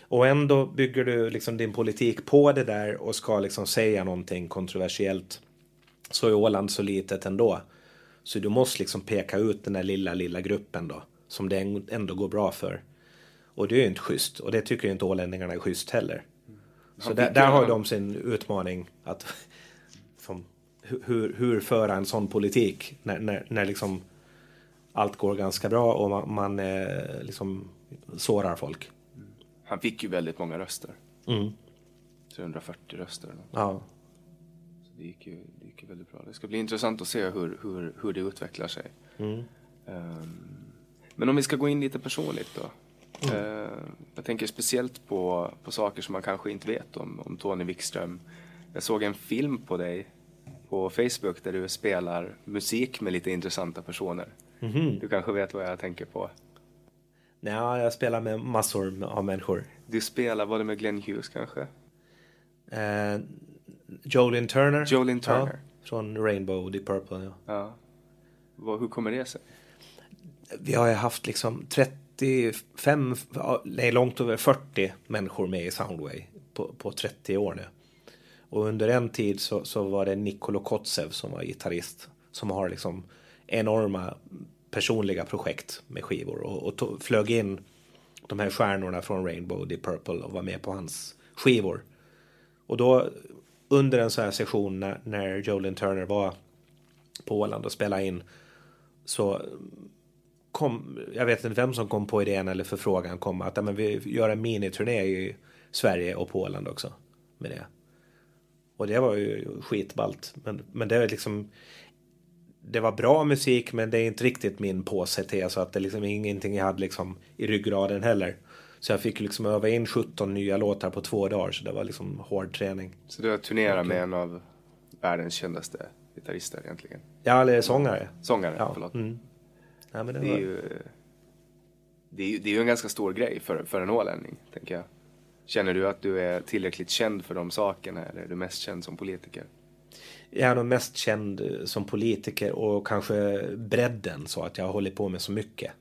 Och ändå bygger du liksom din politik på det där och ska liksom säga någonting kontroversiellt. Så är Åland så litet ändå. Så du måste liksom peka ut den där lilla, lilla gruppen då. Som det ändå går bra för. Och det är ju inte schysst. Och det tycker ju inte ålänningarna är schysst heller. Så där, där har de sin utmaning. att *laughs* som, hur, hur föra en sån politik när, när, när liksom allt går ganska bra och man, man eh, liksom sårar folk. Han fick ju väldigt många röster. Mm. 340 röster. Ja. Så det gick, ju, det gick ju väldigt bra. Det ska bli intressant att se hur, hur, hur det utvecklar sig. Mm. Um, men om vi ska gå in lite personligt då. Mm. Uh, jag tänker speciellt på, på saker som man kanske inte vet om, om Tony Wikström. Jag såg en film på dig på Facebook där du spelar musik med lite intressanta personer. Mm. Du kanske vet vad jag tänker på? Ja, jag spelar med massor av människor. Du spelar, var det med Glenn Hughes kanske? Uh, Jolin Turner. Jolin Turner. Ja, från Rainbow, Deep Purple. Ja. ja. Hur kommer det sig? Vi har ju haft liksom 35, nej långt över 40 människor med i Soundway på, på 30 år nu. Och under en tid så, så var det Nikolo Kotsev som var gitarrist. Som har liksom enorma personliga projekt med skivor och, och tog, flög in de här stjärnorna från Rainbow, Deep Purple och var med på hans skivor. Och då under en sån här session när, när Jolin Turner var på Åland och spelade in så kom, jag vet inte vem som kom på idén eller förfrågan kom att men vi gör en miniturné i Sverige och Åland också med det. Och det var ju skitballt. Men, men det är liksom det var bra musik men det är inte riktigt min påse te så att det liksom ingenting jag hade liksom i ryggraden heller. Så jag fick liksom öva in 17 nya låtar på två dagar så det var liksom hård träning. Så du har turnerat med en av världens kändaste gitarrister egentligen? Ja, eller sångare. Sångare, ja. förlåt. Mm. Ja, men det, det, var... är ju, det, är ju, det är ju en ganska stor grej för, för en ålänning, tänker jag. Känner du att du är tillräckligt känd för de sakerna eller är du mest känd som politiker? jag är nog mest känd eh, som politiker och kanske bredden så att jag har hållit på med så mycket.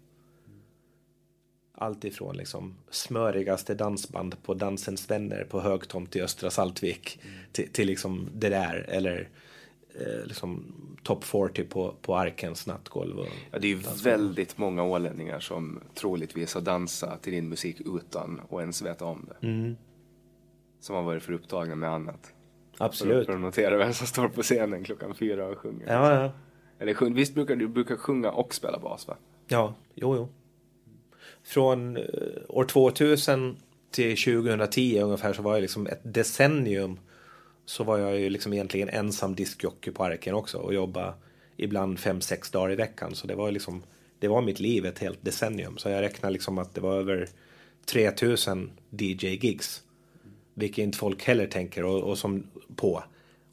Allt ifrån liksom smörigaste dansband på Dansens vänner på Högtomt i Östra Saltvik mm. till, till liksom det där eller eh, liksom Top 40 på, på Arkens nattgolv. Och ja, det är ju väldigt många ålänningar som troligtvis har dansat till din musik utan att ens veta om det. Mm. Som har varit för upptagna med annat. Absolut. För att notera vem som står på scenen klockan fyra och sjunger. Ja, ja. Eller visst brukar du brukar sjunga och spela bas va? Ja, jo, jo. Från uh, år 2000 till 2010 ungefär så var jag liksom ett decennium så var jag ju liksom egentligen ensam diskjockey på Arken också och jobba ibland fem, sex dagar i veckan. Så det var liksom, det var mitt liv ett helt decennium. Så jag räknar liksom att det var över 3000 DJ-gigs. Vilket inte folk heller tänker och, och som på.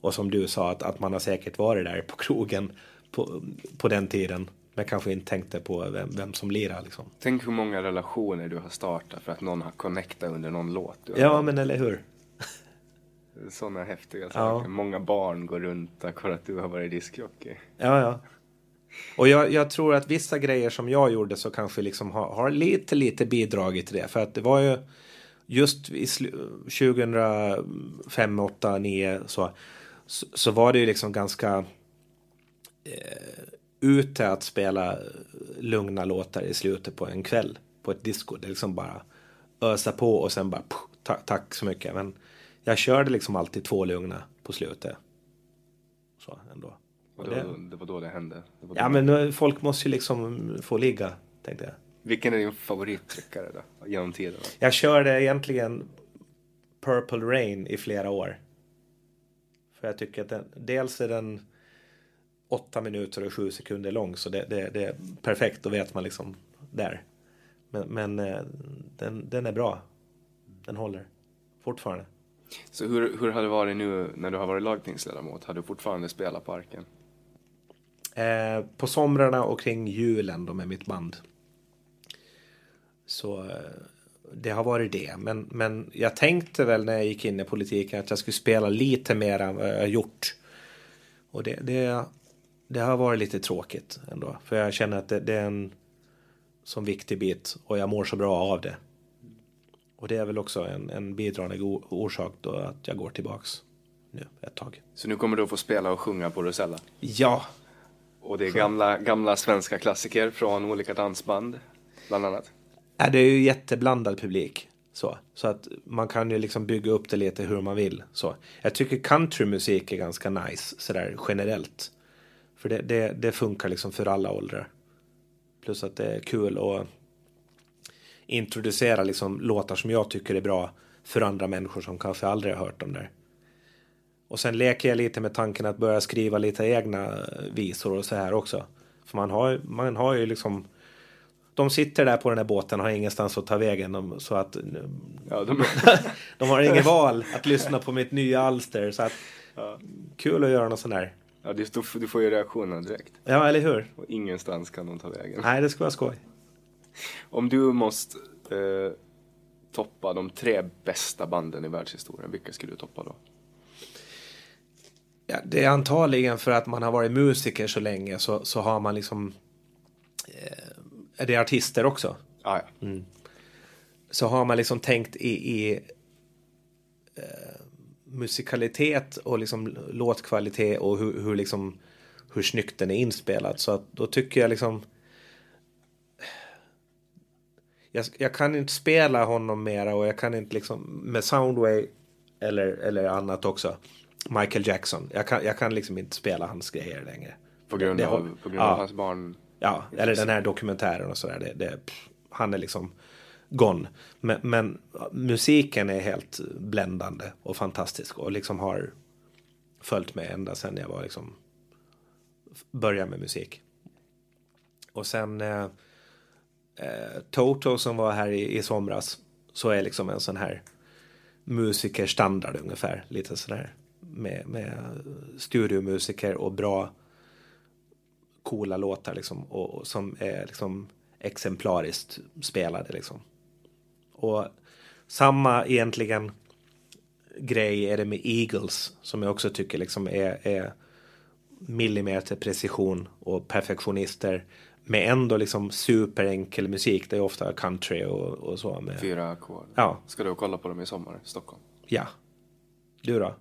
Och som du sa, att, att man har säkert varit där på krogen på, på den tiden. Men kanske inte tänkte på vem, vem som lirar liksom. Tänk hur många relationer du har startat för att någon har connectat under någon låt. Ja, men eller hur. Sådana häftiga saker. Ja. Många barn går runt tack vare att du har varit diskjockey. Ja, ja. Och jag, jag, tror att vissa grejer som jag gjorde så kanske liksom har, har lite, lite bidragit till det. För att det var ju just i 2005, 8, 9 så, så, så var det ju liksom ganska eh, ute att spela lugna låtar i slutet på en kväll på ett disco. Det är liksom bara ösa på och sen bara pff, ta, tack så mycket. Men jag körde liksom alltid två lugna på slutet. Så ändå. Och det, det, var, då det hände. Det ja men nu- folk måste ju liksom få ligga, tänkte jag. Vilken är din favorittryckare då? Genom tiderna? Jag körde egentligen Purple Rain i flera år. För jag tycker att den, dels är den åtta minuter och sju sekunder lång så det, det, det är perfekt, då vet man liksom där. Men, men eh, den, den är bra. Den håller fortfarande. Så hur, hur har det varit nu när du har varit lagtingsledamot? Har du fortfarande spelat på Arken? Eh, på somrarna och kring julen då med mitt band. Så eh, det har varit det. Men, men jag tänkte väl när jag gick in i politiken att jag skulle spela lite mer än vad jag har gjort. Och det, det, det har varit lite tråkigt ändå. För jag känner att det, det är en sån viktig bit och jag mår så bra av det. Och det är väl också en, en bidragande orsak då att jag går tillbaks nu ett tag. Så nu kommer du att få spela och sjunga på Rosella? Ja, Och det är gamla, gamla svenska klassiker från olika dansband, bland annat. Ja, det är ju jätteblandad publik. Så, så att man kan ju liksom bygga upp det lite hur man vill. Så. Jag tycker countrymusik är ganska nice sådär generellt. För det, det, det funkar liksom för alla åldrar. Plus att det är kul att introducera liksom låtar som jag tycker är bra för andra människor som kanske aldrig har hört dem där. Och sen leker jag lite med tanken att börja skriva lite egna visor och så här också. För man har, man har ju liksom de sitter där på den här båten och har ingenstans att ta vägen. De, så att Ja, de, *laughs* de har inget val att lyssna på mitt nya alster. Så att, kul att göra något sånt där. ja, du, du får ju reaktionen direkt. Ja, eller hur? Och ingenstans kan de ta vägen. Nej, det ska vara skoj. Om du måste eh, toppa de tre bästa banden i världshistorien, vilka skulle du toppa då? Ja, det är antagligen för att man har varit musiker så länge så, så har man liksom... Eh, är det artister också? Ah, ja. så har man liksom tänkt i, i eh, musikalitet och liksom låtkvalitet och hur, hur, liksom, hur snyggt den är inspelad. Så att då tycker jag liksom... Jag, jag kan inte spela honom mera och jag kan inte liksom med Soundway eller, eller annat också. Michael Jackson. Jag kan, jag kan liksom inte spela hans grejer längre. På grund, Det- det av, på grund ja. av hans barn? Ja, eller den här dokumentären och sådär. Det, det, han är liksom gone. Men, men musiken är helt bländande och fantastisk och liksom har följt med ända sedan jag var liksom började med musik. Och sen eh, Toto som var här i, i somras så är liksom en sån här musikerstandard ungefär. Lite sådär med, med studiomusiker och bra coola låtar liksom och, och som är liksom exemplariskt spelade liksom. Och samma egentligen grej är det med Eagles som jag också tycker liksom är, är millimeter precision och perfektionister med ändå liksom superenkel musik. Det är ofta country och, och så. Med, Fyra ackord. Ja. Ska du kolla på dem i sommar i Stockholm? ja. Du då?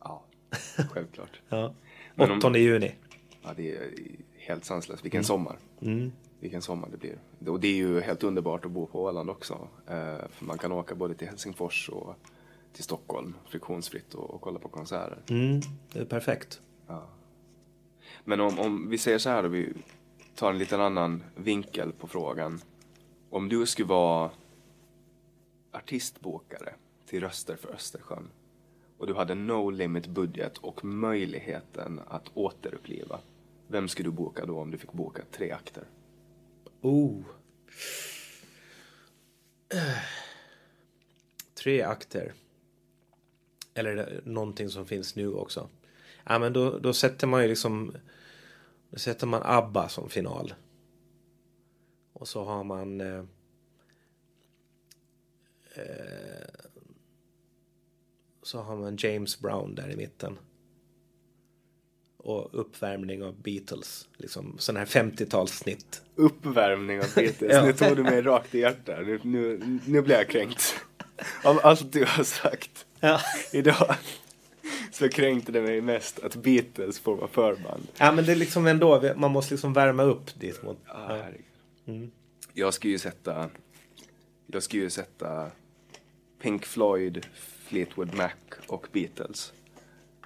Ja, *laughs* självklart. Ja. Men om- 8 juni. Ja, det är helt sanslöst. Vilken sommar. Mm. Vilken sommar det blir. Och det är ju helt underbart att bo på Åland också. Eh, för man kan åka både till Helsingfors och till Stockholm friktionsfritt och, och kolla på konserter. Mm, det är perfekt. Men om, om vi säger så här då, vi tar en liten annan vinkel på frågan. Om du skulle vara artistbokare till Röster för Östersjön och du hade no limit budget och möjligheten att återuppliva. Vem skulle du boka då om du fick boka tre akter? Oh. Tre akter. Eller någonting som finns nu också. Ja, men då, då sätter man ju liksom... Då sätter man ABBA som final. Och så har man... Eh, eh, så har man James Brown där i mitten. Och uppvärmning av Beatles. Liksom sån här 50-talssnitt. Uppvärmning av Beatles. *laughs* Ja. Nu tog du mig rakt i hjärtat. Nu, nu, nu blir jag kränkt. Av allt du har sagt Ja. idag så kränkte det mig mest att Beatles får vara förband. Ja men det är liksom ändå, man måste liksom värma upp dit mot. Ah, herregud. Jag ska ju sätta jag skulle ju sätta Pink Floyd, Fleetwood Mac och Beatles.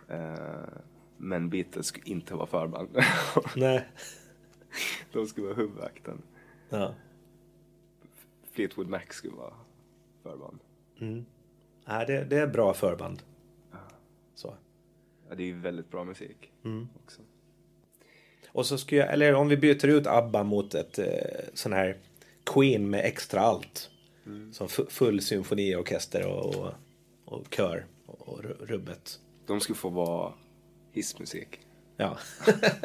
Eh, men Beatles skulle inte vara förband. *laughs* Nej. De skulle vara huvudakten. Ja. Fleetwood Mac skulle vara förband. Nej, det, det är bra förband. Så. Ja, det är ju väldigt bra musik också. Och så skulle jag, eller om vi byter ut ABBA mot ett eh, sån här Queen med extra allt. Som fu- full symfoniorkester och, och, och kör och, och ru- rubbet. De skulle få vara hissmusik. Ja.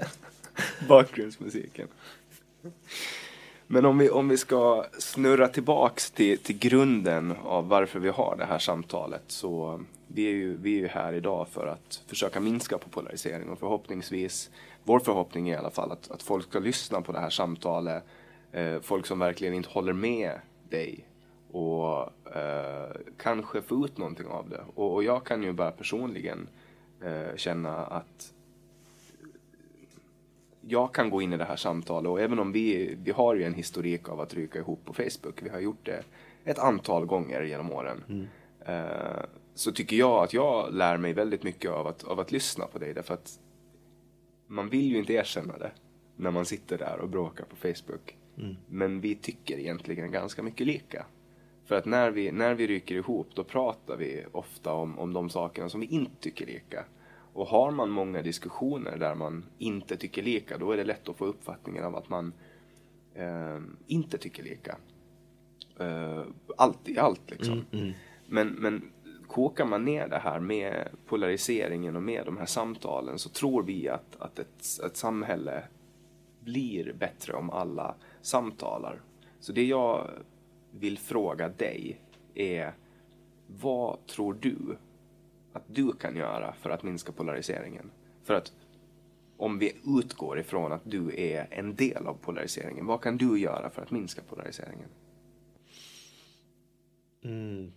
*laughs* Bakgrundsmusiken. Men om vi, om vi ska snurra tillbaks till, till grunden av varför vi har det här samtalet så vi är, ju, vi är ju här idag för att försöka minska på polarisering och förhoppningsvis, vår förhoppning är i alla fall att, att folk ska lyssna på det här samtalet, eh, folk som verkligen inte håller med dig och eh, kanske få ut någonting av det. Och, och jag kan ju bara personligen eh, känna att jag kan gå in i det här samtalet och även om vi, vi har ju en historik av att ryka ihop på Facebook, vi har gjort det ett antal gånger genom åren. Eh, så tycker jag att jag lär mig väldigt mycket av att, av att lyssna på dig därför att man vill ju inte erkänna det när man sitter där och bråkar på Facebook. Men vi tycker egentligen ganska mycket lika. För att när vi, när vi ryker ihop då pratar vi ofta om, om de sakerna som vi inte tycker lika. Och har man många diskussioner där man inte tycker lika då är det lätt att få uppfattningen av att man eh, inte tycker lika. Eh, allt i allt liksom. Men, men kokar man ner det här med polariseringen och med de här samtalen så tror vi att, att ett, ett samhälle blir bättre om alla samtalar. Så det jag vill fråga dig är vad tror du att du kan göra för att minska polariseringen? För att om vi utgår ifrån att du är en del av polariseringen, vad kan du göra för att minska polariseringen? Mm.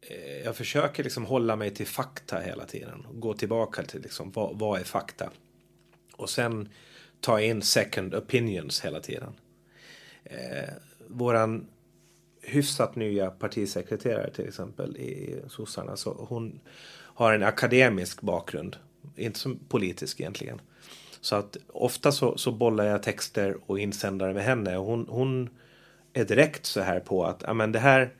Eh, jag försöker liksom hålla mig till fakta hela tiden. Gå tillbaka till liksom, vad, vad är fakta? Och sen ta in second opinions hela tiden. Eh, våran hyfsat nya partisekreterare till exempel i sossarna. Så hon har en akademisk bakgrund. Inte som politisk egentligen. Så att ofta så, så bollar jag texter och insändare med henne. Och hon, hon är direkt så här på att amen, det här,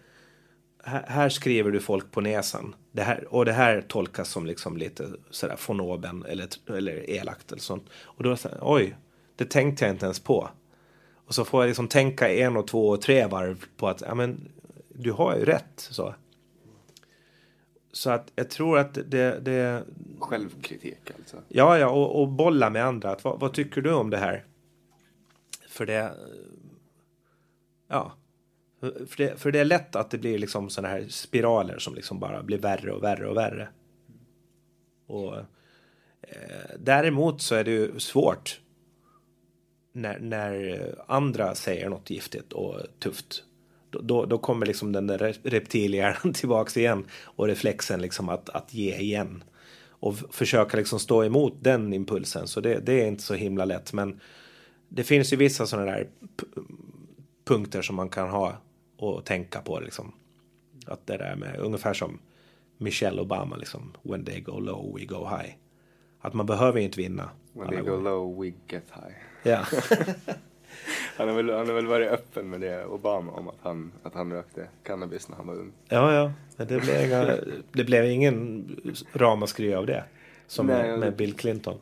här, här skriver du folk på näsan. Det här, och det här tolkas som liksom lite sådär von oben eller, eller elakt eller sånt. Och då är det så här, oj, det tänkte jag inte ens på. Och så får jag liksom tänka en och två och tre varv på att ja, men, du har ju rätt. Så, så att jag tror att det, det Självkritik alltså. Ja, ja, och, och bolla med andra. Att, vad, vad tycker du om det här? För det... Ja. För det, för det är lätt att det blir liksom sådana här spiraler som liksom bara blir värre och värre och värre. Och eh, däremot så är det ju svårt när, när andra säger något giftigt och tufft. Då, då, då kommer liksom den där reptilhjärnan *laughs* tillbaks igen och reflexen liksom att, att ge igen och försöka liksom stå emot den impulsen. Så det, det är inte så himla lätt. Men det finns ju vissa sådana där punkter som man kan ha och tänka på. Liksom. Att det där med ungefär som Michelle Obama, liksom. When they go low, we go high. Att man behöver inte vinna. When they go gånger. low, we get high. Ja. *laughs* Han har, väl, han har väl varit öppen med det, Obama, om att han, att han rökte cannabis när han var ung. ja, ja. Men det blev, inga, det blev ingen ramaskri av det. Som Nej, med, med Bill Clinton.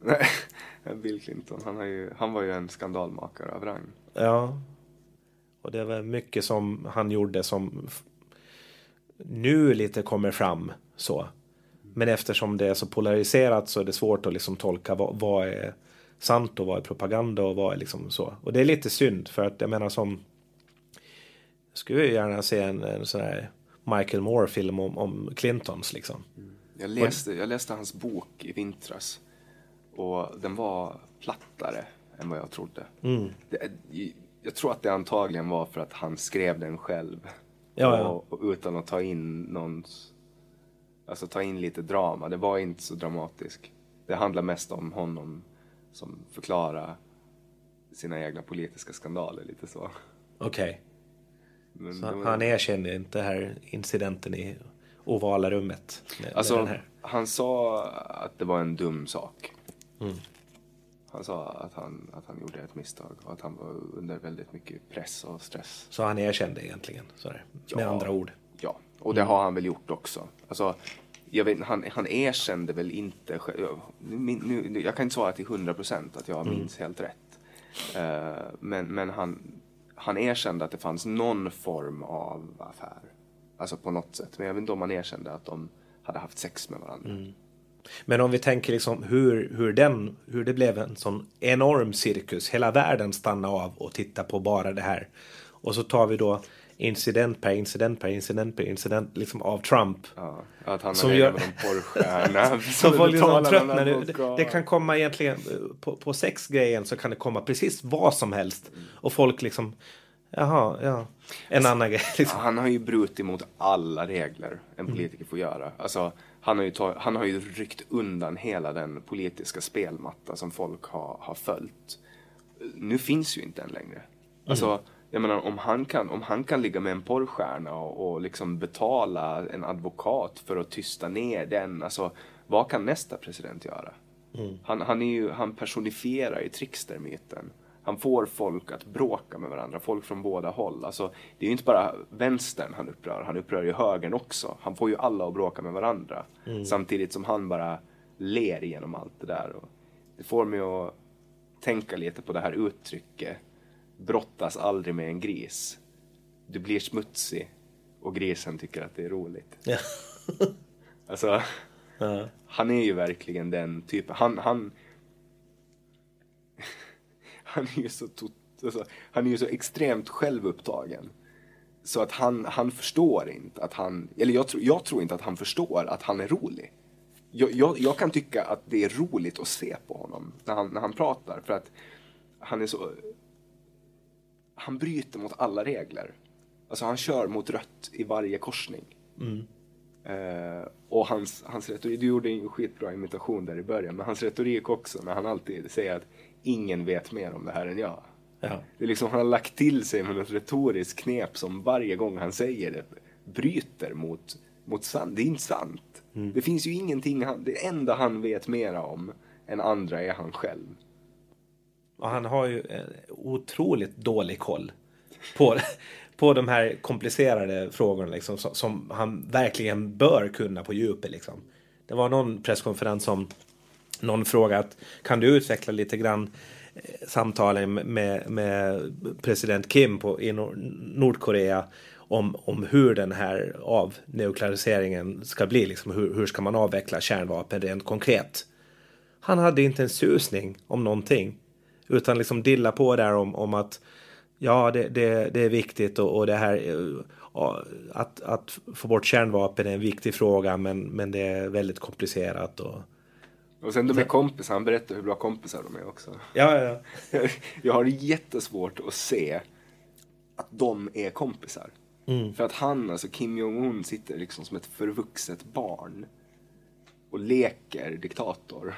Nej, *laughs* Bill Clinton, han, har ju, han var ju en skandalmakare av rang. Ja. Och det var mycket som han gjorde som nu lite kommer fram så. Men eftersom det är så polariserat så är det svårt att liksom tolka vad, vad är sant och vad är propaganda och vad är liksom så. Och det är lite synd för att jag menar som jag skulle ju gärna se en, en sån här Michael Moore-film om, om Clintons liksom. Jag läste, jag läste hans bok i vintras. Och den var plattare än vad jag trodde. Det, jag tror att det antagligen var för att han skrev den själv. Ja, ja. Och, och utan att ta in någons... Alltså ta in lite drama. Det var inte så dramatiskt. Det handlar mest om honom som förklarar sina egna politiska skandaler lite så. Okej. Men Så var- han erkände inte här incidenten i ovala rummet. Med, med Alltså, den här. han sa att det var en dum sak. Mm. Han sa att han, att han gjorde ett misstag och att han var under väldigt mycket press och stress. Så han erkände egentligen. Sådär, med Ja. andra ord. Och det har han väl gjort också. Alltså, jag vet, han, han erkände väl inte själv. Nu, nu, jag kan inte svara till 100 procent att jag minns helt rätt. Eh, men men han, han erkände att det fanns någon form av affär. Alltså på något sätt. Men jag vet inte om han erkände att de hade haft sex med varandra. Men om vi tänker liksom hur, hur, den, hur det blev en sån enorm cirkus. Hela världen stannade av och tittade på bara det här. Och så tar vi då incident per incident per incident per incident liksom av Trump. Ja, att han Som gör- *laughs* med någon porrstjärna. Så folk liksom tröttnar nu. Det, det kan komma egentligen eh, på, på sexgrejen så kan det komma precis vad som helst. Och folk liksom, jaha, ja. En annan grej liksom. Han har ju brutit mot alla regler en politiker får göra. Alltså, han, har ju tag, han har ju ryckt undan hela den politiska spelmatta som folk har, har följt. Nu finns ju inte den längre. Alltså, jag menar, om han, kan, om han kan ligga med en porrstjärna och, och liksom betala en advokat för att tysta ner den. Alltså, vad kan nästa president göra? Han, han, är ju, han personifierar ju trickstermyten. Han får folk att bråka med varandra, folk från båda håll. Alltså, det är ju inte bara vänstern han upprör, han upprör ju högern också. Han får ju alla att bråka med varandra. Samtidigt som han bara ler genom allt det där. Och det får mig att tänka lite på det här uttrycket. Brottas aldrig med en gris. Du blir smutsig och grisen tycker att det är roligt. Ja. *laughs* Alltså, Ja. han är ju verkligen den typen. Han, han, *laughs* han är ju så, tot, alltså, han är ju så extremt självupptagen. Så att han, han förstår inte att han, eller jag, tror- jag tror inte att han förstår att han är rolig. Jag, jag, jag kan tycka att det är roligt att se på honom när han, när han pratar för att han är så, han bryter mot alla regler. Alltså han kör mot rött i varje korsning. Eh, och hans, hans retorik, du gjorde en skitbra imitation där i början, men hans retorik också när han alltid säger att ingen vet mer om det här än jag. Ja. Det är liksom, han har lagt till sig med något retoriskt knep som varje gång han säger det bryter mot, mot sant. Det är inte sant. Det finns ju ingenting, han, det enda han vet mera om än andra är han själv. Och han har ju eh, otroligt dålig koll på, *laughs* på de här komplicerade frågorna liksom, som, som han verkligen bör kunna på djupet. Liksom. Det var någon presskonferens som någon frågade att kan du utveckla lite grann eh, samtalen med, med president Kim på, i Nordkorea om, om hur den här avnukleariseringen ska bli. Liksom, hur, hur ska man avveckla kärnvapen rent konkret? Han hade inte en susning om någonting. Utan liksom dilla på där om, om att ja, det, det, det är viktigt och, och det här att, att få bort kärnvapen är en viktig fråga men, men det är väldigt komplicerat. Och, Och sen de är kompisar, han berättar hur bra kompisar de är också. ja, ja, ja. *laughs* Jag har jättesvårt att se att de är kompisar. För att han, alltså Kim Jong-Un, sitter liksom som ett förvuxet barn och leker diktator.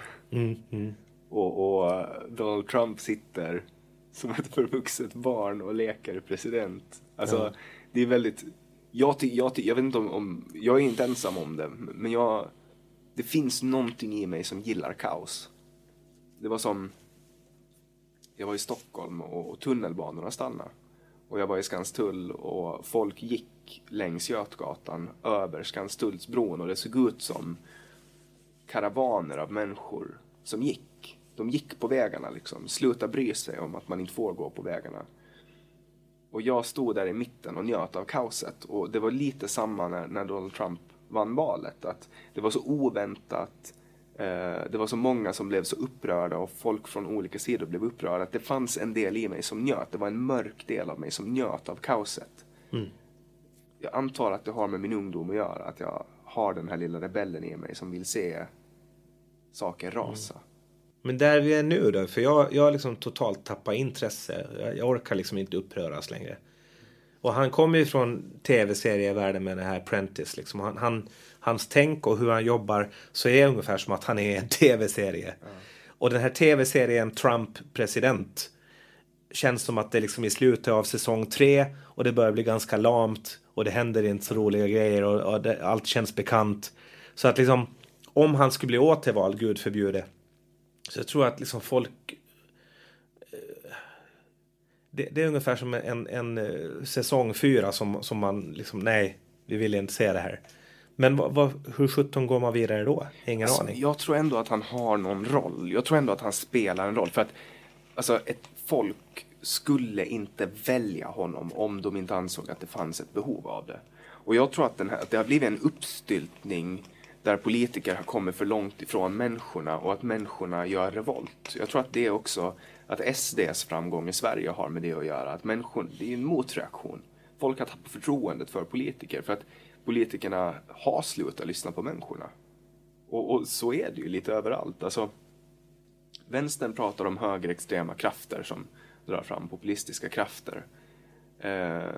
Och, och Donald Trump sitter som ett förvuxet barn och leker president. Alltså, det är väldigt... Jag, ty, jag, ty, jag vet inte om, om... Jag är inte ensam om det, men jag... Det finns någonting i mig som gillar kaos. Det var som... Jag var i Stockholm och, och tunnelbanorna stannade. Och jag var i Skanstull och folk gick längs Götgatan över Skanstullsbron och det såg ut som karavaner av människor som gick. De gick på vägarna liksom. Sluta bry sig om att man inte får gå på vägarna. Och jag stod där i mitten och njöt av kaoset. Och det var lite samma när, när Donald Trump vann valet. Att det var så oväntat. Eh, det var så många som blev så upprörda och folk från olika sidor blev upprörda. Att det fanns en del i mig som njöt. Det var en mörk del av mig som njöt av kaoset. Jag antar att det har med min ungdom att göra. Att jag har den här lilla rebellen i mig som vill se saker rasa. Men där vi är nu då, för jag, jag liksom totalt tappat intresse. Jag, jag orkar liksom inte uppröras längre. Och han kommer ju från tv-serievärlden med det här Prentice. Liksom. Han, han, hans tänk och hur han jobbar så är ungefär som att han är en *laughs* tv-serie. Och den här tv-serien Trump president känns som att det liksom i slutet av säsong tre och det börjar bli ganska lamt och det händer inte så roliga grejer och, och det, allt känns bekant. Så att liksom om han skulle bli återvald, gud förbjude, så jag tror att liksom folk eh, det, det, är ungefär som en, en, en säsong fyra som, som man liksom, nej, vi vill inte se det här. Men vad, vad, hur sjutton går man vidare då? Ingen alltså, aning. Jag tror ändå att han har någon roll. Jag tror ändå att han spelar en roll. För att alltså, ett folk skulle inte välja honom om de inte ansåg att det fanns ett behov av det. Och jag tror att, den här, att det har blivit en uppstyltning där politiker har kommit för långt ifrån människorna och att människorna gör revolt. Jag tror att det är också att SDs framgång i Sverige har med det att göra. Att människor, det är en motreaktion. Folk har tappat förtroendet för politiker för att politikerna har slutat lyssna på människorna. Och, och så är det ju lite överallt. Alltså, vänstern pratar om högerextrema krafter som drar fram populistiska krafter. Eh,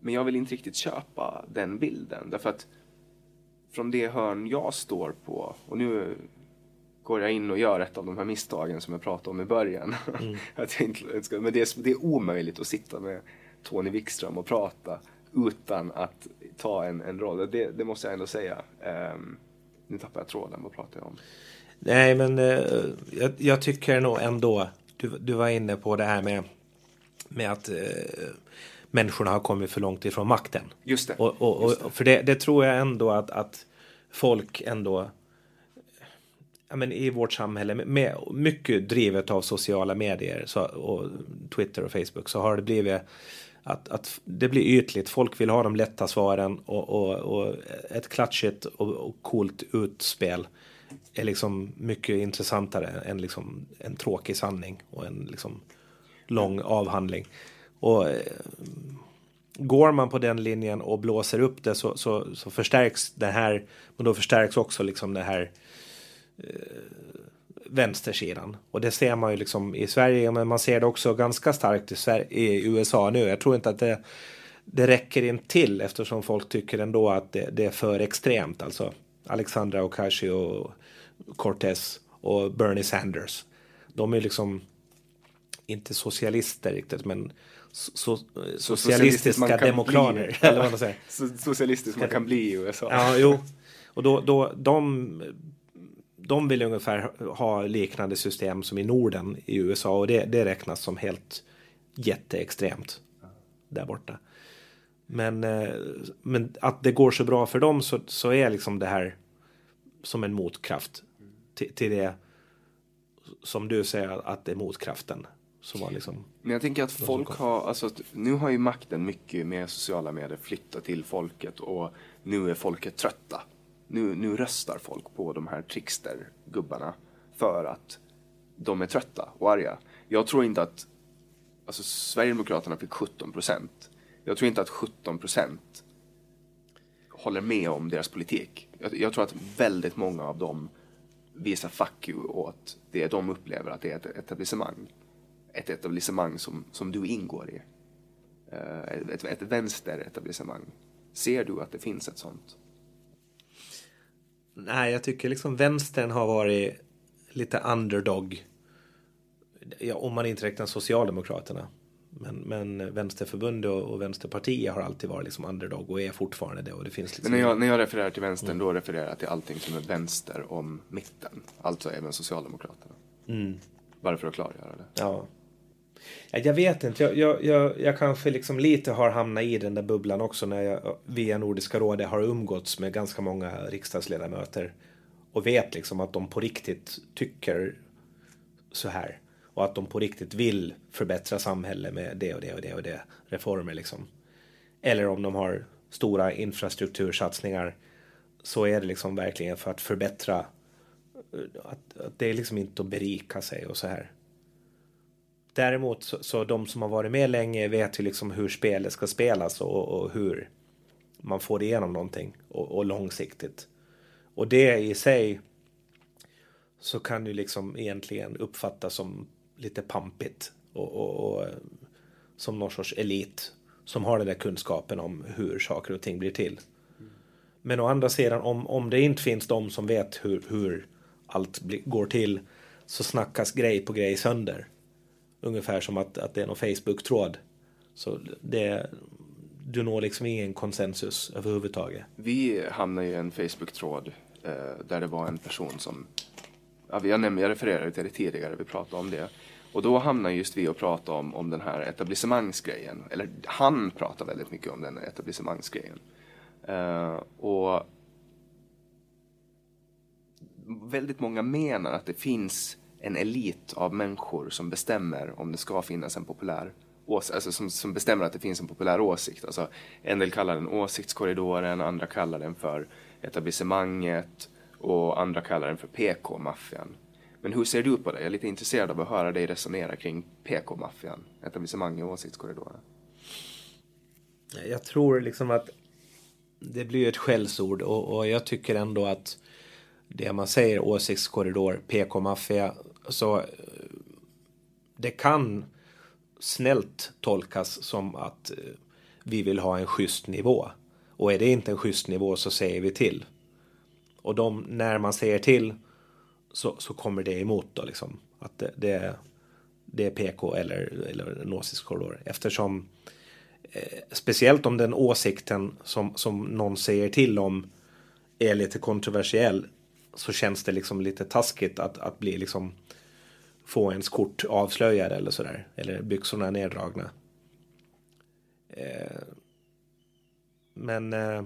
men jag vill inte riktigt köpa den bilden. Därför att från det hörn jag står på, och nu går jag in och gör ett av de här misstagen som jag pratade om i början. Mm. *laughs* att inte, men det är, det är omöjligt att sitta med Tony Wikström och prata utan att ta en, en roll. Det, det måste jag ändå säga. Um, nu tappar jag tråden, vad pratar jag om? Nej, men uh, jag, jag, tycker nog ändå, du, du var inne på det här med, med att uh, människorna har kommit för långt ifrån makten. Just det. Och, och, och det. För det, det, tror jag ändå att, att folk ändå ja, men i vårt samhälle, med, mycket drivet av sociala medier så, och Twitter och Facebook, så har det blivit att, att det blir ytligt. Folk vill ha de lätta svaren och, och, och ett klatschigt och, och coolt utspel är liksom mycket intressantare än liksom en tråkig sanning och en liksom lång avhandling. Och eh, går man på den linjen och blåser upp det så, så, så förstärks det här, men då förstärks också liksom det här eh, vänstersidan. Och det ser man ju liksom i Sverige, men man ser det också ganska starkt i, Sverige, i USA nu. Jag tror inte att det, det räcker in till eftersom folk tycker ändå att det, det är för extremt. Alltså Alexandra Ocasio Cortez och Bernie Sanders. De är liksom inte socialister riktigt, men so socialistiska demokrater. *laughs* Eller vad man säger. Socialistisk man kan bli i USA. Ja, jo. Och då, då, de de vill ungefär ha liknande system som i Norden i USA och det, det räknas som helt jätteextremt där borta. Men, eh, men att det går så bra för dem så, så är liksom det här som en motkraft till, till det som du säger att det är motkraften. Som var liksom men jag tänker att folk har, alltså nu har ju makten mycket med sociala medier flyttat till folket och nu är folket trötta nu, nu röstar folk på de här trickster-gubbarna för att de är trötta och arga. Jag tror inte att, alltså Sverigedemokraterna fick 17 procent. Jag tror inte att 17 procent håller med om deras politik. Jag, jag, tror att väldigt många av dem visar fuck you åt det de upplever att det är ett etablissemang. Ett etablissemang som, som du ingår i. Uh, ett, ett vänsteretablissemang. Ser du att det finns ett sånt? Nej, jag tycker liksom vänstern har varit lite underdog. Ja, om man inte räknar Socialdemokraterna. Men, men Vänsterförbundet och, och Vänsterpartiet har alltid varit liksom underdog och är fortfarande det. Och det finns liksom... Men när jag, när jag refererar till vänstern mm. då refererar jag till allting som är vänster om mitten. Alltså även Socialdemokraterna. Mm. Bara för att klargöra det. Ja. Jag vet inte, jag, jag, jag, jag, kanske liksom lite har hamnat i den där bubblan också när jag via Nordiska rådet har umgåtts med ganska många riksdagsledamöter och vet liksom att de på riktigt tycker så här och att de på riktigt vill förbättra samhället med det och det och det och det reformer liksom. Eller om de har stora infrastruktursatsningar så är det liksom verkligen för att förbättra att, att det är liksom inte att berika sig och så här. Däremot så, så de som har varit med länge vet ju liksom hur spelet ska spelas och, och hur man får igenom någonting och, och, långsiktigt. Och det i sig så kan ju liksom egentligen uppfattas som lite pampigt och, och, och eh, som någon sorts elit som har den där kunskapen om hur saker och ting blir till. Men å andra sidan om, om det inte finns de som vet hur, hur allt blir, går till så snackas grej på grej sönder ungefär som att, att det är någon Facebook-tråd. Så det, du når liksom ingen konsensus överhuvudtaget. Vi hamnade i en Facebook-tråd eh, där det var en person som, ja, jag, nämnde, jag refererade till det tidigare, vi pratade om det. Och då hamnar just vi och pratar om, om den här etablissemangsgrejen. Eller han pratar väldigt mycket om den etablissemangsgrejen. Eh, och väldigt många menar att det finns en elit av människor som bestämmer om det ska finnas en populär alltså som, som bestämmer att det finns en populär åsikt. Alltså, en del kallar den åsiktskorridoren, andra kallar den för etablissemanget och andra kallar den för PK-maffian. Men hur ser du på det? Jag är lite intresserad av att höra dig resonera kring PK-maffian, etablissemang och åsiktskorridoren. Jag tror liksom att det blir ett skällsord och, och jag tycker ändå att det man säger åsiktskorridor, PK-maffia, så eh, det kan snällt tolkas som att eh, vi vill ha en schysst nivå. Och är det inte en schysst nivå så säger vi till. Och de, när man säger till så, så kommer det emot då liksom. Att det, det, det är PK eller, eller en åsiktskorridor. Eftersom eh, speciellt om den åsikten som, som någon säger till om är lite kontroversiell så känns det liksom lite taskigt att, att bli liksom få ens kort avslöjade eller sådär. Eller byxorna neddragna. Eh, men eh, eh,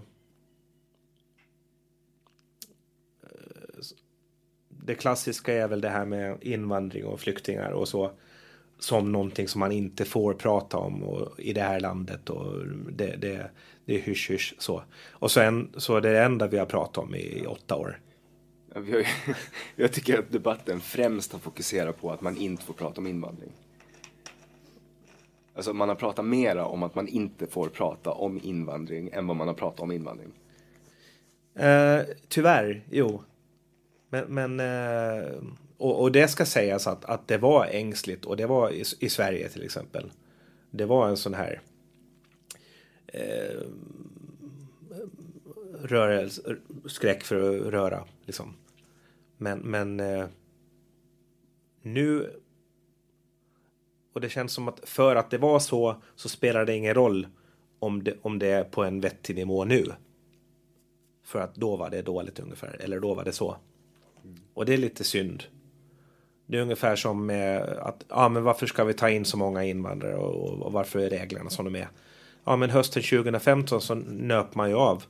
det klassiska är väl det här med invandring och flyktingar och så som någonting som man inte får prata om och, i det här landet och det, det, det är hysch hysch så. Och sen så är det enda vi har pratat om i, i åtta år. *laughs* Jag tycker att debatten främst har fokuserat på att man inte får prata om invandring. Alltså man har pratat mera om att man inte får prata om invandring än vad man har pratat om invandring. Eh, tyvärr, jo. Men, men eh, och, och, det ska sägas att, att det var ängsligt och det var i, i Sverige till exempel. Det var en sån här eh, rörelse, skräck för att röra. Liksom. Men, men eh, nu... Och det känns som att för att det var så så spelar det ingen roll om det, om det är på en vettig nivå nu. För att då var det dåligt ungefär, eller då var det så. Och det är lite synd. Det är ungefär som eh, att, ja men varför ska vi ta in så många invandrare och, och varför är reglerna som de är? Ja men hösten 2015 så nöp man ju av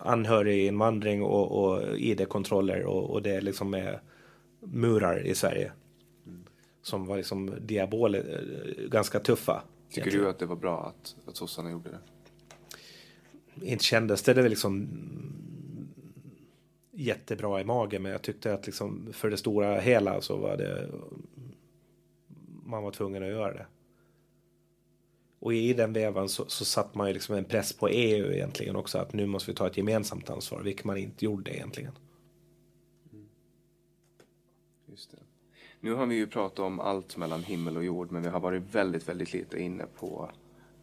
anhöriginvandring och, och id-kontroller och, och det liksom är murar i Sverige. Som var liksom diabole, eh, ganska tuffa. Tycker egentligen. du att det var bra att, att sossarna gjorde det? Inte kändes det, det liksom jättebra i magen men jag tyckte att liksom för det stora hela så var det man var tvungen att göra det. Och i den vevan så, så satt man ju liksom en press på EU egentligen också att nu måste vi ta ett gemensamt ansvar, vilket man inte gjorde egentligen. Mm. Just det. Nu har vi ju pratat om allt mellan himmel och jord, men vi har varit väldigt, väldigt lite inne på,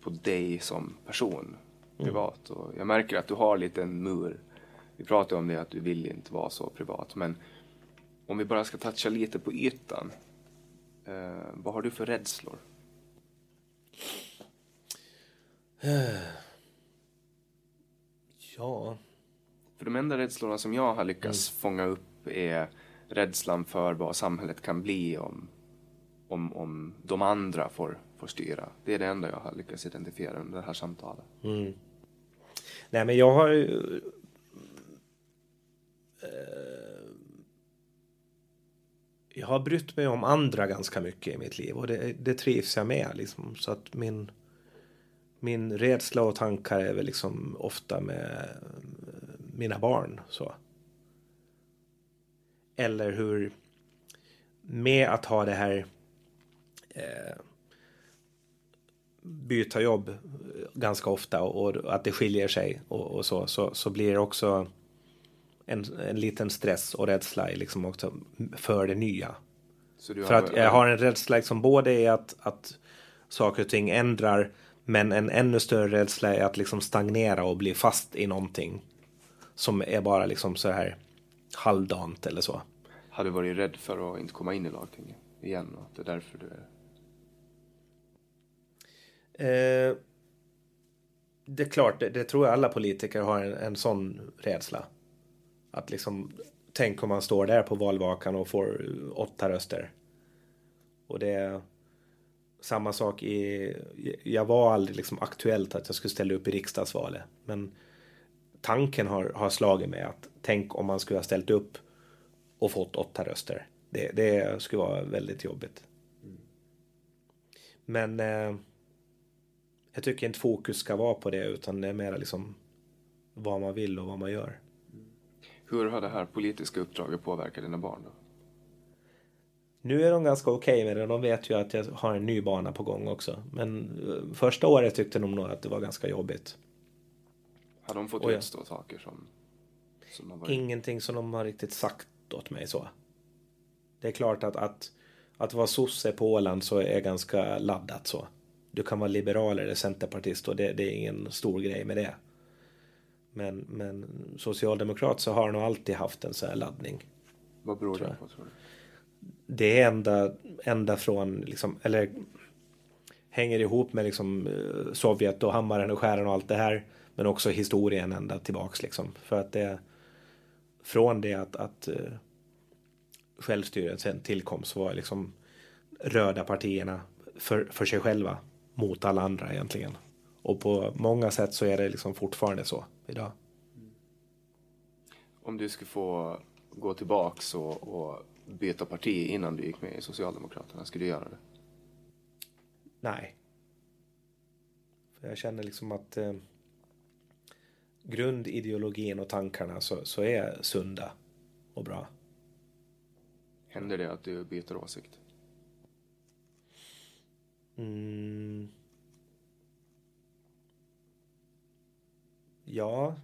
på dig som person privat. Mm. Och jag märker att du har lite en mur. Vi pratade om det att du vill inte vara så privat, men om vi bara ska toucha lite på ytan. Eh, vad har du för rädslor? *sighs* Ja. För de enda rädslorna som jag har lyckats mm. fånga upp är rädslan för vad samhället kan bli om, om, om de andra får, får styra. Det är det enda jag har lyckats identifiera under det här samtalet. Mm. Nej, men jag har ju... Eh, jag har brytt mig om andra ganska mycket i mitt liv och det, det trivs jag med. Liksom. Så att min min rädsla och tankar är väl liksom ofta med mina barn. så. Eller hur med att ha det här eh, byta jobb ganska ofta och, och, att det skiljer sig och, och så, så, så blir det också en, en liten stress och rädsla liksom också för det nya. för att jag har en rädsla liksom både i att, att saker och ting ändrar men en ännu större rädsla är att liksom stagnera och bli fast i någonting. Som är bara liksom så här halvdant eller så. Har du varit rädd för att inte komma in i lagtinget igen? Och det är därför du är... Eh, det är klart, det, det, tror jag alla politiker har en, en sån rädsla. Att liksom, tänk om man står där på valvakan och får åtta röster. Och det samma sak i, jag var aldrig liksom aktuellt att jag skulle ställa upp i riksdagsvalet. Men tanken har, har slagit mig att tänk om man skulle ha ställt upp och fått åtta röster. Det, det skulle vara väldigt jobbigt. Men eh, jag tycker inte fokus ska vara på det utan det är mer liksom vad man vill och vad man gör. Hur har det här politiska uppdraget påverkat dina barn? Då? Nu är de ganska okej okay med det. De vet ju att jag har en ny bana på gång också. Men eh, första året tyckte de nog att det var ganska jobbigt. Har de fått utstå saker som, som de varit... Ingenting som de har riktigt sagt åt mig så. Det är klart att, att, att vara sosse på Åland så är ganska laddat så. Du kan vara liberal eller centerpartist och det, det är ingen stor grej med det. Men, men socialdemokrat så har nog alltid haft en sån här laddning. Vad beror det på tror du? Det är ända, ända från, liksom, eller hänger ihop med liksom eh, Sovjet och hammaren och skären och allt det här. Men också historien ända tillbaks liksom. För att det från det att, att uh, självstyret sen tillkom så var liksom röda partierna för, för sig själva mot alla andra egentligen. Och på många sätt så är det liksom fortfarande så idag. Om du skulle få gå tillbaks och, och byta parti innan du gick med i Socialdemokraterna, skulle du göra det? Nej. För jag känner liksom att eh, grundideologin och tankarna så, så är sunda och bra. Händer det att du byter åsikt? Mm. Ja.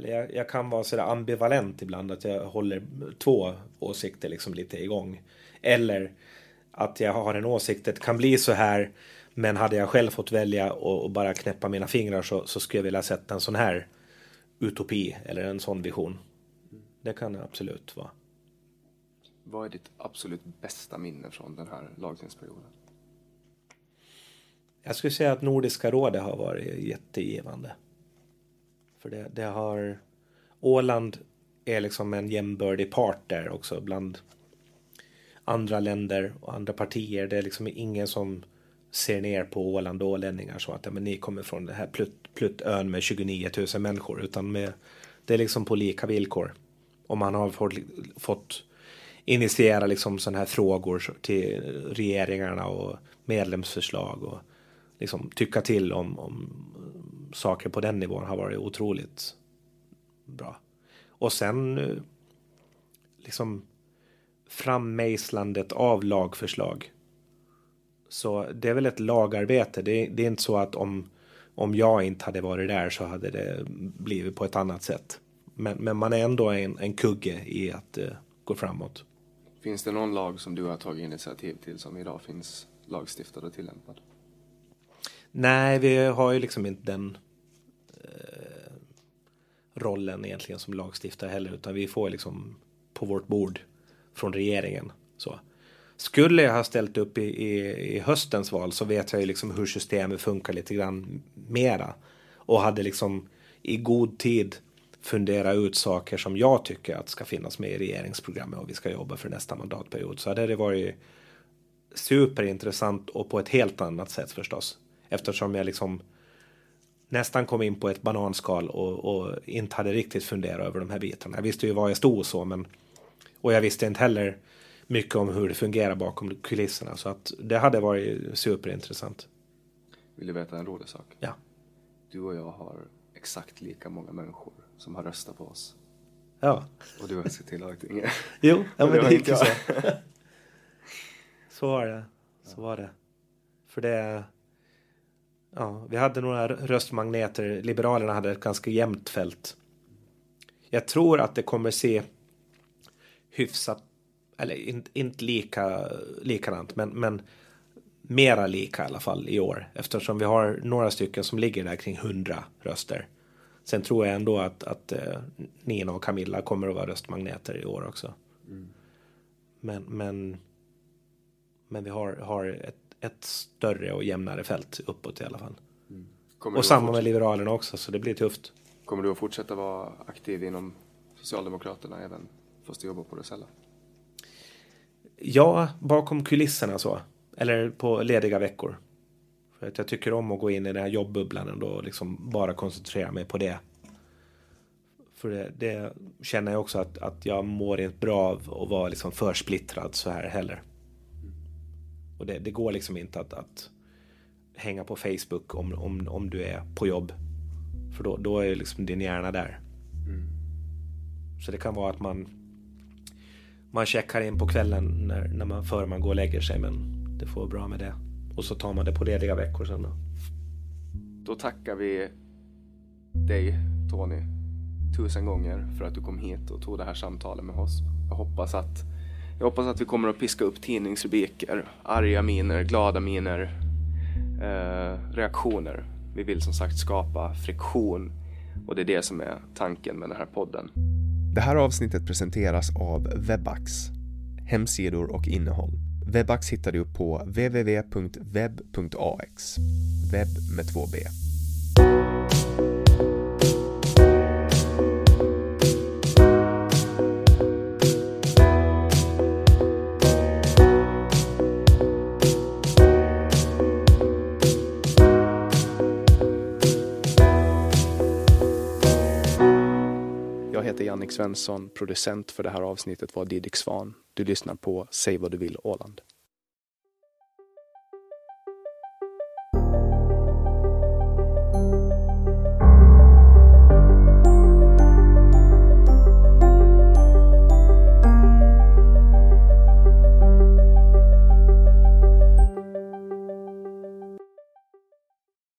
Eller jag, jag, kan vara sådär ambivalent ibland att jag håller två åsikter liksom lite igång. Eller att jag har en åsikt, det kan bli så här men hade jag själv fått välja och, och bara knäppa mina fingrar så, så skulle jag vilja sätta en sån här utopi eller en sån vision. Det kan det absolut vara. Vad är ditt absolut bästa minne från den här lagtingsperioden? Jag skulle säga att Nordiska rådet har varit jättegivande. För det, det har... Åland är liksom en jämbördig part där också bland andra länder och andra partier. Det är liksom ingen som ser ner på Åland och ålänningar så att ja, men ni kommer från den här plutt, pluttön med 29 000 människor utan med, det är liksom på lika villkor. Och man har fått, fått initiera liksom sådana här frågor till regeringarna och medlemsförslag och liksom tycka till om, om saker på den nivån har varit otroligt bra. Och sen eh, liksom frammejslandet av lagförslag. Så det är väl ett lagarbete. Det är, det är inte så att om, om jag inte hade varit där så hade det blivit på ett annat sätt. Men, men man är ändå en, en kugge i att uh, gå framåt. Finns det någon lag som du har tagit initiativ till som idag finns lagstiftad och tillämpad? Nej, vi har ju liksom inte den eh, rollen egentligen som lagstiftare heller, utan vi får liksom på vårt bord från regeringen. Så. Skulle jag ha ställt upp i, i, i, höstens val så vet jag ju liksom hur systemet funkar lite grann mera. Och hade liksom i god tid fundera ut saker som jag tycker att ska finnas med i regeringsprogrammet och vi ska jobba för nästa mandatperiod. Så hade det varit superintressant och på ett helt annat sätt förstås. Eftersom jag liksom nästan kom in på ett bananskal och, och, inte hade riktigt funderat över de här bitarna. Jag visste ju var jag stod och så, men och jag visste inte heller mycket om hur det fungerar bakom kulisserna. Så att det hade varit superintressant. Vill du veta en rolig sak? Ja. Du och jag har exakt lika många människor som har röstat på oss. Ja. Och du har sett till lagtinget. *laughs* jo, ja, men det gick ju så. *laughs* så var det. Så var det. För det Ja, vi hade några röstmagneter. Liberalerna hade ett ganska jämnt fält. Jag tror att det kommer se hyfsat, eller inte, inte lika likadant, men, men mera lika i alla fall i år. Eftersom vi har några stycken som ligger där kring 100 röster. Sen tror jag ändå att, att uh, Nina och Camilla kommer att vara röstmagneter i år också. Mm. Men, men, men vi har, har ett ett större och jämnare fält uppåt i alla fall. Kommer Och samma med Liberalerna också, så det blir tufft. Kommer du att fortsätta vara aktiv inom Socialdemokraterna även fast du jobbar på det sällan? Ja, bakom kulisserna så. Eller på lediga veckor. För att jag tycker om att gå in i den här jobbbubblan och liksom bara koncentrera mig på det. För det, det känner jag också att, att jag mår inte bra av att vara liksom för splittrad så här heller. Och det, det går liksom inte att, att hänga på Facebook om, om, om du är på jobb. För då, då är liksom din hjärna där. Så det kan vara att man man checkar in på kvällen när, när man, före man går och lägger sig men det får vara bra med det. Och så tar man det på lediga veckor sen då. Då tackar vi dig Tony tusen gånger för att du kom hit och tog det här samtalet med oss. Jag hoppas att, jag hoppas att vi kommer att piska upp tidningsrubriker, arga miner, glada miner, eh, reaktioner. Vi vill som sagt skapa friktion och det är det som är tanken med den här podden. Det här avsnittet presenteras av Webax. Hemsidor och innehåll. Webax hittar du på www.web.ax. Webb med två B. Annik Svensson, producent för det här avsnittet var Didrik Svan. Du lyssnar på Säg vad du vill Åland.